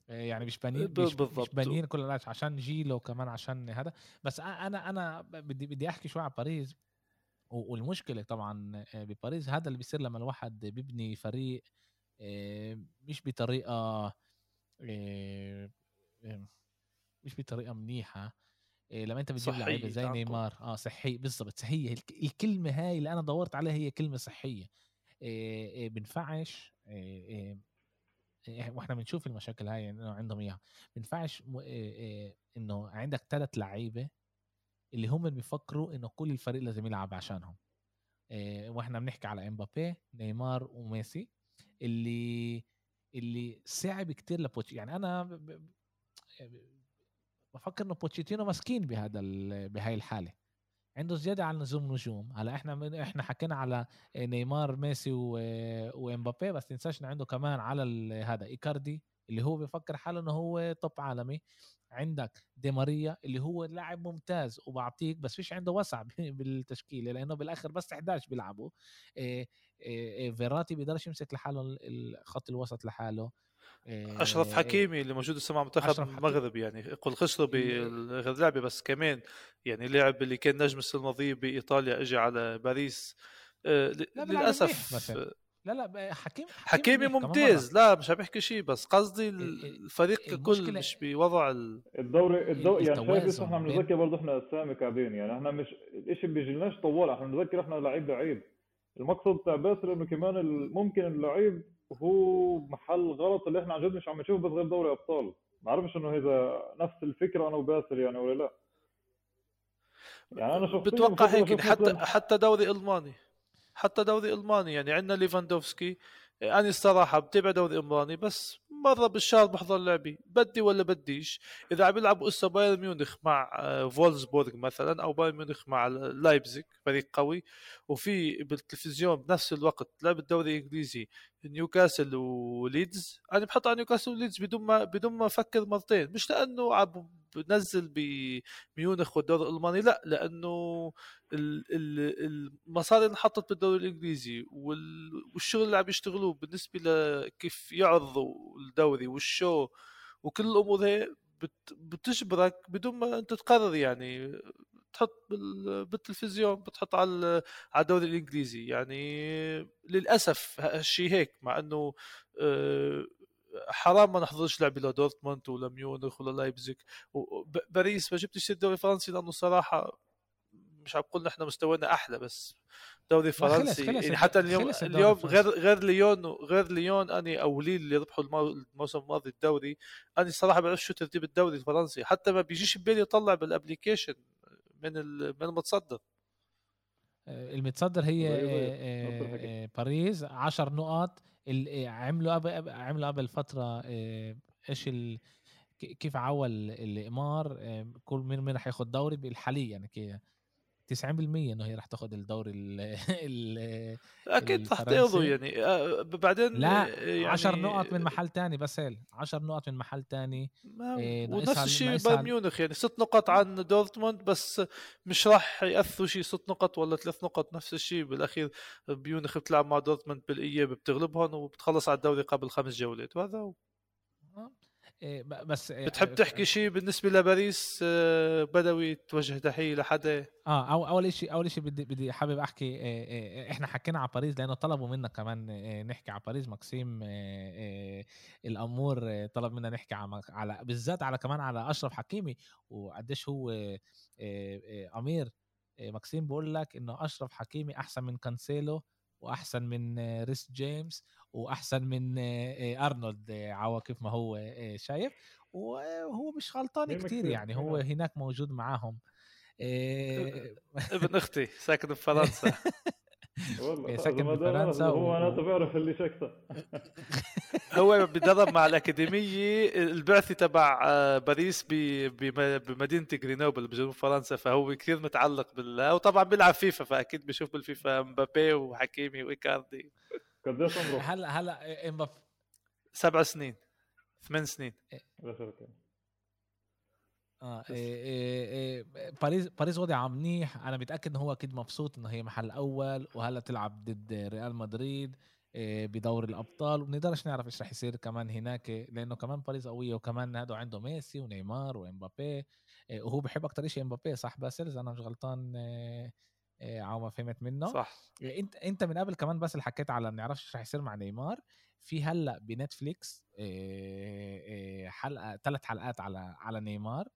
يعني مش بانين مش, بانين كل الناس عشان جيله وكمان عشان هذا. بس أنا أنا بدي بدي أحكي شوي عن باريس. والمشكلة طبعا بباريس هذا اللي بيصير لما الواحد بيبني فريق مش بطريقة مش بطريقة منيحة. لما أنت بتجيب لعيبة زي نيمار آه صحية بالضبط صحية. الكلمة هاي اللي أنا دورت عليها هي كلمة صحية. بنفعش وإحنا بنشوف المشاكل هاي إنه عندهم إياها. بنفعش إنه عندك ثلاث لعيبة اللي هم بيفكروا إنه كل الفريق لازم يلعب عشانهم. وإحنا بنحكي على إمبابي نيمار وميسي. اللي اللي صعب كتير لبوتش يعني أنا بفكر إنه بوتشيتينو مسكين بهذا بهاي الحالة. عنده زيادة عن لزوم نجوم. هلأ إحنا إحنا حكينا على نيمار ميسي وإمبابي بس تنساش إنه عنده كمان على هذا إيكاردي اللي هو بفكر حاله إنه هو توب عالمي. عندك دي ماريا اللي هو لاعب ممتاز وبعطيك بس فيش عنده وسع بالتشكيلة لأنه بالآخر بس 11 بيلعبوا. إيه إيه فيراتي بيقدرش يمسك لحاله خط الوسط لحاله. أشرف حكيمي اللي موجود هسه مع منتخب المغرب يعني قل خسروا بغير لعبة بس كمان يعني لعب اللي كان نجم السنة الماضية بإيطاليا اجى على باريس. آه للأسف لا لا حكيم حكيمي ممتاز. لا مش عم بحكي شيء بس قصدي الفريق ككل مش بوضع ال... الدوري الدوري يعني شايف إحنا بنذكر برضه إحنا أسامي كعبين يعني إحنا مش الشيء بيجيلناش طوال إحنا بنذكر إحنا لعيب لعيب المقصد تاع باسل إنه كمان ممكن اللعيب هو محل غلط اللي إحنا عن جد مش عم نشوفه بس غير دوري أبطال. ما بعرفش إنه إذا نفس الفكرة أنا وباسل يعني ولا لا. يعني أنا شخصيا بتوقع هيك حتى حتى دوري ألماني. حتى دوري إلماني. يعني عندنا ليفاندوفسكي أنا الصراحة بتابع دوري إلماني بس مرة بالشهر بحضر لعبي. بدي ولا بديش؟ إذا عم يلعبوا اسا بايرن ميونخ مع آه، فولزبورغ مثلا أو بايرن ميونخ مع لايبزيج فريق قوي. وفي بالتلفزيون بنفس الوقت لعب الدوري الإنجليزي نيوكاسل وليدز. أنا بحط على نيوكاسل وليدز بدون ما بدون ما أفكر مرتين. مش لأنه عم بنزل بميونخ والدوري الألماني؟ لا لأنه المصاري اللي انحطت بالدوري الإنجليزي والشغل اللي عم يشتغلوه بالنسبة لكيف يعرضوا الدوري والشو وكل الأمور هي بتجبرك بدون ما أنت تقرر يعني تحط بالتلفزيون بتحط على على الدوري الإنجليزي. يعني للأسف هالشيء هيك مع إنه آه، حرام ما نحضرش لعبة لدورتموند ولا ميونخ ولا لايبزيج باريس ما جبتش الدوري الفرنسي لأنه صراحة مش عم بقول نحن مستوانا أحلى بس دوري فرنسي خلص خلص يعني حتى اليوم اليوم غير غير ليون غير ليون أني أو ليل اللي ربحوا الموسم الماضي الدوري أني صراحة بعرف شو ترتيب الدوري الفرنسي. حتى ما بيجيش ببالي يطلع بال application من من المتصدر. آه، المتصدر هي آه، آه، باريس 10 نقط عملوا قبل عملوا قبل فترة إيش كيف عول الامار كل مين مين رح ياخذ دوري؟ بالحاليا يعني 90% إنه هي راح تاخذ الدوري ال ال أكيد راح تاخذه يعني آه، بعدين لا يعني 10 نقط من محل تاني بس 10 نقط من محل تاني إيه ونفس الشيء بايرن ميونخ يعني ست نقط عن دورتموند بس مش راح يأثروا شيء ست نقط ولا ثلاث نقط نفس الشيء بالأخير ميونخ بتلعب مع دورتموند بالإياب بتغلبهم وبتخلص على الدوري قبل خمس جولات وهذا إيه، بس إيه، بتحب آه، تحكي شيء بالنسبة لباريس آه، بدوي توجه تحية لحدا؟ آه أو أول شيء أول شيء بدي بدي حابب أحكي إيه، إحنا حكينا على باريس لأنه طلبوا منا كمان نحكي على باريس. مكسيم الأمور طلب منا نحكي على بالذات على كمان على أشرف حكيمي. وقديش هو أمير. مكسيم بقول لك إنه أشرف حكيمي أحسن من كانسيلو وأحسن من ريس جيمس وأحسن من أرنولد عوا كيف ما هو شايف. وهو مش غلطان كثير يعني هو هناك موجود معاهم. ابن أختي ساكن بفرنسا والله ساكن بفرنسا هو أنا بعرف اللي شكته هو بيدرب مع الأكاديمية البعثه تبع آه، باريس بمدينة جرينوبل بجنوب فرنسا فهو كثير متعلق بال وطبعا بيلعب فيفا فأكيد بيشوف بالفيفا مبابي وحكيمي وإيكاردي. قديش عمره؟ هلا هلا امبابي سبع سنين ثمان سنين. آه إيه إيه إيه باريس باريس وضعها منيح. أنا متأكد انه هو أكيد مبسوط انه هي محل أول وهلا تلعب ضد ريال مدريد إيه بدور الأبطال. وبنقدرش نعرف إيش رح يصير كمان هناك لأنه كمان باريس قوية وكمان هادو عنده ميسي ونيمار وإمبابي. إيه وهو بحب أكثر شيء إمبابي صح باسل؟ أنا مش غلطان إيه على ما فهمت منه. صح. إنت إنت من قبل كمان بس اللي حكيت على ما نعرفش إيش رح يصير مع نيمار في هلأ بنتفليكس حلقة ثلاث حلقات على على نيمار.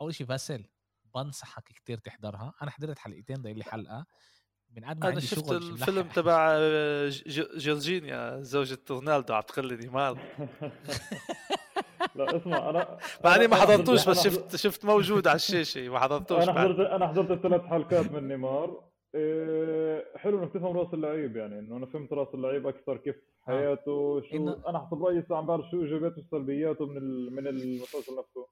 أول شيء باسل بنصحك كتير تحضرها. أنا حضرت حلقتين ضايل لي حلقة. من قد ما أنا شفت الفيلم تبع آه، جورجينيا زوجة رونالدو عم تقول لي نيمار. لا اسمع أنا مع اني ما حضرتوش بس شفت شفت موجود على الشاشة ما حضرتوش أنا حضرت أنا حضرت الثلاث حلقات من نيمار. إيه حلو إنك تفهم رأس اللعيب يعني إنه أنا فهمت رأس اللعيب أكثر كيف آه. حياته شو إنه... أنا حسب رأيي عم بعرف شو إيجابياته وسلبياته من ال... من المسلسل نفسه.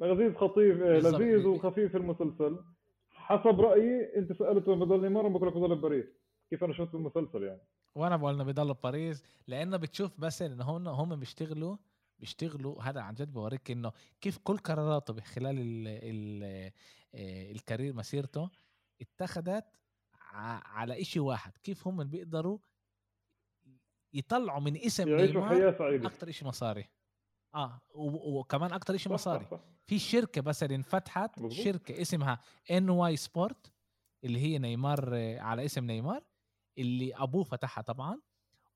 لذيذ خطيف إيه، لذيذ وخفيف المسلسل. حسب رأيي أنت سالته وين بضل نيمار بقول لك بضل بباريس كيف أنا شفت المسلسل يعني؟ وأنا بقول إنه بيضلوا بباريس لأنه بتشوف بس انه هم بيشتغلوا بيشتغلوا هذا عن جد بوريك إنه كيف كل قراراته خلال ال ال آه، ال career مسيرته اتخذت على إشي واحد. كيف هم بيقدروا يطلعوا من اسم نيمار أكثر شيء مصاري. آه وكمان أكثر شيء مصاري. في شركة اللي انفتحت شركة اسمها NR Sport اللي هي نيمار على اسم نيمار اللي أبوه فتحها طبعا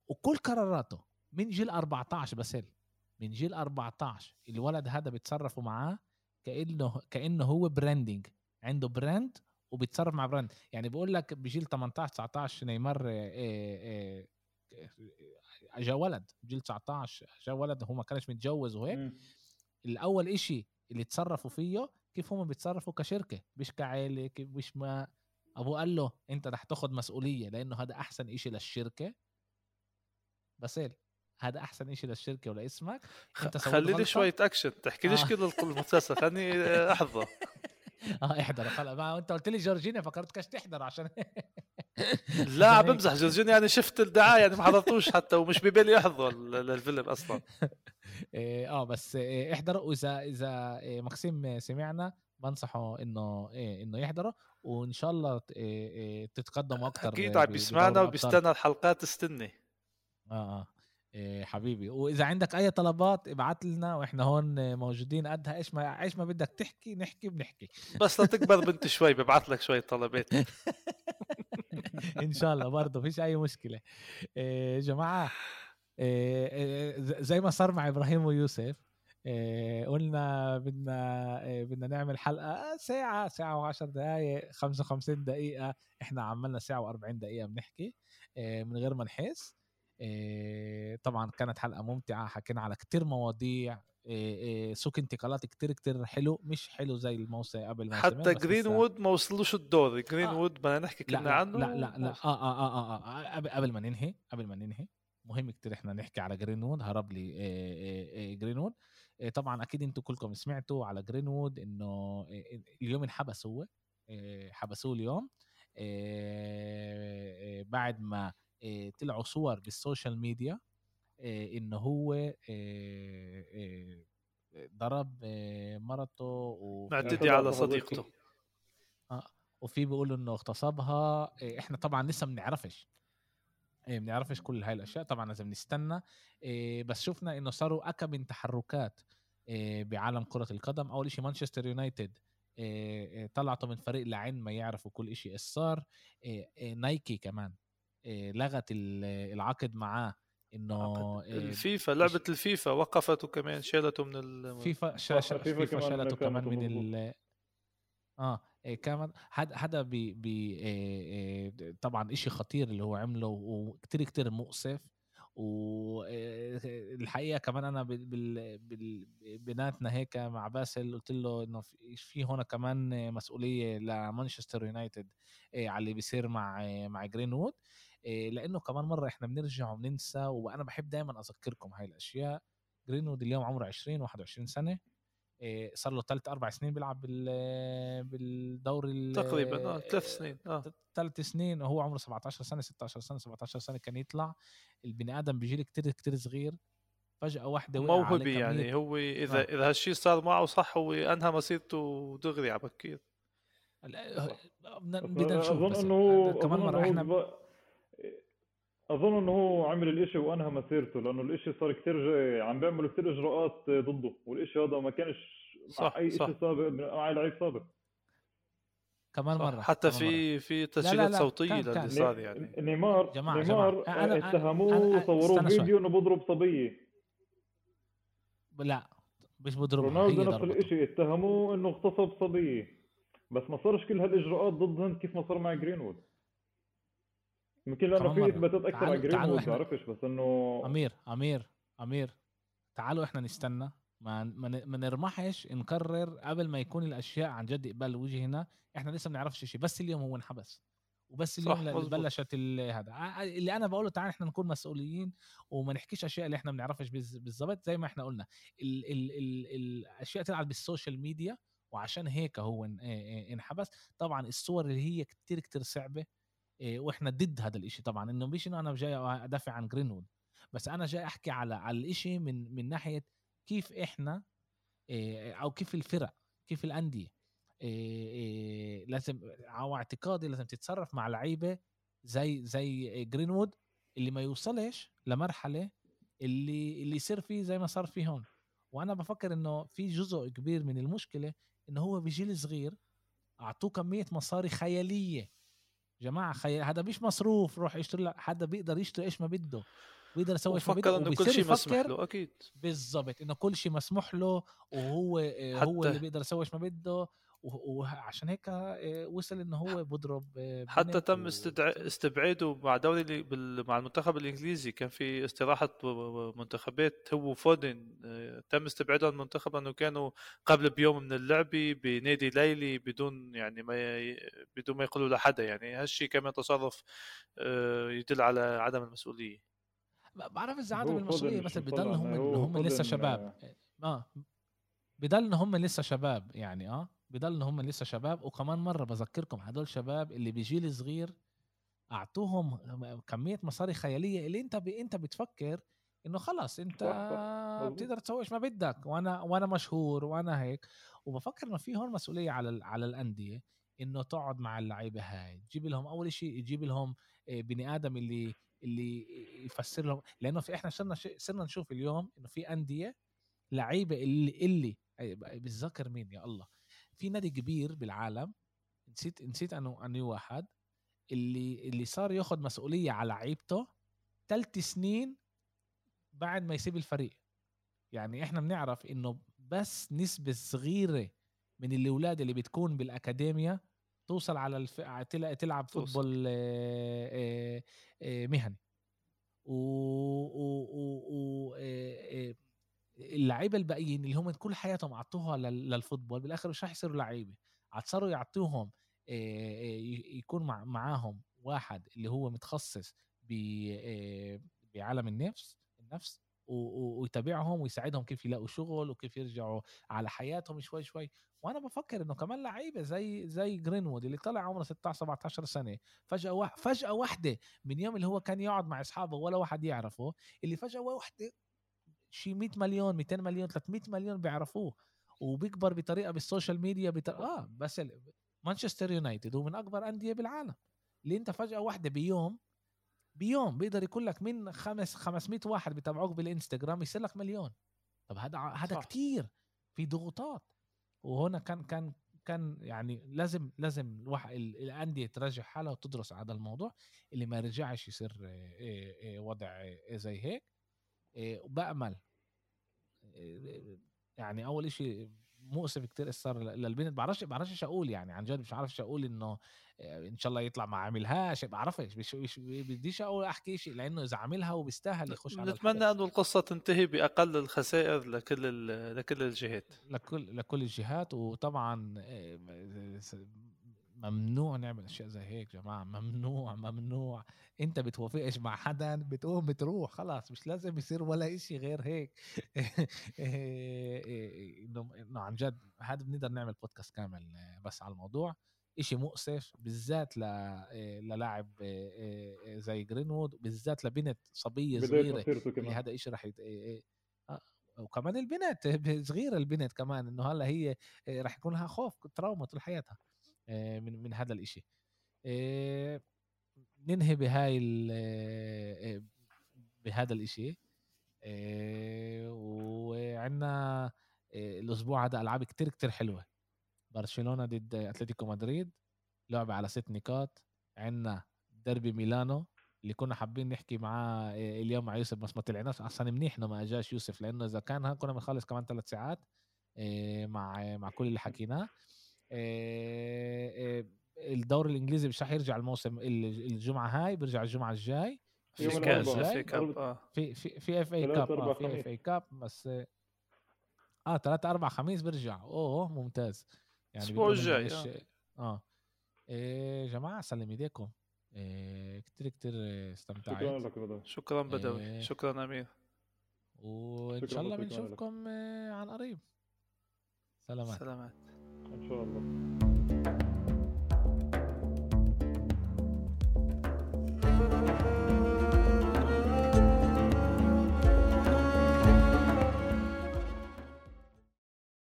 وكل قراراته من جيل 14 بس من جيل 14 الولد هذا بيتصرفوا معاه كأنه كأنه هو branding عنده brand وبيتصرف مع brand يعني بقول لك بجيل 18 19 نيمار اجا ولد. جيل 19 اجا ولد هو ما كانش متجوز وهيك. الأول إشي اللي تصرفوا فيه كيف هم بيتصرفوا كشركة. مش كعائله مش ما. أبوه قال له أنت رح تاخذ مسؤولية لأنه هذا أحسن إشي للشركة. بس هذا أحسن شيء للشركة ولاسمك. أنت خلي لي شوية أكشن. تحكي ليش آه. كذا المسلسل؟ خليني احظى آه احضر. خلص ما أنت قلت لي جورجينيا فكرت كاش تحضر عشان لا بمزح. جورجينيا يعني شفت الدعاية يعني ما حضرتوش حتى ومش ببالي أحضر للفيلم أصلا. إيه، آه بس إيه، احضروا. وإذا إذا إيه، مقسيم سمعنا بنصحه إنه إيه إنه يحضره وإن شاء الله تتقدموا أكثر أكيد عم بيسمعنا وبيستنى الحلقات استني آه آه. إيه حبيبي. وإذا عندك أي طلبات ابعت لنا وإحنا هون موجودين قدها. إيش ما إيش ما بدك تحكي نحكي بنحكي. بس لتكبر بنت شوي ببعث لك شوية طلبات. إن شاء الله برضه فيش أي مشكلة. إيه جماعة إيه زي ما صار مع إبراهيم ويوسف قلنا بدنا بدنا نعمل حلقة ساعة ساعة و10 دقائق 55 دقيقة. إحنا عملنا ساعة و40 دقيقة بنحكي من غير ما نحس. طبعا كانت حلقه ممتعه حكينا على كتير مواضيع سوق انتقالات كتير كتير حلو مش حلو زي الموسم قبل ما حتى جرين وود ما وصلوش الدور جرين آه. وود بدنا نحكي كنا عنه لا لا لا آه, آه, آه, آه, آه قبل ما ننهي قبل ما ننهي مهم كتير إحنا نحكي على جرين وود هرب لي جرين وود طبعا أكيد أنتم كلكم سمعتوا على جرين وود انه اليوم انحبس هو حبسوه اليوم بعد ما آه، طلعوا صور بال social media آه، انه هو آه، ضرب مرته معتدي على صديقته. وفي بيقولوا إنه اغتصبها. إحنا طبعا لسه ما بنعرفش. ما بنعرفش كل هاي الأشياء. طبعا لازم نستنى. بس شفنا إنه صاروا اكم من تحركات بعالم كرة القدم. أول شيء مانشستر يونايتد طلعته من فريق لعين ما يعرفوا كل شيء إيش صار. نايكي كمان. آه، لغت العقد معاه إنه الفيفا لعبة الفيفا وقفته كمان شالته من الفيفا فيفا شالته كمان من ال آه إيه كمان هذا هذا بي بي إيه إيه طبعا إشي خطير اللي هو عمله وكتير كتير مؤسف والحقيقة كمان أنا بال بال بيناتنا هيك مع باسل قلت له إنه في هنا كمان مسؤولية لمانشستر يونايتد على اللي بيصير مع مع جرين وود لأنه كمان مرة إحنا بنرجع وبننسى وأنا بحب دائما أذكركم هاي الأشياء. جرينوود اليوم عمره 20 21 سنة. صار له ثلاث أربع سنين بيلعب بالدوري تقريبا آه ثلاث سنين آه. ثلاث سنين وهو عمره 17 سنة 16 سنة 17 سنة كان يطلع. البني آدم بيجي كتير كتير صغير. فجأة واحدة موهبة يعني هو إذا آه. إذا هالشيء صار معه صح هو أنهى مسيرته دغري على بكير بدنا نشوف إنه كمان مرة إحنا أظن إنه هو عمل الإشي وأنهى مسيرته لأنه الإشي صار كثير عم بيعملوا كثير إجراءات ضده والإشي هذا ما كانش صح مع اي شيء سابق مع لعيب سابق. كمان مرة حتى في في تسجيلات صوتية صار يعني. نيمار جماعة نيمار جماعة. اتهموه وصوروه فيديو إنه بضرب صبية. لا مش بضرب رونالدو نفس الشيء اتهموه إنه اغتصب صبية. بس ما صارش كل هالإجراءات ضدهم كيف ما صار مع جرينوود يمكن لأنه في إثباتات أكثر على جرين ما بعرفش بس إنه أمير أمير أمير تعالوا إحنا نستنى. ما ما نرمحش نقرر قبل ما يكون الأشياء عن جد قبال وجهنا إحنا لسه ما بنعرفش شيء بس اليوم هو انحبس. وبس اليوم اللي بلشت هذا. اللي أنا بقوله تعال إحنا نكون مسؤولين وما نحكيش أشياء اللي إحنا ما بنعرفش بالضبط زي ما إحنا قلنا. ال ال ال الأشياء تلعب بال social media وعشان هيك هو إنحبس. طبعا الصور اللي هي كتير كتير صعبة إيه وإحنا ضد هذا الإشي طبعا. إنه مش إنه أنا جاي أدافع عن جرينوود بس أنا جاي أحكي على على الإشي من من ناحية كيف إحنا إيه أو كيف الفرق كيف الأندية. إيه إيه لازم أو اعتقادي لازم تتصرف مع لعيبة زي زي جرينوود اللي ما يوصلش لمرحلة اللي اللي يصير فيه زي ما صار فيه هون. وأنا بفكر إنه في جزء كبير من المشكلة إنه هو بجيل صغير أعطوه كمية مصاري خيالية. جماعة خيال هذا مش مصروف روح يشتري لك حدا بيقدر يشتري إيش ما بده. بيقدر يسوي إيش ما بده. إنه كل شيء مسموح له أكيد. بالضبط إنه كل شيء مسموح له وهو هو اللي بيقدر يسوي إيش ما بده. وعشان هيك آه، وصل انه هو بضرب آه، حتى تم و... استبعاده مع دوري مع المنتخب الإنجليزي. كان في استراحة منتخبات هو وفودن آه، تم استبعاده عن المنتخب انه كانوا قبل بيوم من اللعبه بنادي ليلي بدون يعني ما ي... بدون ما يقولوا لحدا. يعني هالشيء كمان تصرف يدل على عدم المسؤولية. بعرف إذا عدم المسؤولية بس بضل هم هم لسه شباب. آه. بضل إن هم لسه شباب يعني آه. بضل إن هم لسه شباب. وكمان مرة بذكركم هدول شباب اللي بجيل صغير أعطوهم كمية مصاري خيالية اللي أنت ب... أنت بتفكر إنه خلص أنت بتقدر تسوي إيش ما بدك وأنا وأنا مشهور وأنا هيك. وبفكر إنه في هون مسؤولية على على الأندية إنه تقعد مع اللعيبة هاي. تجيب لهم أول شيء تجيب لهم آه، بني آدم اللي اللي يفسر لهم. لأنه في إحنا صرنا صرنا نشوف اليوم إنه في أندية لعيبة اللي اللي بتذكر مين؟ يا الله. في نادي كبير بالعالم نسيت نسيت أنه اني واحد اللي اللي صار ياخذ مسؤولية على لعيبته ثلاث سنين بعد ما يسيب الفريق. يعني إحنا بنعرف إنه بس نسبة صغيرة من الأولاد اللي بتكون بالاكاديميا توصل على الف... تلعب فوتبول آه، آه، آه، مهني. و, و... و... و... اللعيبة الباقيين اللي هم كل حياتهم عطوها لل football بالآخر مش راح يصيروا لعيبة. صاروا يعطوهم يكون مع معاهم واحد اللي هو متخصص بعالم النفس النفس ويتابعهم ويساعدهم كيف يلاقوا شغل وكيف يرجعوا على حياتهم شوي شوي. وأنا بفكر إنه كمان لعيبة زي زي جرينوود اللي طلع عمره 16 17 سنة فجأة فجأة واحدة من يوم اللي هو كان يقعد مع أصحابه ولا واحد يعرفه اللي فجأة واحدة شي 100 مليون 200 مليون 300 مليون بيعرفوه وبيكبر بطريقة بال social media بطريقة آه بس مانشستر يونايتد هو من أكبر أندية بالعالم اللي أنت فجأة واحدة بيوم بيوم بيقدر يكون لك من خمس 500 واحد بيتابعوك بالإنستغرام يصير لك مليون. طب هذا هذا كثير في ضغوطات. وهنا كان كان كان يعني لازم لازم الواحد الأندية تراجع حالها وتدرس هذا الموضوع اللي ما رجعش يصير وضع زي هيك. وبأمل. يعني أول إشي مؤسف كتير صار للبنت. بعرفش بعرفش إيش أقول يعني عن جد مش عارف إيش أقول إنه إن شاء الله يطلع ما عملهاش بعرفش. مش, بديش أقول أحكي شيء لأنه إذا عملها وبيستاهل يخش على نتمنى أنه القصة تنتهي بأقل الخسائر لكل لكل الجهات. لكل لكل الجهات. وطبعا ممنوع نعمل أشياء زي هيك جماعة ممنوع ممنوع. أنت بتوافقش مع حدا بتقوم بتروح خلاص مش لازم يصير ولا إشي غير هيك. إنه عن جد هذا بنقدر نعمل بودكاست كامل بس على الموضوع. إشي مؤسف بالذات للاعب زي جرينوود بالذات لبنت صبية صغيرة هذا إشي رح يت... آه، وكمان البنت صغيرة البنت كمان إنه هلأ هي رح يكون لها خوف تراوما طول حياتها. آه، من من هذا الإشي. آه، ننهي بهاي آه، بهذا الإشي. وعندنا الأسبوع هذا ألعاب كتير كتير حلوة. برشلونة ضد أتلتيكو مدريد لعبة على ست نقاط. عندنا ديربي ميلانو اللي كنا حابين نحكي معاه اليوم مع يوسف بس ما طلعناش. أصلا منيح إنه ما أجاش يوسف لأنه إذا كان كنا بنخلص كمان ثلاث ساعات مع مع كل اللي حكيناه. الدوري الإنجليزي مش رح يرجع الموسم الجمعة هاي بيرجع الجمعة الجاي. في كاس FA Cup في في في FA Cup آه في FA Cup بس آه 3 4 خميس بيرجع. أوه ممتاز. يعني الأسبوع الجاي آه, آه. إيه جماعة سلم إيديكم. إيه كتير كتير استمتعت. شكرا لك شكرا بدوي إيه شكرا أمير. وإن شاء الله بنشوفكم عن قريب سلامات. سلامات. إن شاء الله.